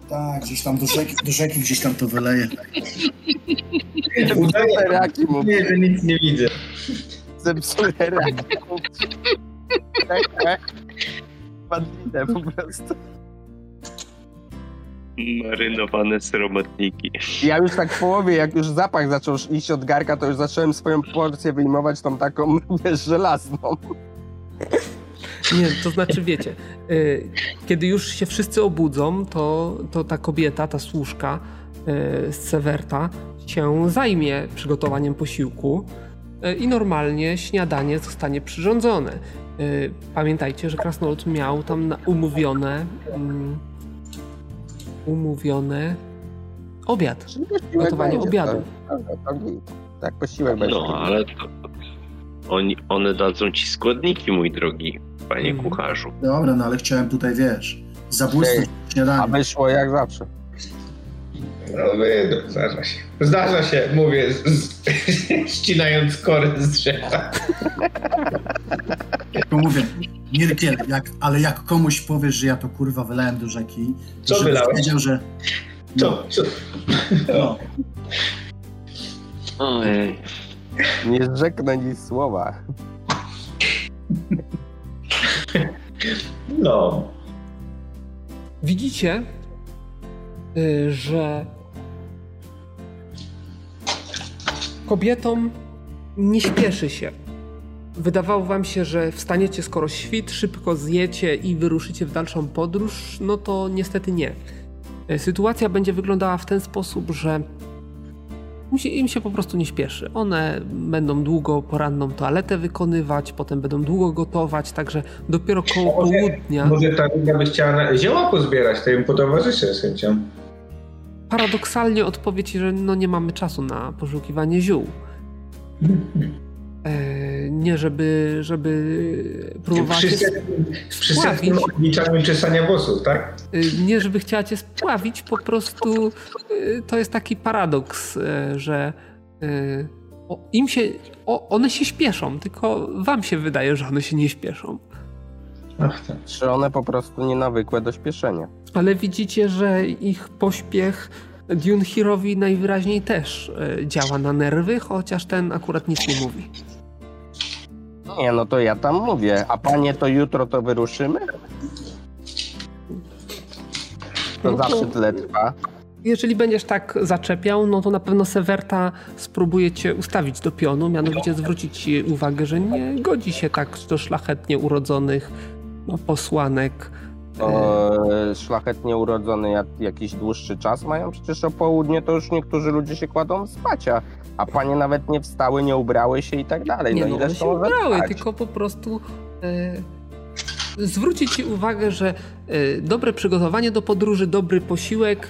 Tak, gdzieś tam do rzeki, do rzeki gdzieś tam to wyleję. Udaje, Raki mu nie, że nic nie widzę. zepsuje raki. Padlinę po prostu. marynowane sromatniki. Ja już tak w połowie, jak już zapach zaczął iść od garka, to już zacząłem swoją porcję wyjmować tą taką, wiesz, żelazną. Nie, to znaczy wiecie, y, kiedy już się wszyscy obudzą, to, to ta kobieta, ta służka y, z Sewerta się zajmie przygotowaniem posiłku y, i normalnie śniadanie zostanie przyrządzone. Pamiętajcie, że Krasnolud miał tam umówione mm, umówione obiad. Gotowanie obiadu. Tak, tak, tak, posiłek będzie. No, ale to, oni, one dadzą ci składniki, mój drogi panie Mhm. kucharzu. Dobra, no ale chciałem tutaj, wiesz, Ej, w A wyszło jak zawsze. No wyjdą, zdarza się. Zdarza się, mówię, z, z, ścinając kory z drzewa. To mówię, Mirkiel, jak, ale jak komuś powiesz, że ja to kurwa wylałem do rzeki, Co żebyś wylałeś? wiedział, że... Co? co? No, Ojej. Nie rzeknę nic słowa. No. Widzicie, y, że kobietom nie śpieszy się. Wydawało wam się, że wstaniecie skoro świt, szybko zjecie i wyruszycie w dalszą podróż, no to niestety nie. Y, Sytuacja będzie wyglądała w ten sposób, że im się, po prostu nie śpieszy. One będą długo poranną toaletę wykonywać, potem będą długo gotować, także dopiero koło Może- południa... Może ta Liga by chciała zioła pozbierać, to im potowarzyszę z chęcią. paradoksalnie odpowiedź, że no nie mamy czasu na poszukiwanie ziół. E, nie żeby, żeby próbować Przy, cię spławić, odliczaniu czesania włosów, tak? e, nie żeby chciała cię spławić, po prostu e, to jest taki paradoks, że im się, one się śpieszą, tylko wam się wydaje, że one się nie śpieszą. Ach, tak. Czy one po prostu nie nawykłe do śpieszenia? Ale widzicie, że ich pośpiech Dunhirowi najwyraźniej też działa na nerwy, chociaż ten akurat nic nie mówi. Nie, no to ja tam mówię. A panie, to jutro to wyruszymy? To No to- zawsze tyle trwa. Jeżeli będziesz tak zaczepiał, no to na pewno Sewerta spróbuje cię ustawić do pionu, mianowicie zwrócić ci uwagę, że nie godzi się tak do szlachetnie urodzonych no, posłanek. To szlachetnie urodzone jak, jakiś dłuższy czas mają. Przecież o południe to już niektórzy ludzie się kładą spać, a, a panie nawet nie wstały, nie ubrały się i tak dalej. nie No no, ile się ubrały, trwać? tylko po prostu e, zwróci ci uwagę, że e, dobre przygotowanie do podróży, dobry posiłek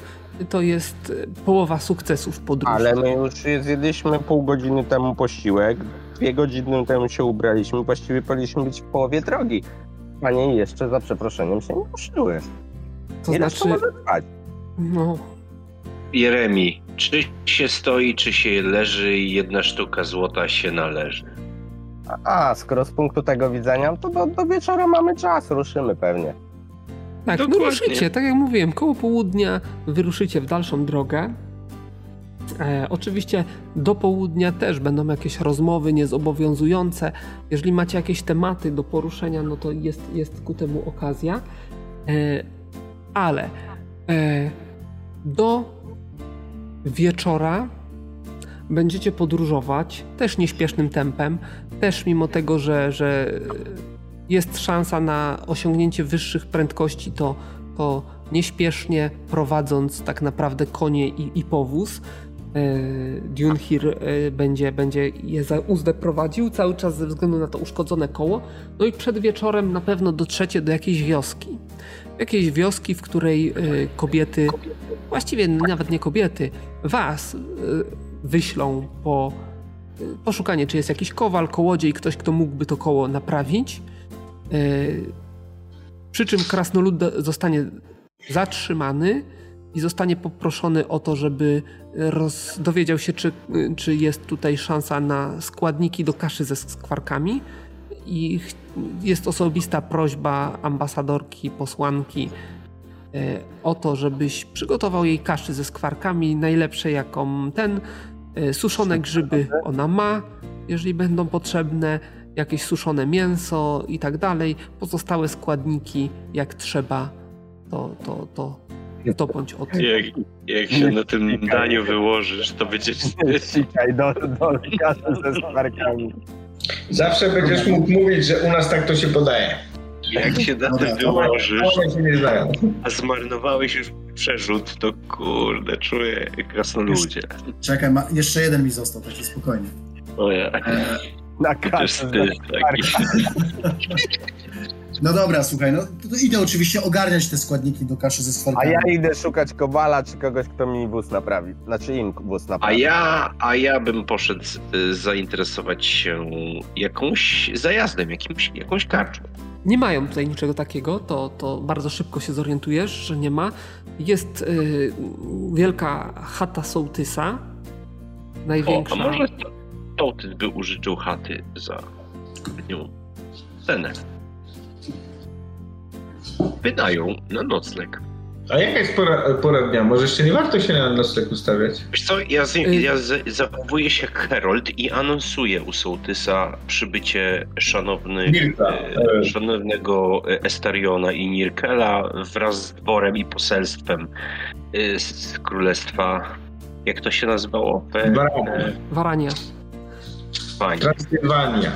to jest e, połowa sukcesu w podróży. Ale my już zjedliśmy pół godziny temu posiłek, dwie godziny temu się ubraliśmy, właściwie powinniśmy być w połowie drogi. Panie jeszcze za przeproszeniem się nie ruszyły. to Ile znaczy, to może trwać? no, Jeremi, czy się stoi, czy się leży i jedna sztuka złota się należy? A, skoro z punktu tego widzenia, to do, do wieczora mamy czas, ruszymy pewnie. Tak, no Dokładnie. ruszycie, tak jak mówiłem, koło południa wyruszycie w dalszą drogę. E, oczywiście do południa też będą jakieś rozmowy niezobowiązujące. Jeżeli macie jakieś tematy do poruszenia, no to jest, jest ku temu okazja. E, ale e, do wieczora będziecie podróżować też nieśpiesznym tempem, też mimo tego, że, że jest szansa na osiągnięcie wyższych prędkości, to, to nieśpiesznie prowadząc tak naprawdę konie i, i powóz. Dunhir e, będzie, będzie je za uzdę prowadził, cały czas ze względu na to uszkodzone koło. No i przed wieczorem na pewno dotrzecie do jakiejś wioski. Jakiejś wioski, w której e, kobiety, właściwie nawet nie kobiety, was e, wyślą po poszukanie, czy jest jakiś kowal, kołodziej, ktoś, kto mógłby to koło naprawić. Przy czym krasnolud zostanie zatrzymany i zostanie poproszony o to, żeby roz... dowiedział się, czy, czy jest tutaj szansa na składniki do kaszy ze skwarkami. I jest osobista prośba ambasadorki, posłanki o to, żebyś przygotował jej kaszy ze skwarkami, najlepsze jaką ten. E, suszone grzyby ona ma, jeżeli będą potrzebne, jakieś suszone mięso i tak dalej. Pozostałe składniki, jak trzeba, to, to, to to bądź od... Jak, jak się na tym daniu wyłożysz, to będzie Sikaj do, do kasy ze smarkami. Zawsze będziesz mógł mówić, że u nas tak to się podaje. Jak się na tym wyłożysz, a zmarnowałeś już przerzut, to kurde, czuję krasnoludzie. Czekaj, ma, jeszcze jeden mi został, taki spokojnie. O ja. E, Na kasę ze No dobra, słuchaj, no to, to idę oczywiście ogarniać te składniki do kaszy ze A stwarkami. ja idę szukać kowala czy kogoś, kto mi wóz naprawi. Znaczy im wóz A naprawi. ja, a ja bym poszedł y, zainteresować się jakąś zajazdem, jakimś, jakąś karczą. Nie mają tutaj niczego takiego, to, to bardzo szybko się zorientujesz, że nie ma. Jest y, wielka chata sołtysa, największa. O, a może sołtys by użyczył chaty za nią cenę? Wydają na nocleg. A jaka jest pora, pora dnia? Może jeszcze nie warto się na nocleg ustawiać? Wiesz co, ja, z, ja z, zachowuję się jak Herold i anonsuję u sołtysa przybycie szanownych, Nirka, e, e. szanownego Estariona i Nirkela wraz z dworem i poselstwem e, z królestwa, jak to się nazywało? We, Warania. e, Warania. Pani. Transylwania.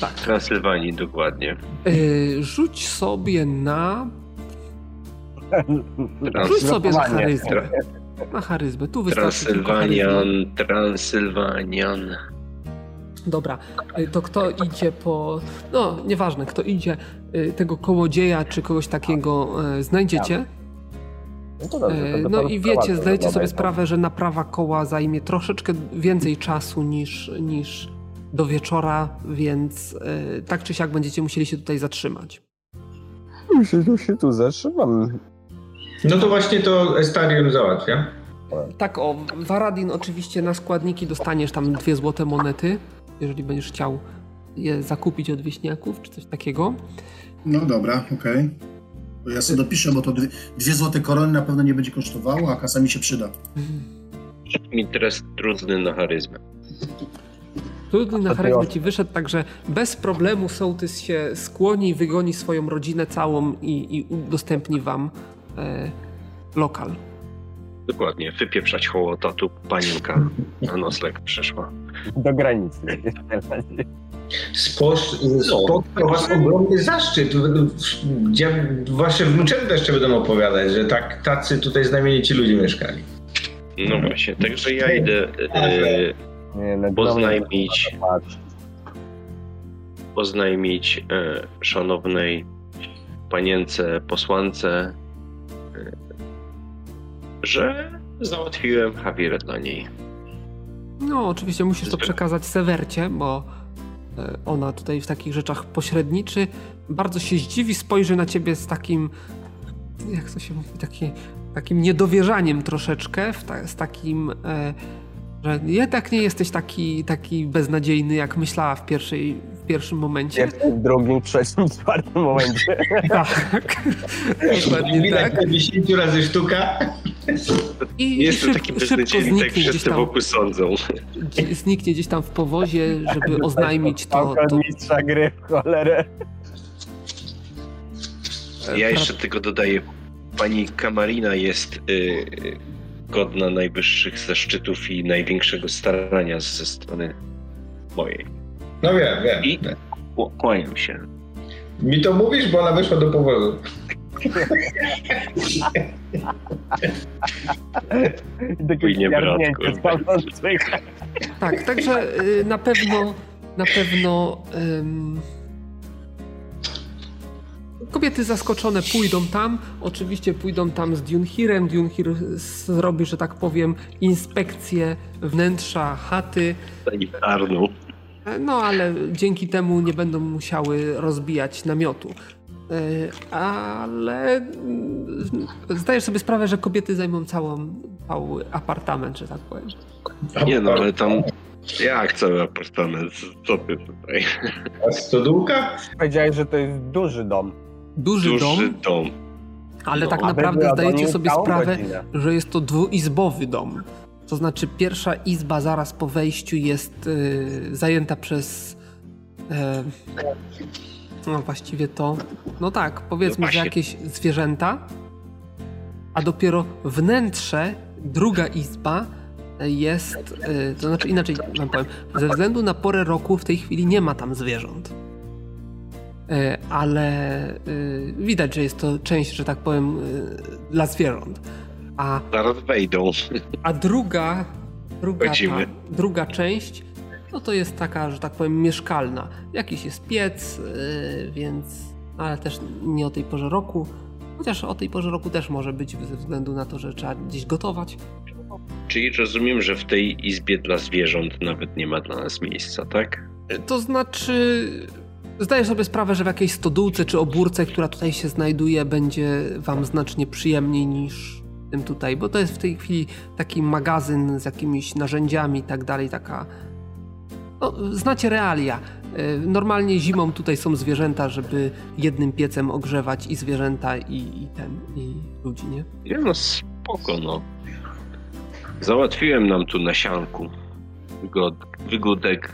Tak. Transylwanii, dokładnie. Y, rzuć sobie na. Rzuć sobie na charyzmę. Na charyzmę. Tu wystarczy. Transylwanian, Transylwanian. Dobra, y, to kto idzie po. No, nieważne, kto idzie, y, tego kołodzieja czy kogoś takiego y, znajdziecie. No, dobrze, to E, No i wiecie, zdajecie sobie sprawę, że naprawa koła zajmie troszeczkę więcej czasu niż, niż do wieczora, więc e, tak czy siak będziecie musieli się tutaj zatrzymać. Się, się tu zatrzymam. No to właśnie to Estarion załatwia. Tak, o, Varadin oczywiście na składniki dostaniesz tam dwie złote monety, jeżeli będziesz chciał je zakupić od wieśniaków, czy coś takiego. No dobra, okej. To ja sobie dopiszę, bo to dwie, dwie złote korony na pewno nie będzie kosztowało, a kasa mi się przyda. Mi teraz trudny na charyzmę. Trudny na charyzmę ci wyszedł, także bez problemu sołtys się skłoni, wygoni swoją rodzinę całą i, i udostępni wam lokal. Dokładnie, wypieprzać hołota, tu panienka na nocleg przyszła. Do granicy. Sposz, spotkał was ogromny zaszczyt. Gdzie wasze wnuczęta jeszcze będą opowiadać, że tak tacy tutaj znamienici ludzie mieszkali. No właśnie, także ja idę e, no, Oznajmić. E, szanownej panience, posłance, że załatwiłem Javierę dla niej. No, oczywiście musisz to przekazać Sewercie, bo e, ona tutaj w takich rzeczach pośredniczy. Bardzo się zdziwi, spojrzy na ciebie z takim, jak to się mówi, taki, takim niedowierzaniem troszeczkę, w ta, z takim, e, że jednak nie jesteś taki, taki beznadziejny, jak myślała w, pierwszej, w pierwszym momencie. Pierwszy, w drugim, trzecim, czwartym momencie. Tak, dokładnie Widać tak. te 10 razy sztuka. I Jestem szyb, taki szybko beznadziejny, tak zniknie gdzieś wszyscy tam, wokół sądzą. zniknie gdzieś tam w powozie, żeby oznajmić to. To mistrza gry w cholerę. Ja jeszcze tylko dodaję, pani Kamarina jest y, godna najwyższych zaszczytów i największego starania ze strony mojej. No wiem, wiem. I kł- kłaniam się. Mi to mówisz, bo ona weszła do powozu. Takie. Tak, także y, na pewno, na pewno ym, kobiety zaskoczone pójdą tam. Oczywiście pójdą tam z Dunhirem. Dunhir zrobi, że tak powiem, inspekcję wnętrza chaty. Sanitarną. No, ale dzięki temu nie będą musiały rozbijać namiotu. E, Ale mm, zdajesz sobie sprawę, że kobiety zajmą całą, cały apartament, że tak powiem. Nie no, ale tam... Jak cały apartament? Co ty tutaj? A stodółka? Powiedziałeś, że to jest duży dom. Duży, Duży dom, dom. ale No, tak naprawdę zdajecie sobie sprawę, rodzinę. że jest to dwuizbowy dom. To znaczy pierwsza izba zaraz po wejściu jest y, zajęta przez e, no właściwie to no tak, powiedzmy, No że jakieś zwierzęta, a dopiero wnętrze, druga izba jest, y, to znaczy inaczej wam powiem, ze względu na porę roku w tej chwili nie ma tam zwierząt. E, Ale y, widać, że jest to część, że tak powiem, dla zwierząt. A Zaraz wejdą. a druga, druga, ta, druga część, no to jest taka, że tak powiem, mieszkalna. Jakiś jest piec, yy, więc, ale też nie o tej porze roku. Chociaż o tej porze roku też może być ze względu na to, że trzeba gdzieś gotować. Czyli rozumiem, że w tej izbie dla zwierząt nawet nie ma dla nas miejsca, tak? Yy, To znaczy, zdaję sobie sprawę, że w jakiejś stodółce czy obórce, która tutaj się znajduje, będzie wam znacznie przyjemniej niż tym tutaj, bo to jest w tej chwili taki magazyn z jakimiś narzędziami i tak dalej, taka... No, znacie realia. Yy, Normalnie zimą tutaj są zwierzęta, żeby jednym piecem ogrzewać i zwierzęta i, i ten, i ludzi, nie? Nie no, spoko no. Załatwiłem nam tu na sianku. Wygod, wygódek.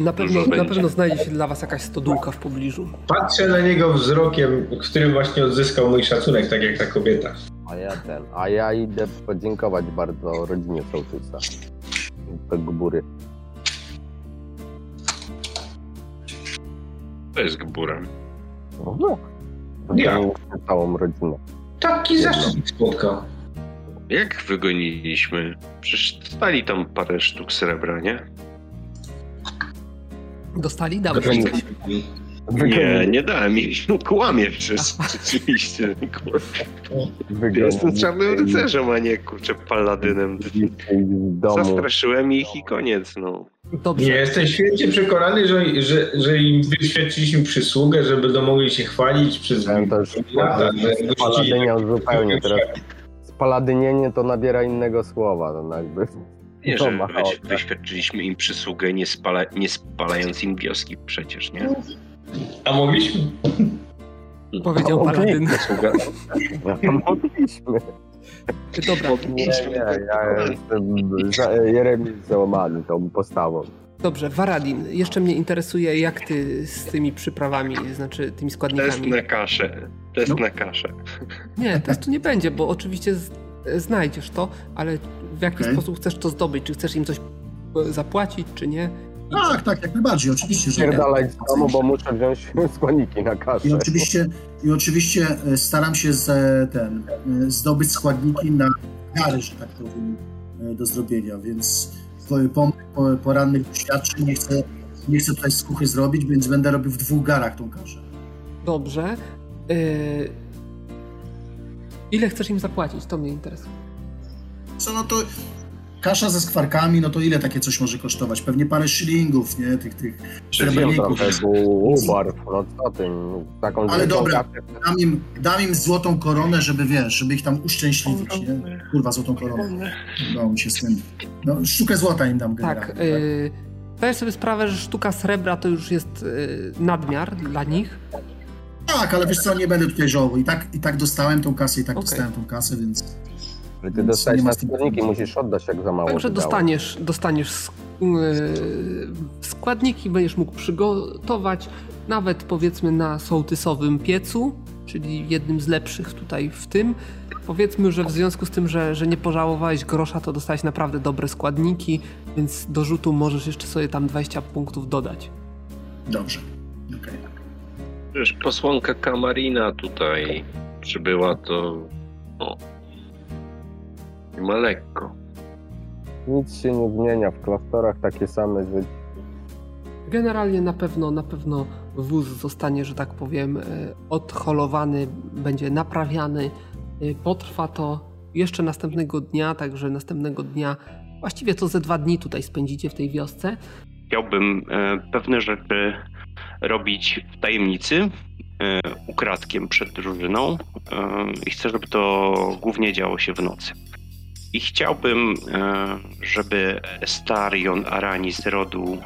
Na pewno, na pewno znajdzie się dla was jakaś stodółka w pobliżu. Patrzę na niego wzrokiem, którym właśnie odzyskał mój szacunek, tak jak ta kobieta. A ja ten, a ja idę podziękować bardzo rodzinie Sołtysa. Do Gbury. To jest gburem. No. Ja. Całą rodzinę. Taki zaszczyt ich spotkał. Jak wygoniliśmy? Przecież stali tam parę sztuk srebra, nie? Dostali? Coś? Nie, nie dałem im. Kłamie przecież, rzeczywiście. Ja jestem czarnym rycerzem, a nie kurczę paladynem. Zastraszyłem ich i koniec, no. Dobrze. Nie, jestem święcie przekonany, że, że, że im wyświadczyliśmy przysługę, że będą mogli się chwalić przez Ja to już lata, tak- zupełnie teraz. Spaladynienie to nabiera innego słowa, to jakby. Nie, że wyświadczyliśmy im przysługę, nie, spala, nie spalając im wioski przecież, nie? A mogliśmy? Powiedział Okej. paladyn. Mogliśmy. Dobra, Nie, nie, ja jestem za, załamany tą postawą. dobrze. Waradin, jeszcze mnie interesuje, jak ty z tymi przyprawami, znaczy tymi Test składnikami. na kaszę. Test No. na kaszę. Nie, testu nie będzie, bo oczywiście z, znajdziesz to, ale w jaki Okej. sposób chcesz to zdobyć? Czy chcesz im coś zapłacić, czy nie? Tak, tak, jak najbardziej, oczywiście, że Pierdalać z domu, bo muszę wziąć składniki na kaszę. I oczywiście, I oczywiście e, staram się z, e, ten, e, zdobyć składniki na gary, że tak powiem, e, do zrobienia, więc po, po, po porannych doświadczeń nie chcę, nie chcę tutaj skuchy zrobić, więc będę robił w dwóch garach tą kaszę. Dobrze. Y, Ile chcesz im zapłacić? To mnie interesuje. Co no to kasza ze skwarkami, no to ile takie coś może kosztować? Pewnie parę szylingów, nie? Tych, tych srebrników. Ubarw, no co ty, taką Ale dobra. Dam im, dam im złotą koronę, żeby wiesz, żeby ich tam uszczęśliwić, nie? Kurwa, złotą koronę. No mi się z tym. No, sztukę złota im dam generalnie. Tak. Y, zdajesz sobie sprawę, że sztuka srebra to już jest y, nadmiar dla nich. Tak, ale wiesz co, nie będę tutaj żałował. I tak, I tak dostałem tą kasę, i tak Okej. dostałem tą kasę, więc Ale ty dostajesz na składniki, musisz oddać jak za mało Także dostaniesz, dostaniesz sk- y, składniki, będziesz mógł przygotować nawet powiedzmy na sołtysowym piecu, czyli jednym z lepszych tutaj w tym. Powiedzmy, że w związku z tym, że, że nie pożałowałeś grosza, to dostałeś naprawdę dobre składniki, więc do rzutu możesz jeszcze sobie tam 20 punktów dodać. dobrze. Okej. Przecież posłanka Kamarina tutaj przybyła, to no, Nie ma lekko. Nic się nie zmienia, w klasztorach takie same życie. Generalnie na pewno, na pewno wóz zostanie, że tak powiem, e, odholowany, będzie naprawiany. E, Potrwa to jeszcze następnego dnia, także następnego dnia, właściwie to ze dwa dni tutaj spędzicie w tej wiosce. Chciałbym e, pewne rzeczy robić w tajemnicy, e, ukradkiem przed drużyną e, i chcę, żeby to głównie działo się w nocy. I chciałbym, e, żeby Starion Aranis rodu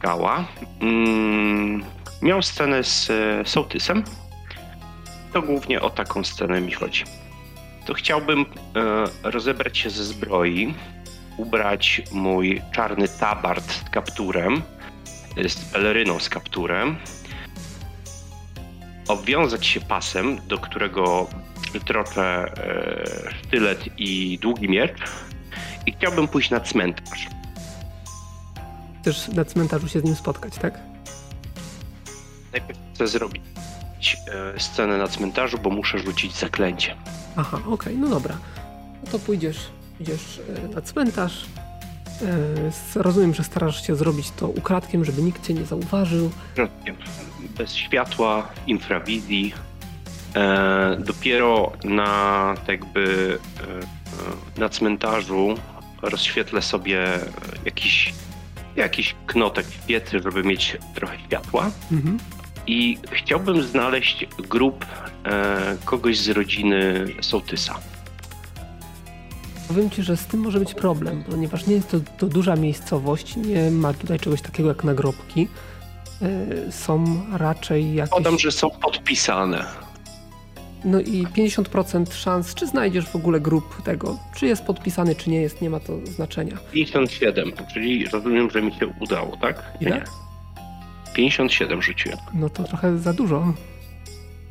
Gała mm, miał scenę z e, Sołtysem. To głównie o taką scenę mi chodzi. To chciałbym e, rozebrać się ze zbroi, ubrać mój czarny tabard z kapturem, z peleryną z kapturem, obwiązać się pasem, do którego troczę e, sztylet i długi miecz i chciałbym pójść na cmentarz. Chcesz na cmentarzu się z nim spotkać, tak? Najpierw chcę zrobić e, scenę na cmentarzu, bo muszę rzucić zaklęcie. Aha, okej, no dobra. No to pójdziesz, idziesz e, na cmentarz. Rozumiem, że starasz się zrobić to ukradkiem, żeby nikt cię nie zauważył. Bez światła, infrawizji. E, dopiero na jakby e, na cmentarzu rozświetlę sobie jakiś, jakiś knotek piecy, żeby mieć trochę światła. Mhm. I chciałbym znaleźć grób e, kogoś z rodziny Sołtysa. Powiem ci, że z tym może być problem, ponieważ nie jest to, to duża miejscowość, nie ma tutaj czegoś takiego jak nagrobki. Są raczej jakieś... Podam, że są podpisane. No i 50% szans, czy znajdziesz w ogóle grób tego, czy jest podpisany, czy nie jest, nie ma to znaczenia. 57, czyli rozumiem, że mi się udało, tak? Ile? Nie. 57 rzuciłem. No to trochę za dużo.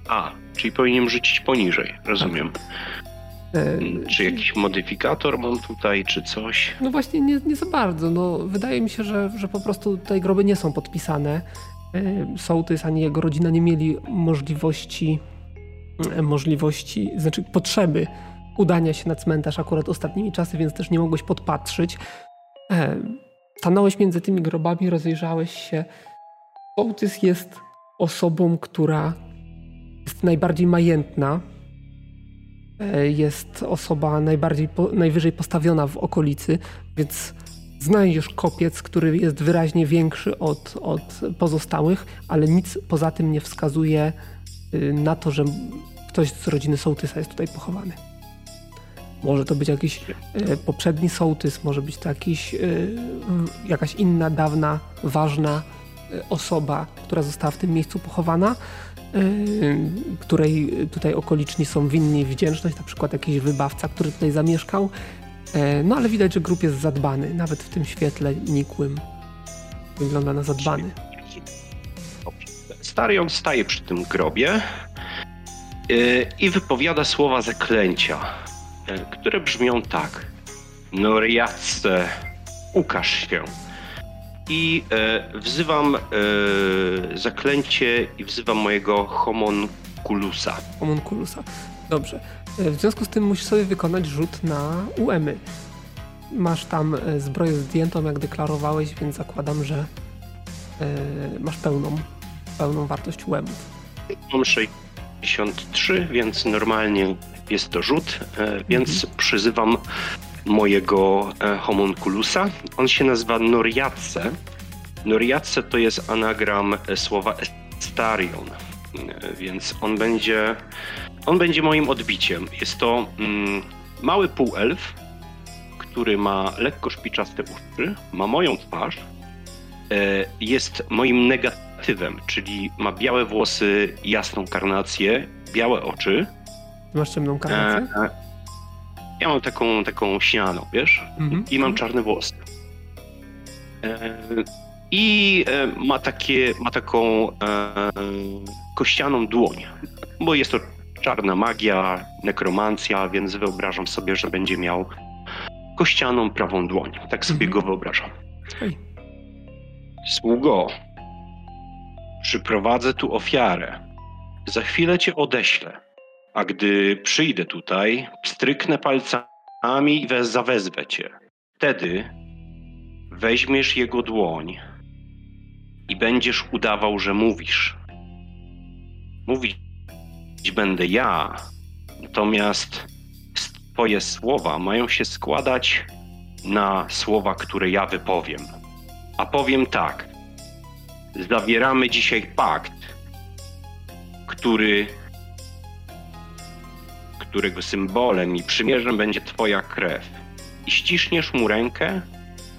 A, czyli powinienem rzucić poniżej, rozumiem. E, Czy jakiś modyfikator mam tutaj, czy coś? No właśnie nie, nie za bardzo. No, wydaje mi się, że, że po prostu tutaj groby nie są podpisane. E, Sołtys ani jego rodzina nie mieli możliwości, e, możliwości, znaczy potrzeby udania się na cmentarz akurat ostatnimi czasy, więc też nie mogłeś podpatrzyć. E, Stanąłeś między tymi grobami, rozejrzałeś się. Sołtys jest osobą, która jest najbardziej majętna, E, jest osoba najbardziej, najwyżej postawiona w okolicy, więc znajdziesz kopiec, który jest wyraźnie większy od, od pozostałych, ale nic poza tym nie wskazuje na to, że ktoś z rodziny sołtysa jest tutaj pochowany. Może to być jakiś e, poprzedni sołtys, może być to jakiś, m, jakaś inna, dawna, ważna osoba, która została w tym miejscu pochowana, której tutaj okoliczni są winni wdzięczność, na przykład jakiś wybawca, który tutaj zamieszkał. E, No ale widać, że grób jest zadbany, nawet w tym świetle nikłym wygląda na zadbany. Starion staje przy tym grobie yy, i wypowiada słowa zaklęcia, yy, które brzmią tak. Noriace, ukaż się. I yy, wzywam zaklęcie i wzywam mojego homunculusa. homunculusa. Dobrze. W związku z tym musisz sobie wykonać rzut na UEMy. Masz tam zbroję zdjętą, jak deklarowałeś, więc zakładam, że masz pełną, pełną wartość UEMów. Mam 63, więc normalnie jest to rzut, e, więc przyzywam mojego e, homunculusa. On się nazywa Noriace. Noriace to jest anagram e, słowa Estarion, więc on będzie, on będzie moim odbiciem. Jest to mm, mały półelf, który ma lekko szpiczaste uszy, ma moją twarz, jest moim negatywem, czyli ma białe włosy, jasną karnację, białe oczy. Masz ciemną E, karnację? e, ja mam taką, taką śnianą, wiesz? Mhm. I mam czarne włosy. E, I e, ma, takie, ma taką e, kościaną dłoń, bo jest to czarna magia, nekromancja, więc wyobrażam sobie, że będzie miał kościaną prawą dłoń. Tak sobie Mhm. go wyobrażam. Okej. Sługo, przyprowadzę tu ofiarę. Za chwilę cię odeślę. A gdy przyjdę tutaj, pstryknę palcami ami we- zawezwę cię. Wtedy weźmiesz jego dłoń i będziesz udawał, że mówisz. Mówić będę ja, natomiast twoje słowa mają się składać na słowa, które ja wypowiem. A powiem tak. Zawieramy dzisiaj pakt, który którego symbolem i przymierzem będzie twoja krew. I ściśniesz mu rękę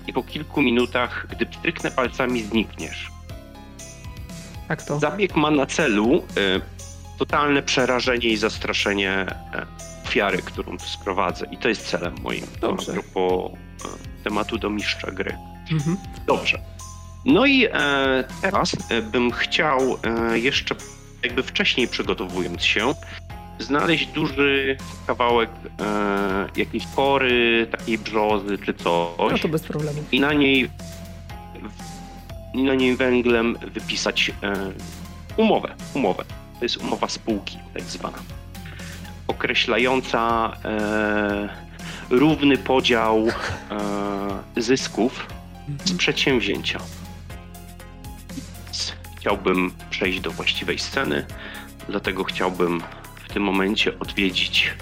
i po kilku minutach, gdy pstryknę palcami, znikniesz. Tak to. Zabieg ma na celu e, totalne przerażenie i zastraszenie e, ofiary, którą tu sprowadzę. I to jest celem moim. Dobrze. a propos e, tematu do mistrza gry. Mhm. Dobrze. No i e, teraz e, bym chciał e, jeszcze, jakby wcześniej przygotowując się, znaleźć duży kawałek e, jakiejś kory, takiej brzozy czy No coś to bez problemu. i na niej i na niej węglem wypisać e, umowę. Umowę. To jest umowa spółki, tak zwana. Określająca e, równy podział e, zysków z przedsięwzięcia. Chciałbym przejść do właściwej sceny, dlatego chciałbym w tym momencie odwiedzić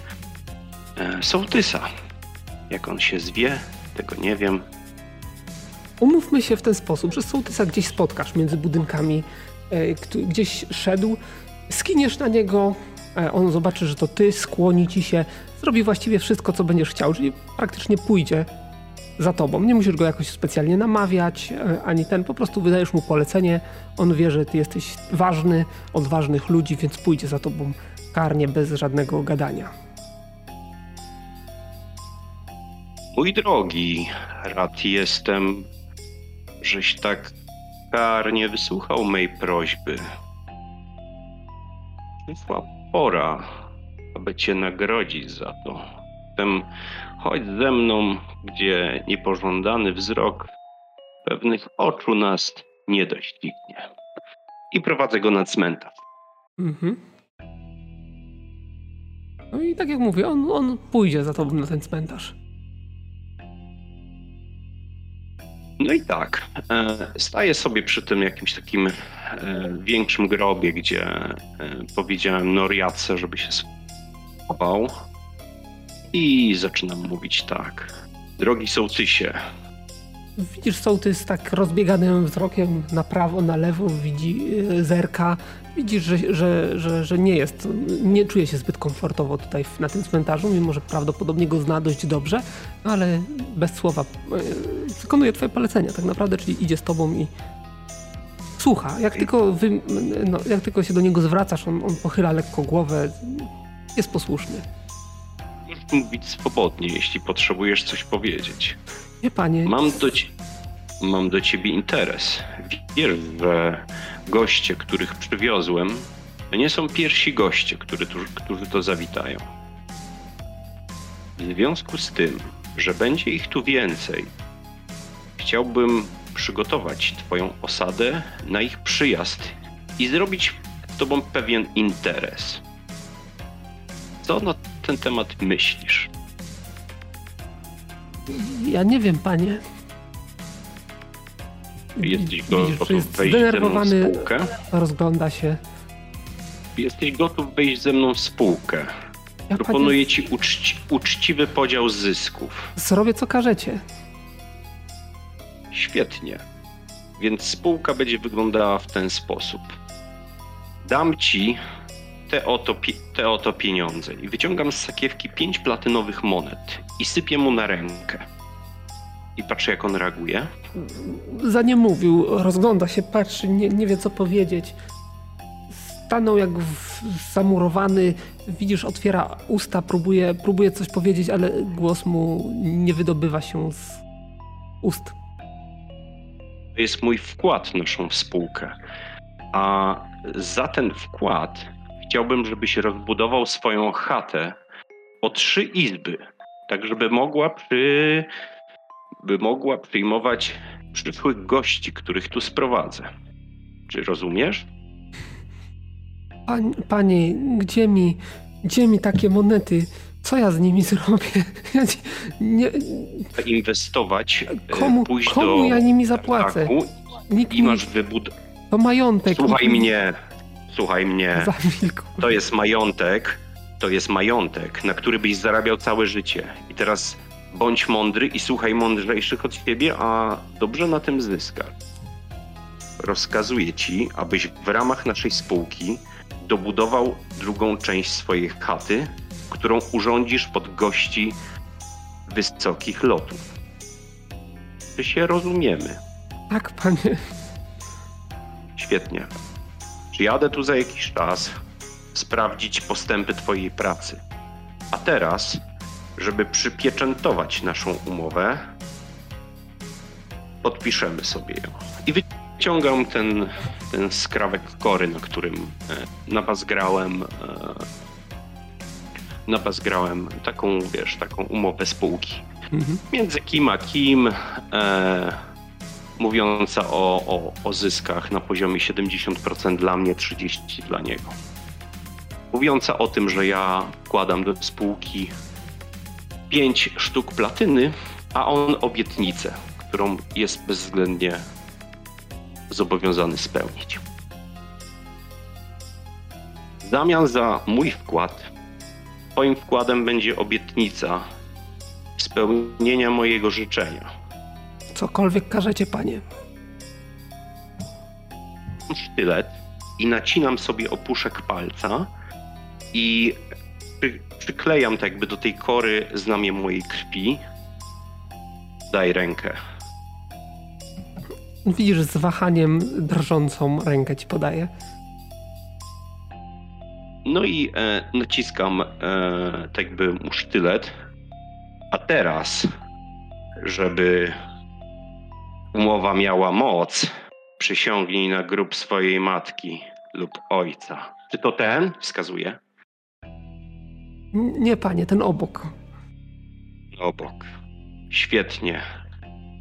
e, sołtysa. Jak on się zwie, tego nie wiem. Umówmy się w ten sposób, że sołtysa gdzieś spotkasz między budynkami, e, gdzieś szedł, skiniesz na niego, e, on zobaczy, że to ty, skłoni ci się, zrobi właściwie wszystko, co będziesz chciał, czyli praktycznie pójdzie za tobą. Nie musisz go jakoś specjalnie namawiać, e, ani ten, po prostu wydajesz mu polecenie, on wie, że ty jesteś ważny, od ważnych ludzi, więc pójdzie za tobą karnie, bez żadnego gadania. Mój drogi, rad jestem, żeś tak karnie wysłuchał mej prośby. Przyszła pora, aby cię nagrodzić za to. Zatem chodź ze mną, gdzie niepożądany wzrok pewnych oczu nas nie doścignie. I prowadzę go na cmentarz. Mhm. No i tak jak mówię, on, on pójdzie za tobą na ten cmentarz. No i tak, e, staję sobie przy tym jakimś takim e, większym grobie, gdzie e, powiedziałem Noriadce, żeby się schował. I zaczynam mówić tak. Drogi sołtysie, Widzisz sołtys tak rozbieganym wzrokiem na prawo, na lewo, widzi, e, zerka. Widzisz, że, że, że, że nie jest, nie czuje się zbyt komfortowo tutaj na tym cmentarzu, mimo że prawdopodobnie go zna dość dobrze, ale bez słowa e, wykonuje twoje polecenia tak naprawdę, czyli idzie z tobą i słucha. Jak tylko, wy, no, jak tylko się do niego zwracasz, on, on pochyla lekko głowę, jest posłuszny. Mówić swobodnie, jeśli potrzebujesz coś powiedzieć. Nie panie, Mam do, ci- mam do ciebie interes. Wiesz, że goście, których przywiozłem, to nie są pierwsi goście, który tu, którzy to zawitają. W związku z tym, że będzie ich tu więcej, chciałbym przygotować Twoją osadę na ich przyjazd i zrobić z Tobą pewien interes. Co na ten temat myślisz? ja nie wiem panie. Jesteś gotów wejść ze mną w spółkę? rozgląda się. Jesteś gotów wejść ze mną w spółkę. Ja Proponuję ci uczci, uczciwy podział zysków. panie, zrobię co każecie. Świetnie. Więc spółka będzie wyglądała w ten sposób. Dam ci te oto, te oto pieniądze i wyciągam z sakiewki pięć platynowych monet i sypię mu na rękę. I patrzę, jak on reaguje. Za nie mówił, rozgląda się, patrzy, nie, nie wie co powiedzieć. Stanął jak w, zamurowany, widzisz, otwiera usta, próbuje, próbuje coś powiedzieć, ale głos mu nie wydobywa się z ust. To jest mój wkład w naszą spółkę. A za ten wkład chciałbym, żebyś rozbudował swoją chatę o trzy izby, tak żeby mogła przy... by mogła przyjmować przyszłych gości, których tu sprowadzę. Czy rozumiesz? Pań, panie, gdzie mi, gdzie mi takie monety? Co ja z nimi zrobię? Ja nie, nie, Inwestować, e, komu pójść komu do ja nimi zapłacę? Nikt i masz wybud... to majątek. Słuchaj nikt mnie, słuchaj mnie. To jest majątek, to jest majątek, na który byś zarabiał całe życie. I teraz bądź mądry i słuchaj mądrzejszych od siebie, a dobrze na tym zyskasz. Rozkazuję ci, abyś w ramach naszej spółki dobudował drugą część swojej chaty, którą urządzisz pod gości wysokich lotów. Czy się rozumiemy? Tak, panie. Świetnie. Przyjadę tu za jakiś czas sprawdzić postępy Twojej pracy. A teraz, żeby przypieczętować naszą umowę, podpiszemy sobie ją. I wyciągam ten, ten skrawek kory, na którym e, nabazgrałem, e, nabazgrałem taką, wiesz, taką umowę spółki Mhm. między kim a kim, e, mówiąca o, o, o zyskach na poziomie 70% dla mnie, 30% dla niego. Mówiąca o tym, że ja wkładam do spółki 5 sztuk platyny, a on obietnicę, którą jest bezwzględnie zobowiązany spełnić. W zamian za mój wkład, twoim wkładem będzie obietnica spełnienia mojego życzenia. Cokolwiek każecie, panie. Sztylet i nacinam sobie opuszek palca i przy, przyklejam tak jakby do tej kory znamię mojej krwi. Daj rękę. Widzisz, z wahaniem drżącą rękę ci podaję. No i e, naciskam e, tak jakby mu sztylet. A teraz, żeby umowa miała moc, przysiągnij na grób swojej matki lub ojca. Czy to ten? Wskazuje. Nie, panie, ten obok. Obok. Świetnie.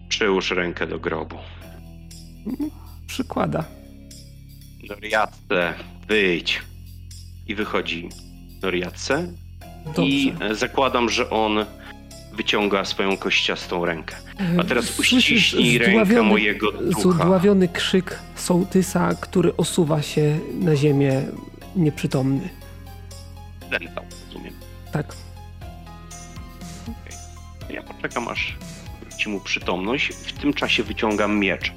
Przyłóż rękę do grobu. Przykłada. Noriatce, wyjdź. I wychodzi Noriatce Dobrze. i zakładam, że on wyciąga swoją kościastą rękę. A teraz uściśnij rękę mojego ducha. Zdławiony krzyk sołtysa, który osuwa się na ziemię nieprzytomny. Zemdlał, rozumiem. Tak. Ja poczekam, aż wróci mu przytomność. W tym czasie wyciągam miecz.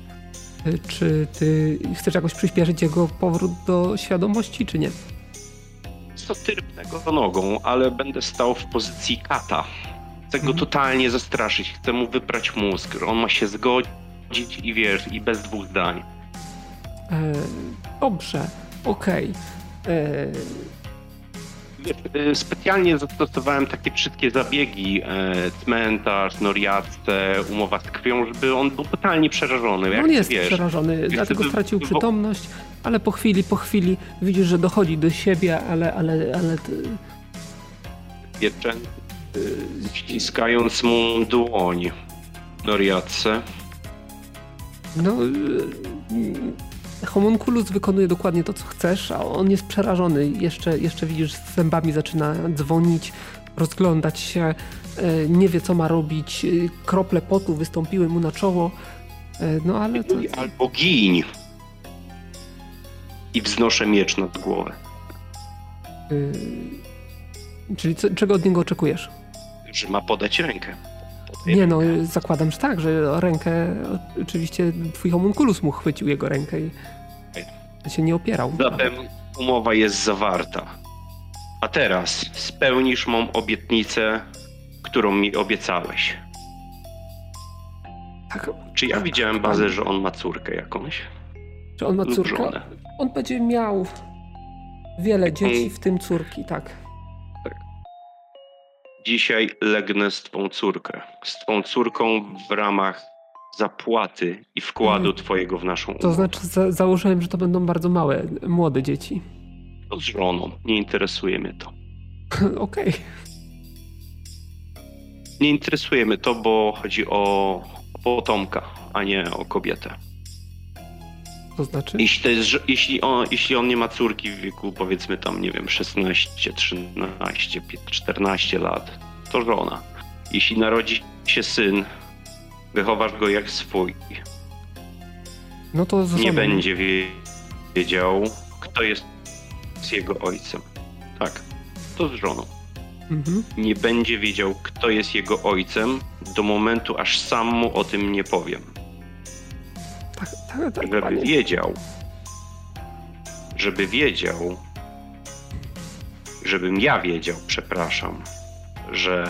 Y, Czy ty chcesz jakoś przyspieszyć jego powrót do świadomości, czy nie? To tyrpnę go nogą, ale będę stał w pozycji kata. Chcę go Mhm. totalnie zastraszyć, chcę mu wyprać mózg. On ma się zgodzić i wiesz, i bez dwóch zdań. E, dobrze, okej. E, Wiesz, y, Specjalnie zastosowałem takie wszystkie zabiegi, e, cmentarz, noriadce, umowa z krwią, żeby on był totalnie przerażony. Jak On jest wiesz, przerażony, dlatego wy- stracił przytomność, ale po chwili, po chwili widzisz, że dochodzi do siebie, ale, ale, ale ty- pieczę, y, ściskając mu dłoń noriadce. no, y, homunculus wykonuje dokładnie to, co chcesz, a on jest przerażony. Jeszcze, jeszcze widzisz, z zębami zaczyna dzwonić, rozglądać się, e, nie wie, co ma robić, y, krople potu wystąpiły mu na czoło, no ale to... Albo giń. I wznoszę miecz nad głowę. y, Czyli co, czego od niego oczekujesz? Że ma podać rękę. Nie no, zakładam, że tak, że rękę, oczywiście twój homunculus mu chwycił jego rękę i się nie opierał. Zatem umowa jest zawarta. A teraz spełnisz mą obietnicę, którą mi obiecałeś. Tak, Czy ja widziałem bazę, że on ma córkę jakąś? czy on ma córkę? żonę? On będzie miał wiele dzieci, w tym córki, tak. Dzisiaj legnę z twą córkę. Z twą córką w ramach zapłaty i wkładu Mhm. twojego w naszą umowę. To znaczy za założyłem, że to będą bardzo małe, młode dzieci. To z żoną. Nie interesuje mnie to. Okej. Nie interesuje mnie to, bo chodzi o potomka, a nie o kobietę. To znaczy? Jeśli, to jest, jeśli, on, jeśli on nie ma córki w wieku powiedzmy tam, nie wiem, 16, 13, 14 lat, to żona. Jeśli narodzi się syn, wychowasz go jak swój. No to Nie będzie wie- wiedział, kto jest jego ojcem. Tak, to z żoną. Mhm. Nie będzie wiedział, kto jest jego ojcem do momentu, aż sam mu o tym nie powiem. Tak, żeby panie. wiedział, żeby wiedział, żebym ja wiedział, przepraszam, że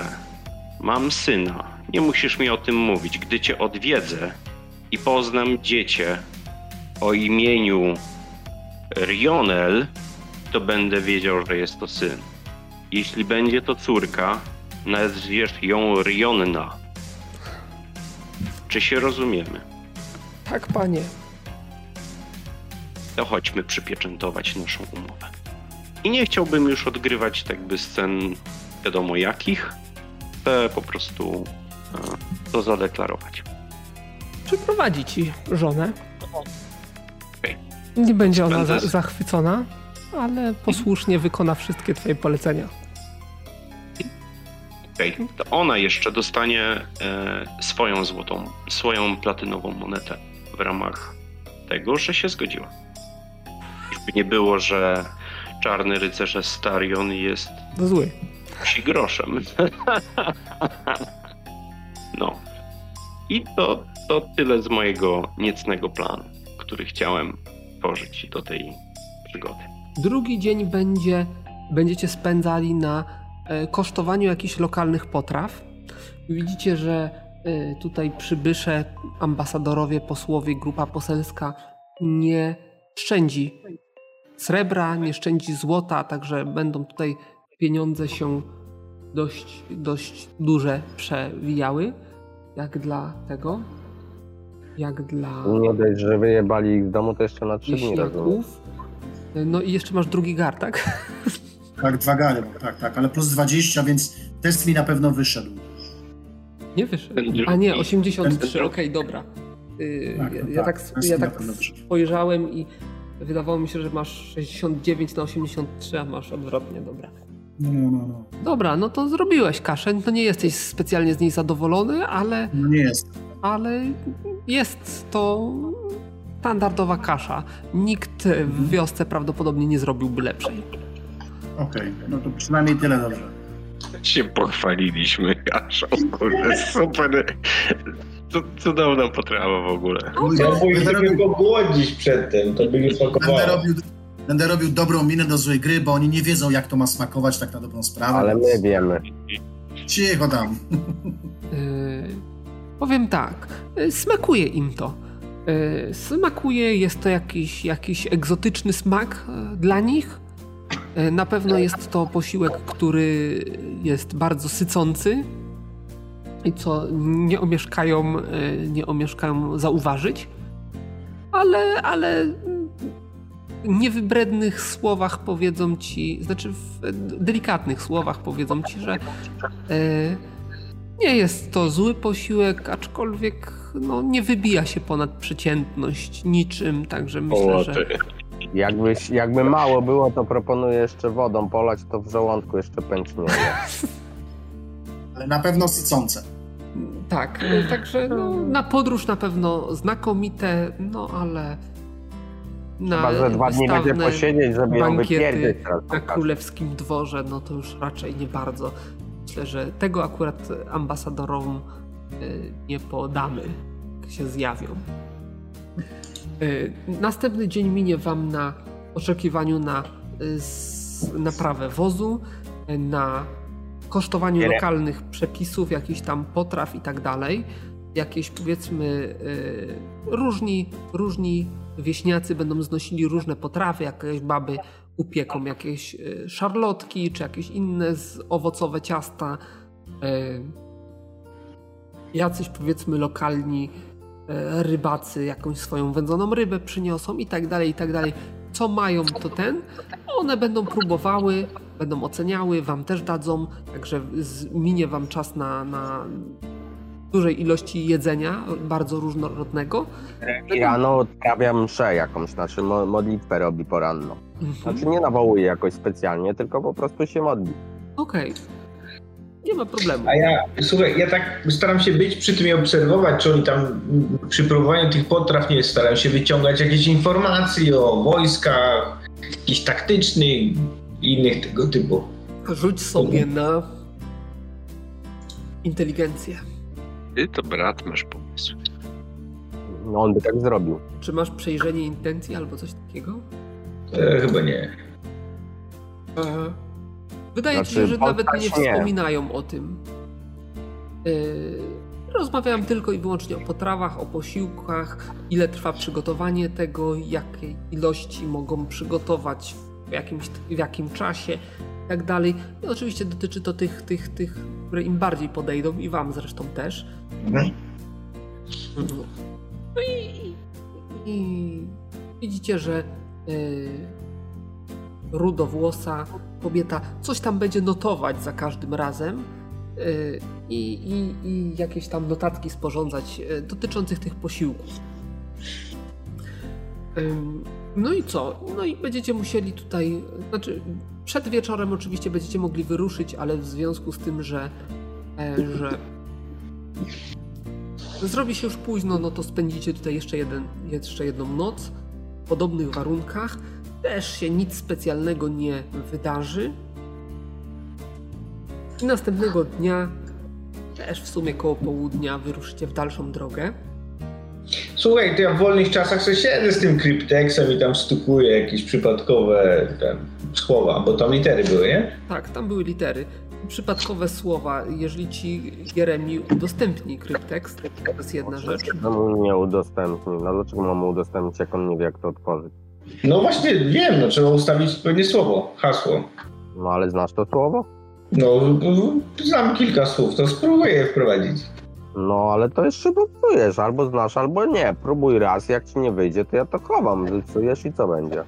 mam syna. Nie musisz mi o tym mówić. Gdy cię odwiedzę i poznam dziecię o imieniu Rionel, to będę wiedział, że jest to syn. Jeśli będzie to córka, nazwiesz ją Rionna. Czy się rozumiemy? Tak, panie. to chodźmy przypieczętować naszą umowę. I nie chciałbym już odgrywać tak by scen wiadomo jakich, chcę po prostu e, to zadeklarować. Przyprowadzi ci żonę. Okej. Nie będzie ona za, zachwycona, ale posłusznie wykona wszystkie twoje polecenia. Okej, to ona jeszcze dostanie e, swoją złotą, swoją platynową monetę w ramach tego, że się zgodziła. Żeby nie było, że czarny rycerz Starion jest To zły. psi groszem. No. I to, to tyle z mojego niecnego planu, który chciałem tworzyć do tej przygody. Drugi dzień będzie, będziecie spędzali na e, kosztowaniu jakichś lokalnych potraw. Widzicie, że tutaj przybysze, ambasadorowie, posłowie, grupa poselska nie szczędzi srebra, nie szczędzi złota, także będą tutaj pieniądze się dość, dość duże przewijały. Jak dla tego, jak dla Nie dość, że wyjebali ich z domu, to jeszcze na trzy dni wieśniaków. No i jeszcze masz drugi gar, tak? Tak, dwa gary mam, tak, tak, ale plus 20, więc test mi na pewno wyszedł. Nie wyszedł. A nie, ten 83, drugi. okej, dobra. Yy, Tak, ja, no ja tak, tak, ja tak spojrzałem i wydawało mi się, że masz 69 na 83, a masz odwrotnie, dobra. No, no, no. Dobra, no to zrobiłeś kaszę, no nie jesteś specjalnie z niej zadowolony, ale, no nie jest. ale jest to standardowa kasza. Nikt w wiosce prawdopodobnie nie zrobiłby lepszej. Okej, no to przynajmniej tyle dobrze. Się pochwaliliśmy, kaszą, kurde, super. Cudowna potrawa w ogóle. Bój Będę sobie robił- go głodzić przedtem, to by nie Będę smakowało. robił, będę robił dobrą minę do złej gry, bo oni nie wiedzą, jak to ma smakować tak na dobrą sprawę. Ale my wiemy. Cicho tam. Yy, powiem tak, yy, smakuje im to. Yy, smakuje, jest to jakiś, jakiś egzotyczny smak yy, dla nich. Yy, na pewno jest to posiłek, który jest bardzo sycący i co nie omieszkają, yy, nie omieszkają zauważyć. Ale, ale niewybrednych słowach powiedzą ci, znaczy w delikatnych słowach powiedzą ci, że yy, nie jest to zły posiłek, aczkolwiek no, nie wybija się ponad przeciętność niczym, także myślę, że Jakbyś, jakby mało było, to proponuję jeszcze wodą polać, to w żołądku jeszcze pęcznieje. Ale na pewno sycące. tak. Także no, na podróż na pewno znakomite, no ale na Chyba, że dwa dni będzie posiedzieć, żeby ją wypierdzieć. na królewskim dworze, no to już raczej nie bardzo. Myślę, że tego akurat ambasadorom y, nie podamy, jak się zjawią. Y, Następny dzień minie wam na oczekiwaniu na y, naprawę wozu, y, na kosztowaniu Tyle. lokalnych przepisów, jakichś tam potraw i tak dalej. Jakieś powiedzmy różni, różni wieśniacy będą znosili różne potrawy, jakieś baby upieką jakieś szarlotki, czy jakieś inne owocowe ciasta. Jacyś powiedzmy lokalni rybacy jakąś swoją wędzoną rybę przyniosą i tak dalej, i tak dalej. Co mają, to ten. One będą próbowały, będą oceniały, wam też dadzą, także minie wam czas na, na dużej ilości jedzenia, bardzo różnorodnego. I rano odprawia mszę jakąś, znaczy mo- modlitwę robi poranną. Mhm. Znaczy nie nawołuje jakoś specjalnie, tylko po prostu się modli. Okej. Nie ma problemu. A ja, słuchaj, ja tak staram się być przy tym i obserwować, czy oni tam przy próbowaniu tych potraw, nie staram się wyciągać jakieś informacje o wojskach, jakichś taktycznych i innych tego typu. Rzuć sobie na inteligencję. Ty to brat masz pomysł. No on by tak zrobił. Czy masz przejrzenie intencji albo coś takiego? E, chyba nie. Wydaje ci się, Znaczy, że nawet nie postać nie. wspominają o tym. Yy, rozmawiałem tylko i wyłącznie o potrawach, o posiłkach, ile trwa przygotowanie tego, jakiej ilości mogą przygotować, w, jakimś, w jakim czasie i tak dalej. I oczywiście dotyczy to tych, tych, tych, które im bardziej podejdą i wam zresztą też. Mhm. No i, i widzicie, że yy, rudowłosa kobieta coś tam będzie notować za każdym razem yy, i, i, i jakieś tam notatki sporządzać yy, dotyczących tych posiłków. No i co? No i będziecie musieli tutaj, znaczy przed wieczorem oczywiście będziecie mogli wyruszyć, ale w związku z tym, że, e, że zrobi się już późno, no to spędzicie tutaj jeszcze, jeden, jeszcze jedną noc w podobnych warunkach. Też się nic specjalnego nie wydarzy. I następnego dnia, też w sumie koło południa, wyruszycie w dalszą drogę. Słuchaj, to ja w wolnych czasach sobie siedzę z tym krypteksem i tam stukuję jakieś przypadkowe tam, słowa, bo tam litery były, nie? Tak, tam były litery. Przypadkowe słowa, jeżeli ci Jeremi udostępni kryptekst, to jest jedna rzecz. No mu nie udostępni. No dlaczego mam mu udostępnić, jak on nie wie, jak to otworzyć? No właśnie, wiem, no trzeba ustawić pewnie słowo, hasło. No ale znasz to słowo? No, znam kilka słów, to spróbuję je wprowadzić. No ale to jeszcze próbujesz, albo znasz, albo nie. Próbuj raz, jak ci nie wyjdzie, to ja to chowam, rysujesz i co będzie?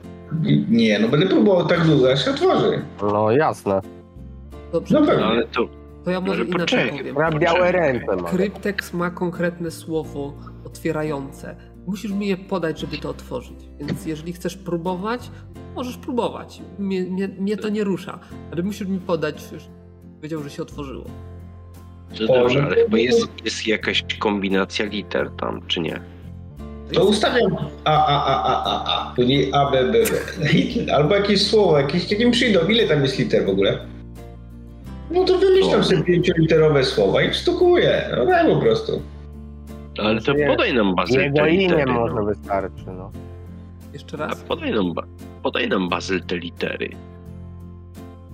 Nie, no będę próbował tak długo, aż się otworzy. No jasne. Dobrze, No pewnie. ale to to ja może inaczej powiem. Ja białe ręce mam. Kryptekst ma konkretne słowo otwierające. Musisz mi je podać, żeby to otworzyć. Więc jeżeli chcesz próbować, możesz próbować. Mnie, mnie, mnie to nie rusza. Ale musisz mi podać, żebyś wiedział, że się otworzyło. no dobrze, ale chyba jest, jest jakaś kombinacja liter tam, czy nie? To ustawiam A, A, A, A, A, A, później A, B, B, B. Albo jakieś słowo, jakieś, jakim przyjdą. Ile tam jest liter w ogóle? No to wymyślam sobie pięcioliterowe słowa i sztukuję. No tak po prostu. Ale to Nie. podaj nam bazę Jego te imię litery. może No. wystarczy, no. Jeszcze A raz. podaj nam, ba- podaj nam bazyl te litery.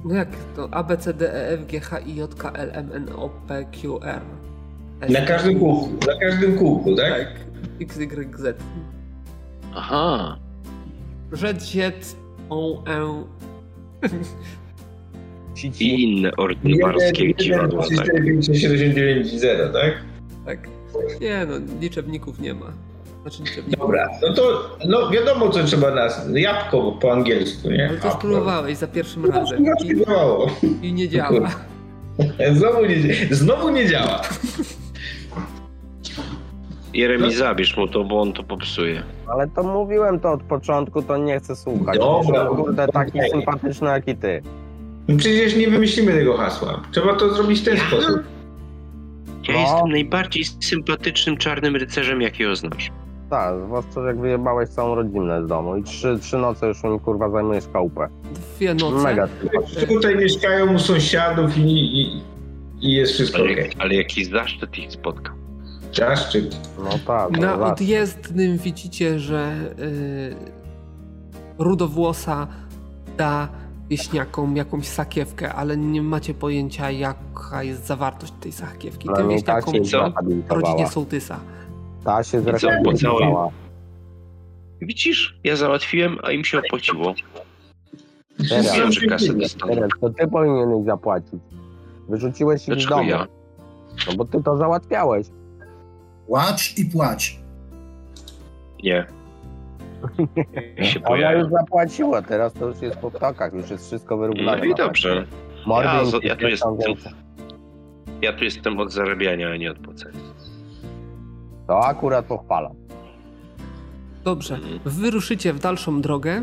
No jak to? A, B, C, D, E, F, G, H, I, J, K, L, M, N, O, P, Q, R. S, Na każdym kółku, na każdym kółku, tak? Tak. X, Y, Z. Aha. Z, Z, O, E. I inne ordynarskie dziwadła, tak? 4, 5, 6, 7, 9, 0, tak? Tak. Nie no, liczebników nie ma. Znaczy liczebników. Dobra, no to no wiadomo co trzeba nas. Jabłko po angielsku, nie? Ale to A, spróbowałeś za pierwszym No, razem no, i, i nie działa. Znowu nie, znowu nie działa. Jeremi, zabierz mu to, bo on to popsuje. Ale to mówiłem to od początku, to nie chcę słuchać. Dobra. Kurde, taki sympatyczny jak i ty. No Przecież nie wymyślimy tego hasła. Trzeba to zrobić w ten Ja? sposób. Ja No. jestem najbardziej sympatycznym czarnym rycerzem, jakiego znasz. Tak, zwłaszcza jak wyjebałeś całą rodzinę z domu i trzy, trzy noce już mi kurwa zajmujesz chałupę. Dwie noce. Mega. Tutaj mieszkają u sąsiadów i, i, i jest wszystko Ale, okej. ale jaki zaszczyt ich spotkał. Zaszczyt. No tak, Na no, odjezdnym widzicie, że y, rudowłosa da wieśniakom jakąś sakiewkę, ale nie macie pojęcia, jaka jest zawartość tej sakiewki. Tym Przynajmniej ta wieśniakom w rodzinie sołtysa. Ta się zrehabilitowała. Widzisz, ja załatwiłem, a im się opłaciło. Teraz. Wiem, że kasę dostaną. Teraz to ty powinieneś zapłacić. Wyrzuciłeś ich z domu. ja? No bo ty to załatwiałeś. Płacz i płacz. Nie się Ona już zapłaciła, teraz to już jest po ptakach, już jest wszystko wyrównane. No i dobrze. Ja, z, ja, tu jestem, ja tu jestem od zarabiania, a nie od płacenia. To akurat pochwalam. Dobrze, wyruszycie w dalszą drogę.